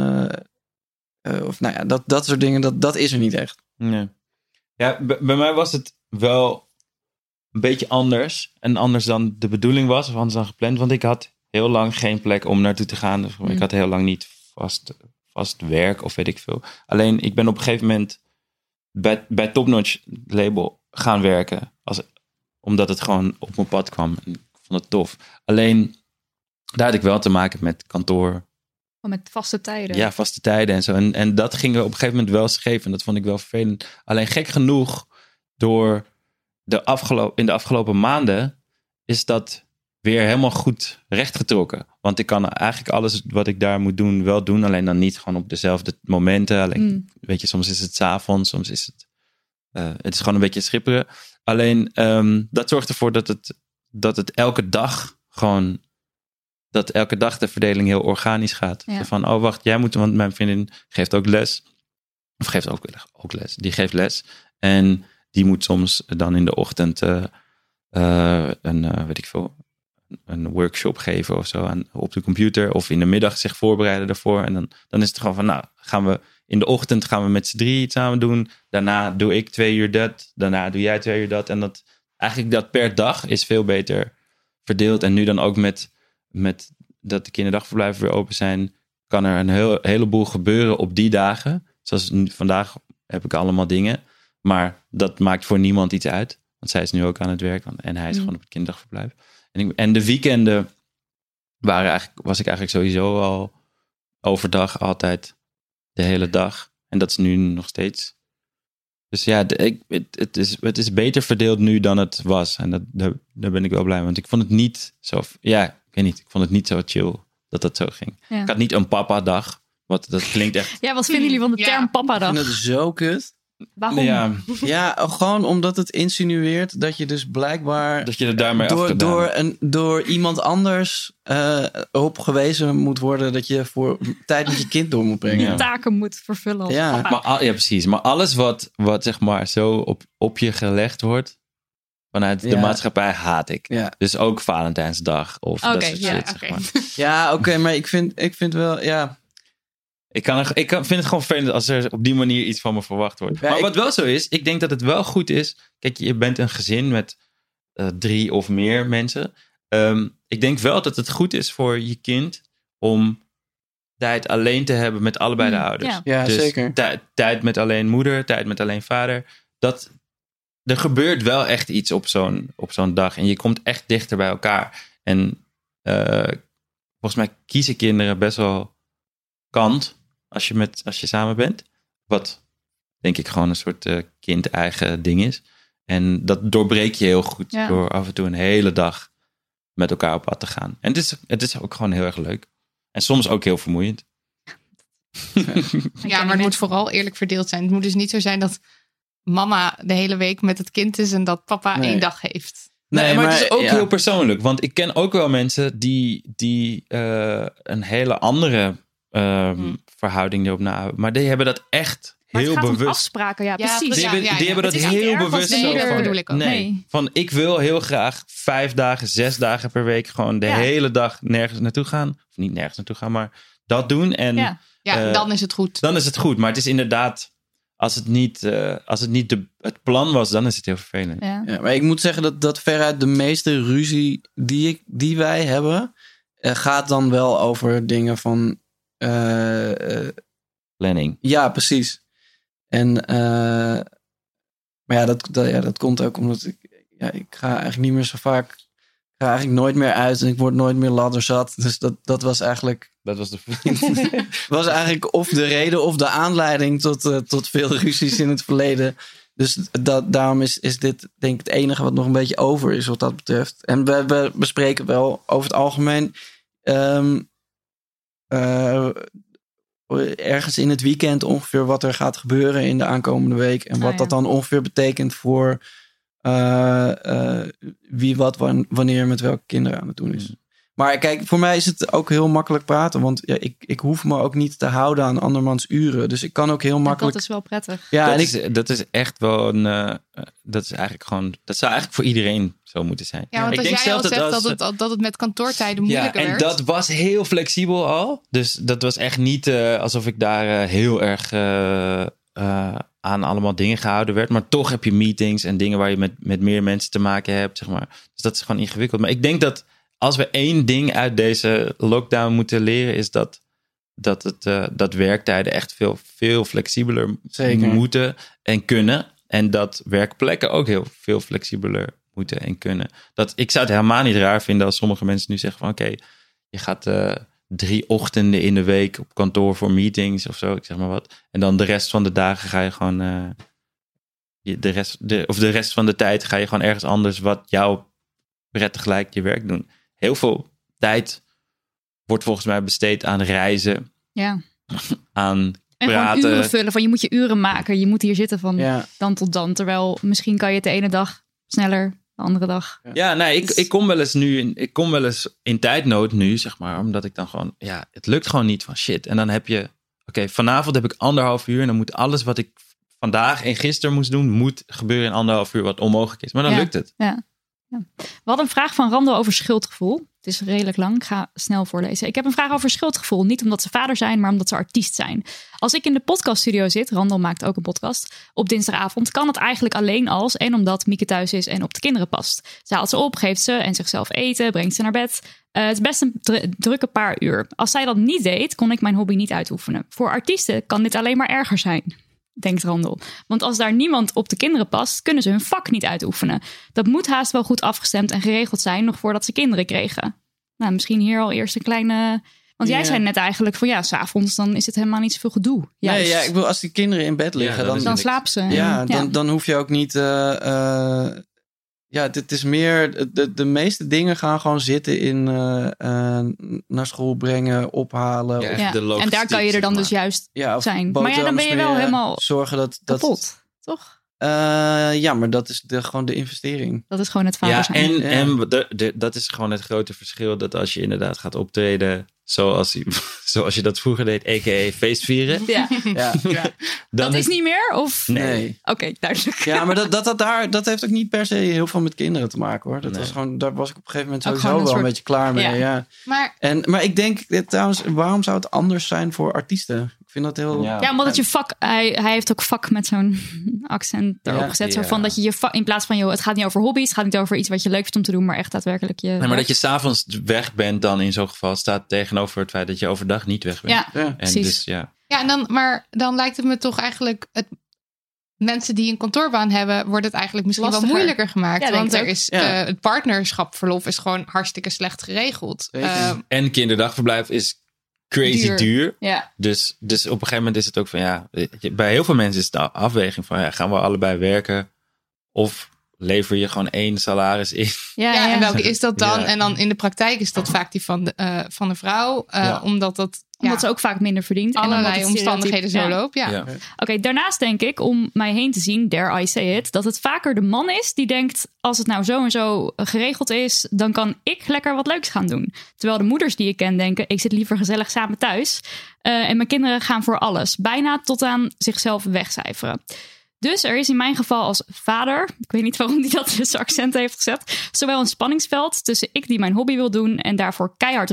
eh, of nou ja, dat, dat soort dingen, dat, dat is er niet echt. Nee. Ja, bij mij was het wel een beetje anders. En anders dan de bedoeling was, of anders dan gepland. Want ik had heel lang geen plek om naartoe te gaan. Dus ik Mm. had heel lang niet vast, vast werk of weet ik veel. Alleen ik ben op een gegeven moment bij, bij Top Notch label gaan werken. Als, omdat het gewoon op mijn pad kwam. En ik vond het tof. Alleen daar had ik wel te maken met kantoor, met vaste tijden. ja, vaste tijden en zo. En, en dat ging er op een gegeven moment wel scheef. En dat vond ik wel vervelend. Alleen gek genoeg, door de in de afgelopen maanden is dat weer helemaal goed rechtgetrokken. Want ik kan eigenlijk alles wat ik daar moet doen, wel doen. Alleen dan niet gewoon op dezelfde momenten. Alleen, Mm. Weet je, soms is het 's avonds, soms is het. eh, het is gewoon een beetje schipperen. Alleen ehm, dat zorgt ervoor dat het, dat het elke dag gewoon. Dat elke dag de verdeling heel organisch gaat. Ja. Van, oh wacht, jij moet, want mijn vriendin geeft ook les. Of geeft ook, ook les. Die geeft les. En die moet soms dan in de ochtend eh, eh, een, eh, weet ik veel, een workshop geven of zo aan, op de computer. Of in de middag zich voorbereiden daarvoor. En dan, dan is het gewoon van, nou, gaan we in de ochtend gaan we met z'n drie iets samen doen. Daarna doe ik twee uur dat. Daarna doe jij twee uur dat. En dat eigenlijk dat per dag is veel beter verdeeld. En nu dan ook met, met dat de kinderdagverblijven weer open zijn, kan er een heel, heleboel gebeuren op die dagen. Zoals vandaag heb ik allemaal dingen. Maar dat maakt voor niemand iets uit. Want zij is nu ook aan het werk. En hij is Mm. gewoon op het kinderdagverblijf. En, ik, en de weekenden waren eigenlijk, was ik eigenlijk sowieso al overdag altijd de hele dag. En dat is nu nog steeds. Dus ja, de- ik, het, het, is, het is beter verdeeld nu dan het was. En dat, daar, daar ben ik wel blij mee. Want ik vond het niet zo... Ja, weet niet. Ik vond het niet zo chill dat dat zo ging. Ja. Ik had niet een papa-dag. Wat, dat klinkt echt... Ja, wat vinden jullie van de Ja. term Ik papa-dag? vind het zo kut. Waarom? Ja. Ja, gewoon omdat het insinueert dat je dus blijkbaar... Dat je er daarmee door, afgedaan door, een, door iemand anders eh, op gewezen moet worden... dat je voor tijd met je kind door moet brengen. Ja. Taken moet vervullen als Ja. papa. Maar, al- ja, precies. Maar alles wat, wat zeg maar zo op, op je gelegd wordt vanuit de Ja. maatschappij haat ik. Ja. Dus ook Valentijnsdag of dat soort ja, shit. Zeg maar. *laughs* Ja, oké, maar ik vind, ik vind wel... Ja, Ik, kan er, ik kan, vind het gewoon vervelend als er op die manier iets van me verwacht wordt. Ja, maar ik- wat wel zo is, ik denk dat het wel goed is. Kijk, je bent een gezin met eh, drie of meer mensen. Ehm, ik denk wel dat het goed is voor je kind om tijd alleen te hebben met allebei de Mm, ouders. ja. Ja, dus zeker. tij- tijd met alleen moeder, tijd met alleen vader. Dat, er gebeurt wel echt iets op zo'n, op zo'n dag. En je komt echt dichter bij elkaar. En eh, volgens mij kiezen kinderen best wel kant als je, met, als je samen bent. Wat denk ik gewoon een soort eh, kind-eigen ding is. En dat doorbreek je heel goed Ja. door af en toe een hele dag met elkaar op pad te gaan. En het is, het is ook gewoon heel erg leuk. En soms ook heel vermoeiend. Ja, maar het moet vooral eerlijk verdeeld zijn. Het moet dus niet zo zijn dat mama de hele week met het kind is en dat papa Nee. één dag heeft. Nee, maar, het is ook ja. heel persoonlijk. Want ik ken ook wel mensen die, die eh, een hele andere ehm, verhouding erop na hebben. Maar die hebben dat echt Maar heel het gaat om bewust. afspraken, ja, Ja, precies. Die hebben, ja, ja. die hebben Het dat heel bewust zo van- bedoel ik ook. Nee. Nee. Van ik wil heel graag vijf dagen, zes dagen per week gewoon de Ja. hele dag nergens naartoe gaan. Of niet nergens naartoe gaan, maar dat doen. En Ja. Ja, Eh, dan is het goed. dan is het goed. Maar het is inderdaad, als het niet, eh, als het, niet de, het plan was, dan is het heel vervelend. Ja. Ja, maar ik moet zeggen dat, dat veruit de meeste ruzie die, ik, die wij hebben, eh, gaat dan wel over dingen van. eh, eh, Planning. ja, precies. En, eh, maar ja dat, dat, ja, dat komt ook omdat ik, ja, ik ga eigenlijk niet meer zo vaak. Ik ga eigenlijk nooit meer uit en ik word nooit meer ladderzat. Dus dat, dat was eigenlijk. Dat was de *laughs* was eigenlijk of de reden of de aanleiding tot, eh, tot veel ruzies in het verleden. Dus dat, daarom is, is dit denk ik het enige wat nog een beetje over is wat dat betreft. En we, we bespreken wel over het algemeen ehm, eh, ergens in het weekend ongeveer wat er gaat gebeuren in de aankomende week. En wat Ah, ja. dat dan ongeveer betekent voor eh, eh, wie wat wan- wanneer met welke kinderen aan het doen is. Maar kijk, voor mij is het ook heel makkelijk praten. Want ja, ik, ik hoef me ook niet te houden aan andermans uren. Dus ik kan ook heel makkelijk... Dat is wel prettig. Ja, dat, en is, dat is echt wel een. eh, dat is eigenlijk gewoon. Dat zou eigenlijk voor iedereen zo moeten zijn. Ja, want ik als denk jij al zelf zegt als- dat het, dat het met kantoortijden Ja, moeilijker en werd. dat was heel flexibel al. Dus dat was echt niet eh, alsof ik daar eh, heel erg eh, eh, aan allemaal dingen gehouden werd. Maar toch heb je meetings en dingen waar je met, met meer mensen te maken hebt. Zeg maar. Dus dat is gewoon ingewikkeld. Maar ik denk dat als we één ding uit deze lockdown moeten leren, is dat, dat, het, eh, dat werktijden echt veel, veel flexibeler Zeker. moeten en kunnen. En dat werkplekken ook heel veel flexibeler moeten en kunnen. Dat, ik zou het helemaal niet raar vinden als sommige mensen nu zeggen van oké, je gaat eh, drie ochtenden in de week op kantoor voor meetings of zo, ik zeg maar wat. En dan de rest van de dagen ga je gewoon, eh, de rest, de, of de rest van de tijd ga je gewoon ergens anders wat jou prettig lijkt je werk doen. Heel veel tijd wordt volgens mij besteed aan reizen, Ja. aan En gewoon praten. uren vullen. Van je moet je uren maken. Je moet hier zitten van Ja. dan tot dan. Terwijl misschien kan je het de ene dag sneller, de andere dag. Ja, nee, ik, Dus- ik kom wel eens nu, in, ik kom wel eens in tijdnood nu, zeg maar, omdat ik dan gewoon, ja, het lukt gewoon niet van shit. En dan heb je, oké, vanavond heb ik anderhalf uur en dan moet alles wat ik vandaag en gisteren moest doen, moet gebeuren in anderhalf uur, wat onmogelijk is. Maar dan Ja. lukt het. Ja. We hadden een vraag van Rando over schuldgevoel. Het is redelijk lang. Ik ga snel voorlezen. Ik heb een vraag over schuldgevoel. Niet omdat ze vader zijn, maar omdat ze artiest zijn. Als ik in de podcaststudio zit, Randall maakt ook een podcast, op dinsdagavond, kan het eigenlijk alleen als en omdat Mieke thuis is en op de kinderen past. Ze haalt ze op, geeft ze en zichzelf eten, brengt ze naar bed. Eh, het is best een dru- drukke paar uur. Als zij dat niet deed, kon ik mijn hobby niet uitoefenen. Voor artiesten kan dit alleen maar erger zijn denkt Randel. Want als daar niemand op de kinderen past, kunnen ze hun vak niet uitoefenen. Dat moet haast wel goed afgestemd en geregeld zijn, nog voordat ze kinderen kregen. Nou, misschien hier al eerst een kleine. Want jij Ja. zei net eigenlijk van ja, s'avonds dan is het helemaal niet zoveel gedoe. Nee, Juist. ja, ik bedoel, als die kinderen in bed liggen, dan dan, slapen ze. ja, En- dan, dan hoef je ook niet. eh, eh, ja, dit is meer. De, de meeste dingen gaan gewoon zitten in eh, eh, naar school brengen, ophalen. Ja, Ja. de En daar kan je er dan zeg dus juist ja, zijn. Maar ja, dan ben je wel helemaal zorgen dat, dat kapot. toch? Eh, ja, maar dat is de, gewoon de investering. Dat is gewoon het vader Ja, zijn. en, Ja. en de, de- dat is gewoon het grote verschil. Dat als je inderdaad gaat optreden zoals, je- *laughs* zoals je dat vroeger deed, a.k.a. feestvieren. Ja. Ja. *laughs* Dat is niet meer? Of? Nee. Oké, duidelijk. Ja, maar dat, dat, dat, daar, dat heeft ook niet per se heel veel met kinderen te maken hoor. Dat was gewoon, daar was ik op een gegeven moment Ook sowieso wel een beetje klaar mee. Ja. Ja. Maar En, maar ik denk eh, trouwens, waarom zou het anders zijn voor artiesten? Vind dat heel. Ja, omdat het je vak, hij, hij heeft ook vak met zo'n accent erop Ja. gezet. Zo Ja. van dat je je vak, in plaats van, joh, het gaat niet over hobby's, het gaat niet over iets wat je leuk vindt om te doen, maar echt daadwerkelijk je. Nee, maar dat je s'avonds weg bent dan in zo'n geval staat tegenover het feit dat je overdag niet weg bent. Ja, Ja, en precies. dus ja. Ja, en dan, maar dan lijkt het me toch eigenlijk. Het, mensen die een kantoorbaan hebben, wordt het eigenlijk misschien Lastiger. wel moeilijker gemaakt. Ja, want er ook. is Ja. eh, het partnerschapverlof is gewoon hartstikke slecht geregeld. Zeker. Eh, En kinderdagverblijf is crazy Duur. duur. Ja. Dus, dus op een gegeven moment is het ook van ja, bij heel veel mensen is het de afweging van ja, gaan we allebei werken of lever je gewoon één salaris in? Ja, en welke is dat dan? Ja. En dan in de praktijk is dat vaak die van de, eh, van de vrouw. eh, Ja. Omdat dat Omdat ze ook vaak minder verdient. en omdat allerlei het omstandigheden zo stereotype- Ja. loopt. Ja. Ja. Oké, daarnaast denk ik, om mij heen te zien, dare I say it, dat het vaker de man is die denkt, als het nou zo en zo geregeld is, dan kan ik lekker wat leuks gaan doen. Terwijl de moeders die ik ken denken, ik zit liever gezellig samen thuis. Eh, en mijn kinderen gaan voor alles, bijna tot aan zichzelf wegcijferen. Dus er is in mijn geval als vader, ik weet niet waarom die dat dus accent heeft gezet, zowel een spanningsveld tussen ik die mijn hobby wil doen en daarvoor keihard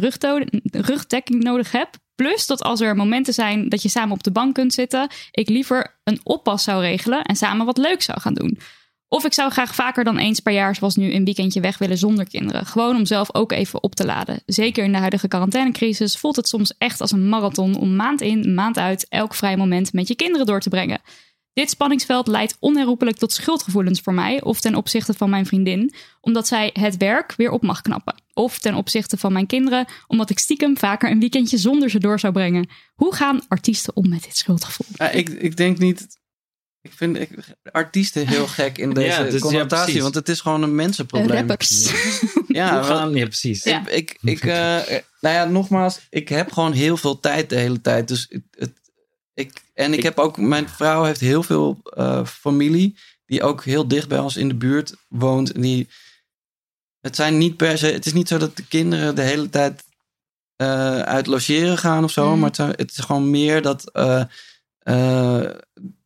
rugdekking nodig heb. Plus dat als er momenten zijn dat je samen op de bank kunt zitten, ik liever een oppas zou regelen en samen wat leuks zou gaan doen. Of ik zou graag vaker dan eens per jaar, zoals nu, een weekendje weg willen zonder kinderen. Gewoon om zelf ook even op te laden. Zeker in de huidige quarantainecrisis voelt het soms echt als een marathon om maand in, maand uit elk vrij moment met je kinderen door te brengen. Dit spanningsveld leidt onherroepelijk tot schuldgevoelens voor mij of ten opzichte van mijn vriendin, omdat zij het werk weer op mag knappen. Of ten opzichte van mijn kinderen, omdat ik stiekem vaker een weekendje zonder ze door zou brengen. Hoe gaan artiesten om met dit schuldgevoel? Ja, ik, ik denk niet. Ik vind ik, artiesten heel gek in *laughs* deze Ja, dus ja, connotatie, want het is gewoon een mensenprobleem. Rappers. Ja, *laughs* Hoe gaan, ja, precies. Ja. Ik, ik, ik, *laughs* eh, nou ja, nogmaals, ik heb gewoon heel veel tijd de hele tijd. Dus het, het- ik, en ik, heb ook, mijn vrouw heeft heel veel eh, familie die ook heel dicht bij ons in de buurt woont. En die, het zijn niet per se, het is niet zo dat de kinderen de hele tijd eh, uit logeren gaan of zo, Mm. maar het, zijn- het is gewoon meer dat. eh, eh,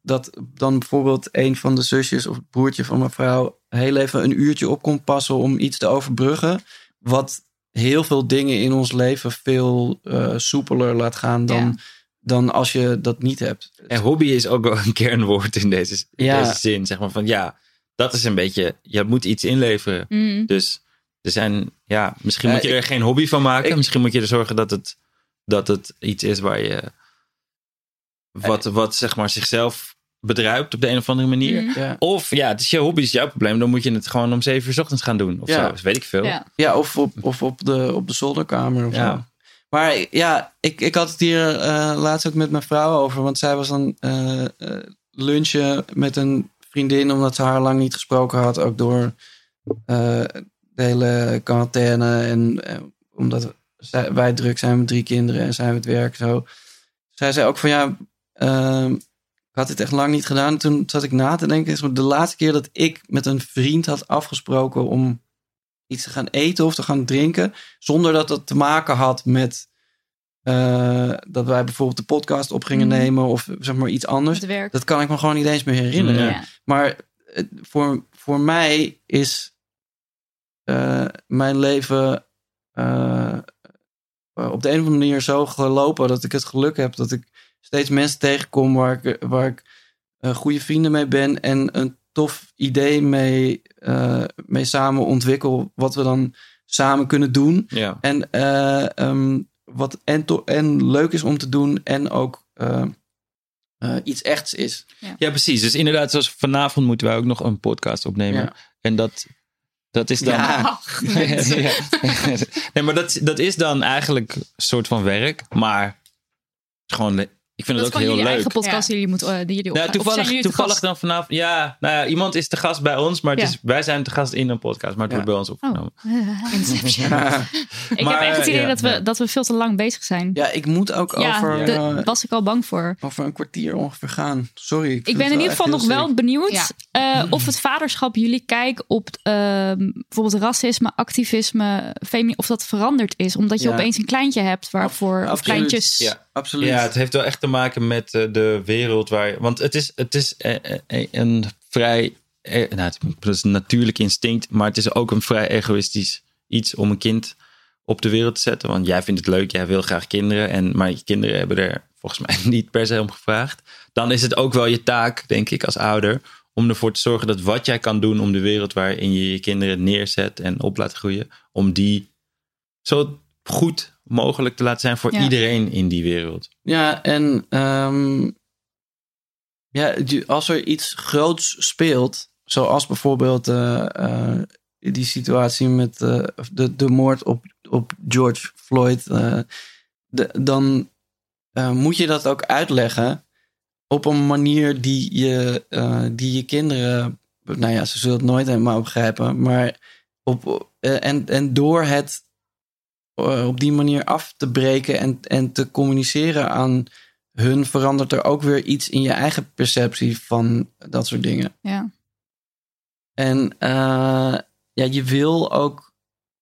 dat dan bijvoorbeeld een van de zusjes of het broertje van mijn vrouw heel even een uurtje op komt passen om iets te overbruggen. Wat heel veel dingen in ons leven veel eh, soepeler laat gaan dan, dan als je dat niet hebt. En hobby is ook wel een *laughs* kernwoord in deze, in Ja. deze zin. Zeg maar van ja, dat is een beetje, je moet iets inleveren. Mm. Dus er zijn, ja, misschien Eh, moet je er ik- geen hobby van maken. ik- misschien moet je er zorgen dat het, dat het iets is waar je, wat, wat zeg maar zichzelf bedruipt op de een of andere manier. Mm. Ja. Of ja, het is je hobby, het is jouw probleem. Dan moet je het gewoon om zeven uur 's ochtends gaan doen. Of Ja. zo, dus weet ik veel. Ja. Ja, of op, of op, de, op de zolderkamer of Ja. zo. Maar ja, ik, ik had het hier eh, laatst ook met mijn vrouw over. Want zij was dan eh, eh, lunchen met een vriendin... omdat ze haar lang niet gesproken had. Ook door eh, de hele quarantaine. En eh, omdat zij, wij druk zijn met drie kinderen en zijn we het werk zo. Zij zei ook van ja... ehm, ik had dit echt lang niet gedaan. Toen zat ik na te denken. Het is de laatste keer dat ik met een vriend had afgesproken... om iets te gaan eten of te gaan drinken. Zonder dat dat te maken had met eh, dat wij bijvoorbeeld de podcast op gingen Mhm. nemen of zeg maar iets anders. Dat kan ik me gewoon niet eens meer herinneren. Ja. Maar het- voor, voor mij is eh, mijn leven eh, op de een of andere manier zo gelopen dat ik het geluk heb dat ik steeds mensen tegenkom waar ik, waar ik eh, goede vrienden mee ben en een tof idee mee, eh, mee samen ontwikkel, wat we dan samen kunnen doen. Ja. En eh, ehm, wat en, to- en leuk is om te doen en ook eh, eh, iets echts is. Ja, precies. Dus inderdaad, zoals vanavond moeten wij ook nog een podcast opnemen. Ja. En dat, dat is dan. Ja. *laughs* Ja. nee, maar dat, dat is dan eigenlijk een soort van werk. Maar gewoon Ik vind dat het ook is gewoon heel jullie leuk. eigen podcast die jullie, moet, eh, die jullie Nou, toevallig jullie te toevallig dan vanaf. Ja, nou ja, iemand is de gast bij ons, maar het Ja. is, wij zijn de gast in een podcast, maar het wordt bij ons opgenomen. Oh, *laughs* Inception. Ik Maar, heb echt het idee ja, dat, we, ja. dat we veel te lang bezig zijn. Ja, ik moet ook Ja, over, daar eh, was ik al bang voor. over een kwartier ongeveer gaan. Sorry. Ik, ben in ieder geval nog wel benieuwd eh, of het vaderschap jullie kijk op ehm, bijvoorbeeld racisme, activisme, of dat veranderd is. Omdat je opeens een kleintje hebt waarvoor, of kleintjes. Absoluut. Ja, het heeft wel echt te maken met eh, de wereld waar. Want het is, het is eh, eh, een vrij. nou, het is een natuurlijk instinct, maar het is ook een vrij egoïstisch iets om een kind op de wereld te zetten. Want jij vindt het leuk, jij wil graag kinderen. En, maar je kinderen hebben er volgens mij *laughs* niet per se om gevraagd. Dan is het ook wel je taak, denk ik, als ouder. Om ervoor te zorgen dat wat jij kan doen om de wereld waarin je je kinderen neerzet en op laat groeien. Om die zo goed mogelijk te laten zijn voor Ja. iedereen in die wereld. Ja, en ehm, ja, als er iets groots speelt, zoals bijvoorbeeld eh, eh, die situatie met eh, de, de moord op, op George Floyd, eh, de- dan eh, moet je dat ook uitleggen op een manier die je, eh, die je kinderen, nou ja, ze zullen het nooit helemaal begrijpen, maar op, eh, en, en door het op die manier af te breken en, en te communiceren aan hun, verandert er ook weer iets in je eigen perceptie van dat soort dingen. Ja. En eh, ja, je wil ook.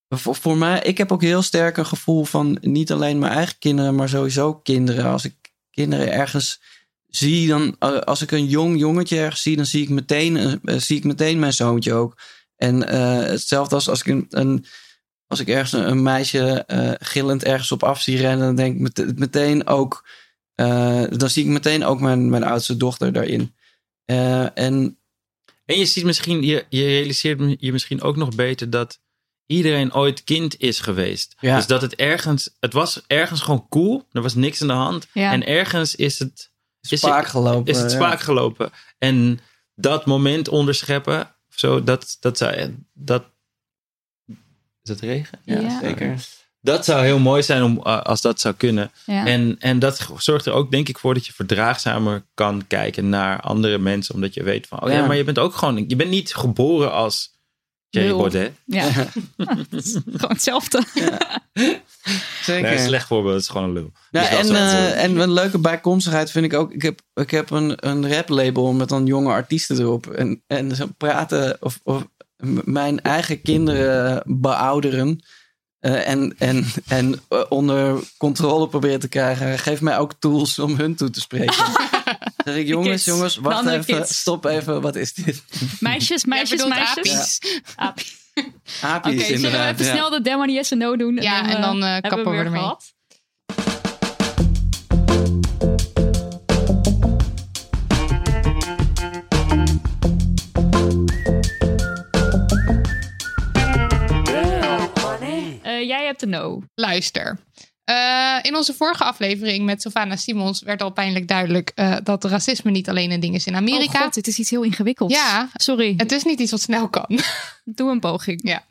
Voor, voor mij, ik heb ook heel sterk een gevoel van niet alleen mijn eigen kinderen, maar sowieso kinderen. Als ik kinderen ergens zie, dan eh, als ik een jong jongetje ergens zie, dan zie ik meteen, eh, zie ik meteen mijn zoontje ook. En eh, hetzelfde als als ik een, een als ik ergens een, een meisje eh, gillend ergens op af zie rennen, dan denk ik met- meteen ook, eh, dan zie ik meteen ook mijn, mijn oudste dochter daarin. Eh, en En je ziet misschien, je, je realiseert je misschien ook nog beter dat iedereen ooit kind is geweest. Ja. Dus dat het ergens, het was ergens gewoon cool. Er was niks aan de hand. Ja. En ergens is het is Spaak het- gelopen, Is het ja. spaak gelopen. En dat moment onderscheppen, of zo, dat, dat zou, dat, is het regen? Ja, Ja. zeker. Dat zou heel mooi zijn om, uh, als dat zou kunnen. Ja. En, en dat zorgt er ook denk ik voor dat je verdraagzamer kan kijken naar andere mensen. Omdat je weet van, oh ja, Ja. maar je bent ook gewoon, je bent niet geboren als Lul. Baudet. Ja. *laughs* *laughs* Gewoon hetzelfde. Zeker. Nee, een slecht voorbeeld, het is gewoon een lul. Nou, Dus en, eh, en een leuke bijkomstigheid vind ik ook. Ik heb, ik heb een, een rap label met dan jonge artiesten erop. En, en ze praten of, of mijn eigen kinderen beouderen. eh, en en, en eh, onder controle proberen te krijgen. Geef mij ook tools om hun toe te spreken. *laughs* zeg ik, jongens, kids. jongens, wacht even. kids. Stop even, wat is dit? Meisjes, meisjes, meisjes. Apies. Apies, Oké, zullen we inderdaad. even ja. snel de Dem on yes en no doen? Ja, en dan, eh, hebben kappen we ermee. gehad. De no. Luister. Eh, in onze vorige aflevering met Sylvana Simons werd al pijnlijk duidelijk eh, dat racisme niet alleen een ding is in Amerika. Oh god, dit is iets heel ingewikkelds. Ja, sorry. Het is niet iets wat snel kan. *laughs* Doe een poging. Ja.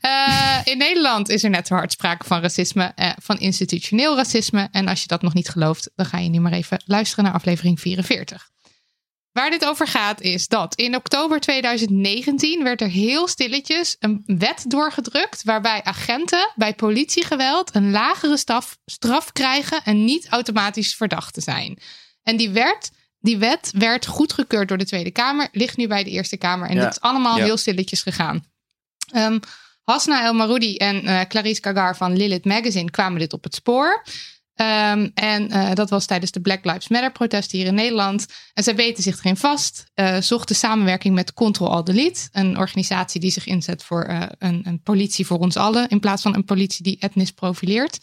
Eh, in Nederland is er net zo hard sprake van racisme, van institutioneel racisme. En als je dat nog niet gelooft, dan ga je nu maar even luisteren naar aflevering 44. Waar dit over gaat is dat in oktober 2019 werd er heel stilletjes een wet doorgedrukt waarbij agenten bij politiegeweld een lagere straf, straf krijgen en niet automatisch verdacht te zijn. En die, werd, die wet werd goedgekeurd door de Tweede Kamer, ligt nu bij de Eerste Kamer en Ja. dit is allemaal Ja. heel stilletjes gegaan. Ehm, Hasna El Maroudi en eh, Clarice Kagar van Lilith Magazine kwamen dit op het spoor. Ehm, en eh, dat was tijdens de Black Lives Matter protesten hier in Nederland. En zij weten zich erin vast, eh, zochten samenwerking met Control Al Delete. Een organisatie die zich inzet voor eh, een, een politie voor ons allen. In plaats van een politie die etnisch profileert.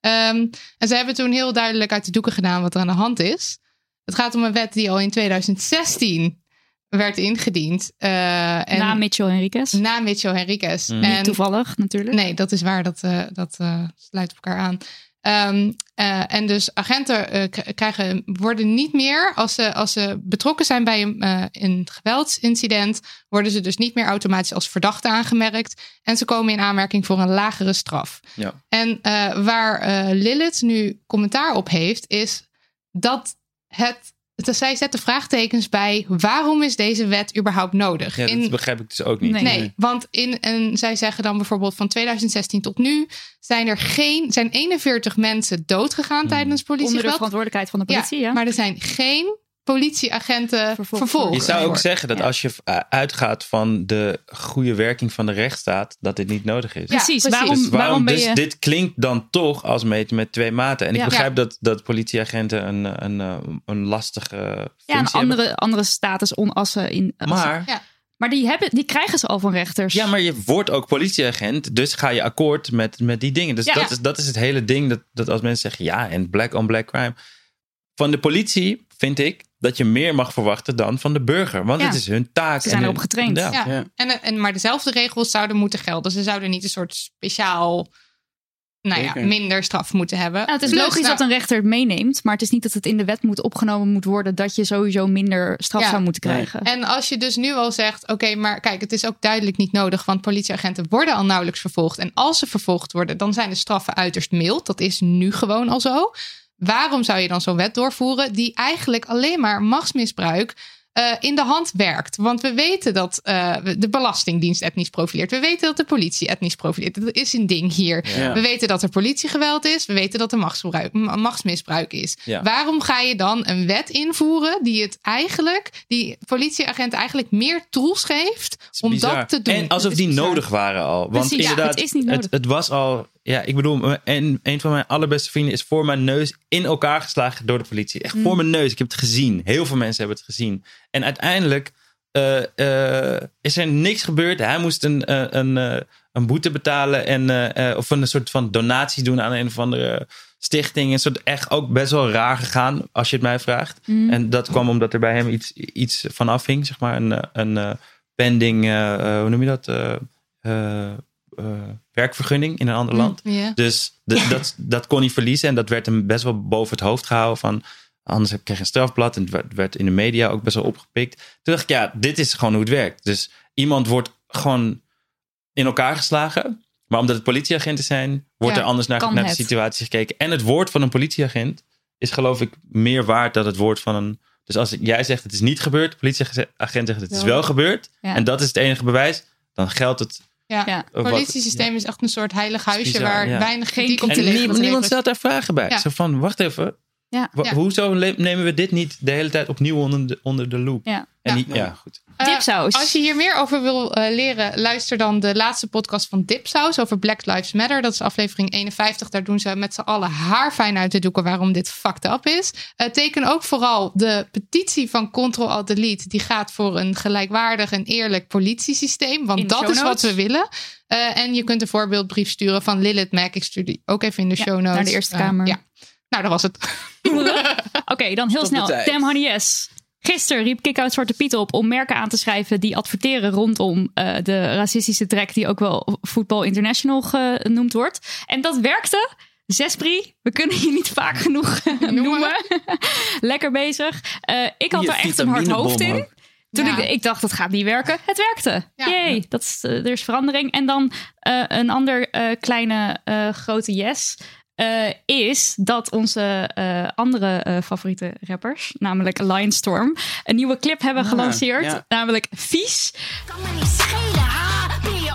Ehm, en ze hebben toen heel duidelijk uit de doeken gedaan wat er aan de hand is. Het gaat om een wet die al in 2016 werd ingediend. eh, en Na Mitchell Henriquez. Na Mitchell Henriquez. Mm. Niet toevallig, natuurlijk. Nee, dat is waar. Dat, eh, dat eh, sluit op elkaar aan. Ehm, eh, en dus agenten eh, krijgen, worden niet meer, als ze, als ze betrokken zijn bij een, eh, een geweldsincident, worden ze dus niet meer automatisch als verdachte aangemerkt. En ze komen in aanmerking voor een lagere straf. Ja. En waar Lilith nu commentaar op heeft, is dat het. Dat zij zetten vraagtekens bij waarom is deze wet überhaupt nodig? Ja, dat In- begrijp ik dus ook niet. Nee, want in een, zij zeggen dan bijvoorbeeld van 2016 tot nu zijn er geen, zijn 41 mensen doodgegaan Hmm. tijdens politiegeweld. Onder de verantwoordelijkheid van de politie, ja. Maar er zijn geen politieagenten vervolgd. Je zou ook zeggen dat als je uh, uitgaat van de goede werking van de rechtsstaat, dat dit niet nodig is. Precies, precies. waarom, Dus waarom ben dus je... dit klinkt dan toch als meten met twee maten. En ik Ja. begrijp Ja. dat, dat politieagenten een, een, een, een lastige ja, functie een hebben. andere, andere status onassen in... Maar- Ja. Maar die, hebben, die krijgen ze al van rechters. Ja, maar je wordt ook politieagent, dus ga je akkoord met, met die dingen. Dus Ja. dat, is, dat is het hele ding, dat, dat als mensen zeggen, ja, en black on black crime. Van de politie vind ik dat je meer mag verwachten dan van de burger. Want Ja. het is hun taak. Ze zijn en erop hun- getraind. Ja. Ja. En, en, maar dezelfde regels zouden moeten gelden. Ze zouden niet een soort speciaal, nou ja, minder straf moeten hebben. Nou, het is logisch dat een rechter het meeneemt, maar het is niet dat het in de wet moet opgenomen moet worden dat je sowieso minder straf Ja. zou moeten krijgen. En als je dus nu al zegt, oké, maar kijk, het is ook duidelijk niet nodig, want politieagenten worden al nauwelijks vervolgd. En als ze vervolgd worden, dan zijn de straffen uiterst mild. Dat is nu gewoon al zo. Waarom zou je dan zo'n wet doorvoeren die eigenlijk alleen maar machtsmisbruik eh, in de hand werkt? Want we weten dat eh, de Belastingdienst etnisch profileert. We weten dat de politie etnisch profileert. Dat is een ding hier. Ja. We weten dat er politiegeweld is. We weten dat er machtsgebruik- ma- machtsmisbruik is. Ja. Waarom ga je dan een wet invoeren die het eigenlijk, die politieagent eigenlijk meer tools geeft om Bizar. dat te doen? En alsof die bizar. nodig waren al. Want Precies, ja, inderdaad, het is niet nodig. Het, was al. Ja, ik bedoel, en een van mijn allerbeste vrienden is voor mijn neus in elkaar geslagen door de politie. Echt Mm. voor mijn neus. Ik heb het gezien. Heel veel mensen hebben het gezien. En uiteindelijk eh, eh, is er niks gebeurd. Hij moest een, eh, een, een boete betalen en, of een soort van donatie doen aan een of andere stichting. Een soort echt ook best wel raar gegaan, als je het mij vraagt. Mm. En dat kwam omdat er bij hem iets, iets van afhing, zeg maar. Een, een pending, hoe noem je dat? Eh, werkvergunning in een ander Mm, land. Dus de- dat, dat kon hij verliezen. En dat werd hem best wel boven het hoofd gehouden. Van, anders heb- kreeg je een strafblad. En het werd, werd in de media ook best wel opgepikt. Toen dacht ik, ja, dit is gewoon hoe het werkt. Dus iemand wordt gewoon in elkaar geslagen. Maar omdat het politieagenten zijn, wordt Ja, er anders naar, de situatie gekeken. En het woord van een politieagent is geloof ik meer waard dan het woord van een... Dus als jij zegt het is niet gebeurd, de politieagent zegt het is wel gebeurd. Ja. En dat is het enige bewijs. Dan geldt het Ja, Ja. het politiesysteem is echt een soort heilig huisje bizar, waar ja. weinig kritiek op en te leveren niemand, stelt daar vragen bij. Ja. Zo van, wacht even. Ja. Wa- Ja. Hoezo nemen we dit niet de hele tijd opnieuw onder de, onder de loep? Ja. En niet, ja. goed. Eh, als je hier meer over wil eh, leren, luister dan de laatste podcast van Dipsaus over Black Lives Matter. Dat is aflevering 51. Daar doen ze met z'n allen haar fijn uit te doeken waarom dit fucked up is. Eh, teken ook vooral de petitie van Control Alt Delete. Die gaat voor een gelijkwaardig en eerlijk politiesysteem. Want In de dat is wat we willen. Eh, en je kunt een voorbeeldbrief sturen van Lilith Mac. Ik stuur die ook even in de Ja, show notes. naar de Eerste Kamer. ja. Nou, dat was het. *laughs* Oké, dan heel snel. Damn Honey Yes. Gisteren riep Kick-Out Zwarte Piet op om merken aan te schrijven die adverteren rondom eh, de racistische trek die ook wel Football International genoemd wordt. En dat werkte. Zespri, we kunnen je niet vaak genoeg *laughs* noemen. *laughs* Lekker bezig. Eh, ik had er echt een hard hoofd in. Toen Ja. ik, ik dacht, dat gaat niet werken. Het werkte. Ja. Jee, dat is, eh, er is verandering. En dan eh, een ander eh, kleine eh, grote yes. Eh, is dat onze eh, andere eh, favoriete rappers, namelijk Lionstorm, een nieuwe clip hebben Ah, gelanceerd. ja. Namelijk Vies. Kan me niet schelen, ha? Ben je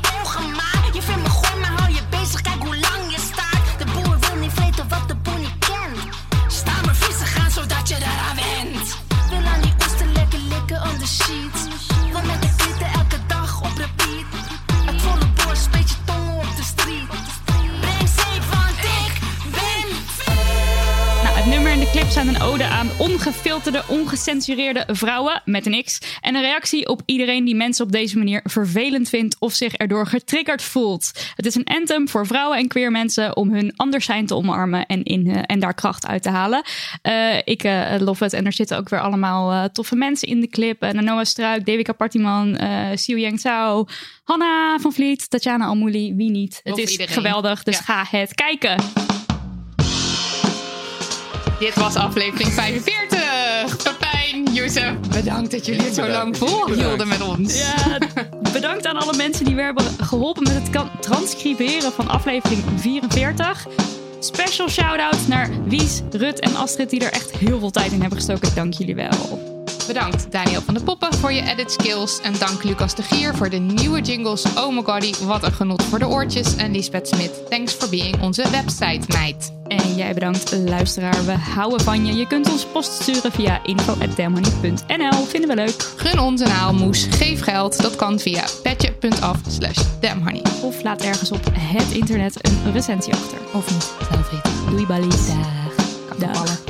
het nummer en de clip zijn een ode aan ongefilterde, ongecensureerde vrouwen met een X. En een reactie op iedereen die mensen op deze manier vervelend vindt of zich erdoor getriggerd voelt. Het is een anthem voor vrouwen en queer mensen om hun anders zijn te omarmen en, in, eh, en daar kracht uit te halen. Eh, ik eh lof het en er zitten ook weer allemaal toffe mensen in de clip. Uh, Noah Struik, Devika Partiman, Siu Yang Zhao, Hanna van Vliet, Tatjana Almouli, wie niet. Het is iedereen. geweldig, dus Ja. ga het kijken. Dit was aflevering 45. Pepijn, Youssef, bedankt dat jullie het zo lang volhielden met ons. Ja, bedankt aan alle mensen die weer hebben geholpen met het transcriberen van aflevering 44. Special shout-out naar Wies, Rut en Astrid die er echt heel veel tijd in hebben gestoken. Dank jullie wel. Bedankt Daniel van de Poppen voor je edit skills. En dank Lucas de Gier voor de nieuwe jingles. Oh my goddy, wat een genot voor de oortjes. En Lisbeth Smit, thanks for being onze website meid. En jij bedankt, luisteraar. We houden van je. Je kunt ons post sturen via info.damhoney.nl. Vinden we leuk. Gun ons een aalmoes. Geef geld. Dat kan via petje.af slash damhoney. Of laat ergens op het internet een recensie achter. Of niet, zelf weten. Doei ballies. Dag. Dag.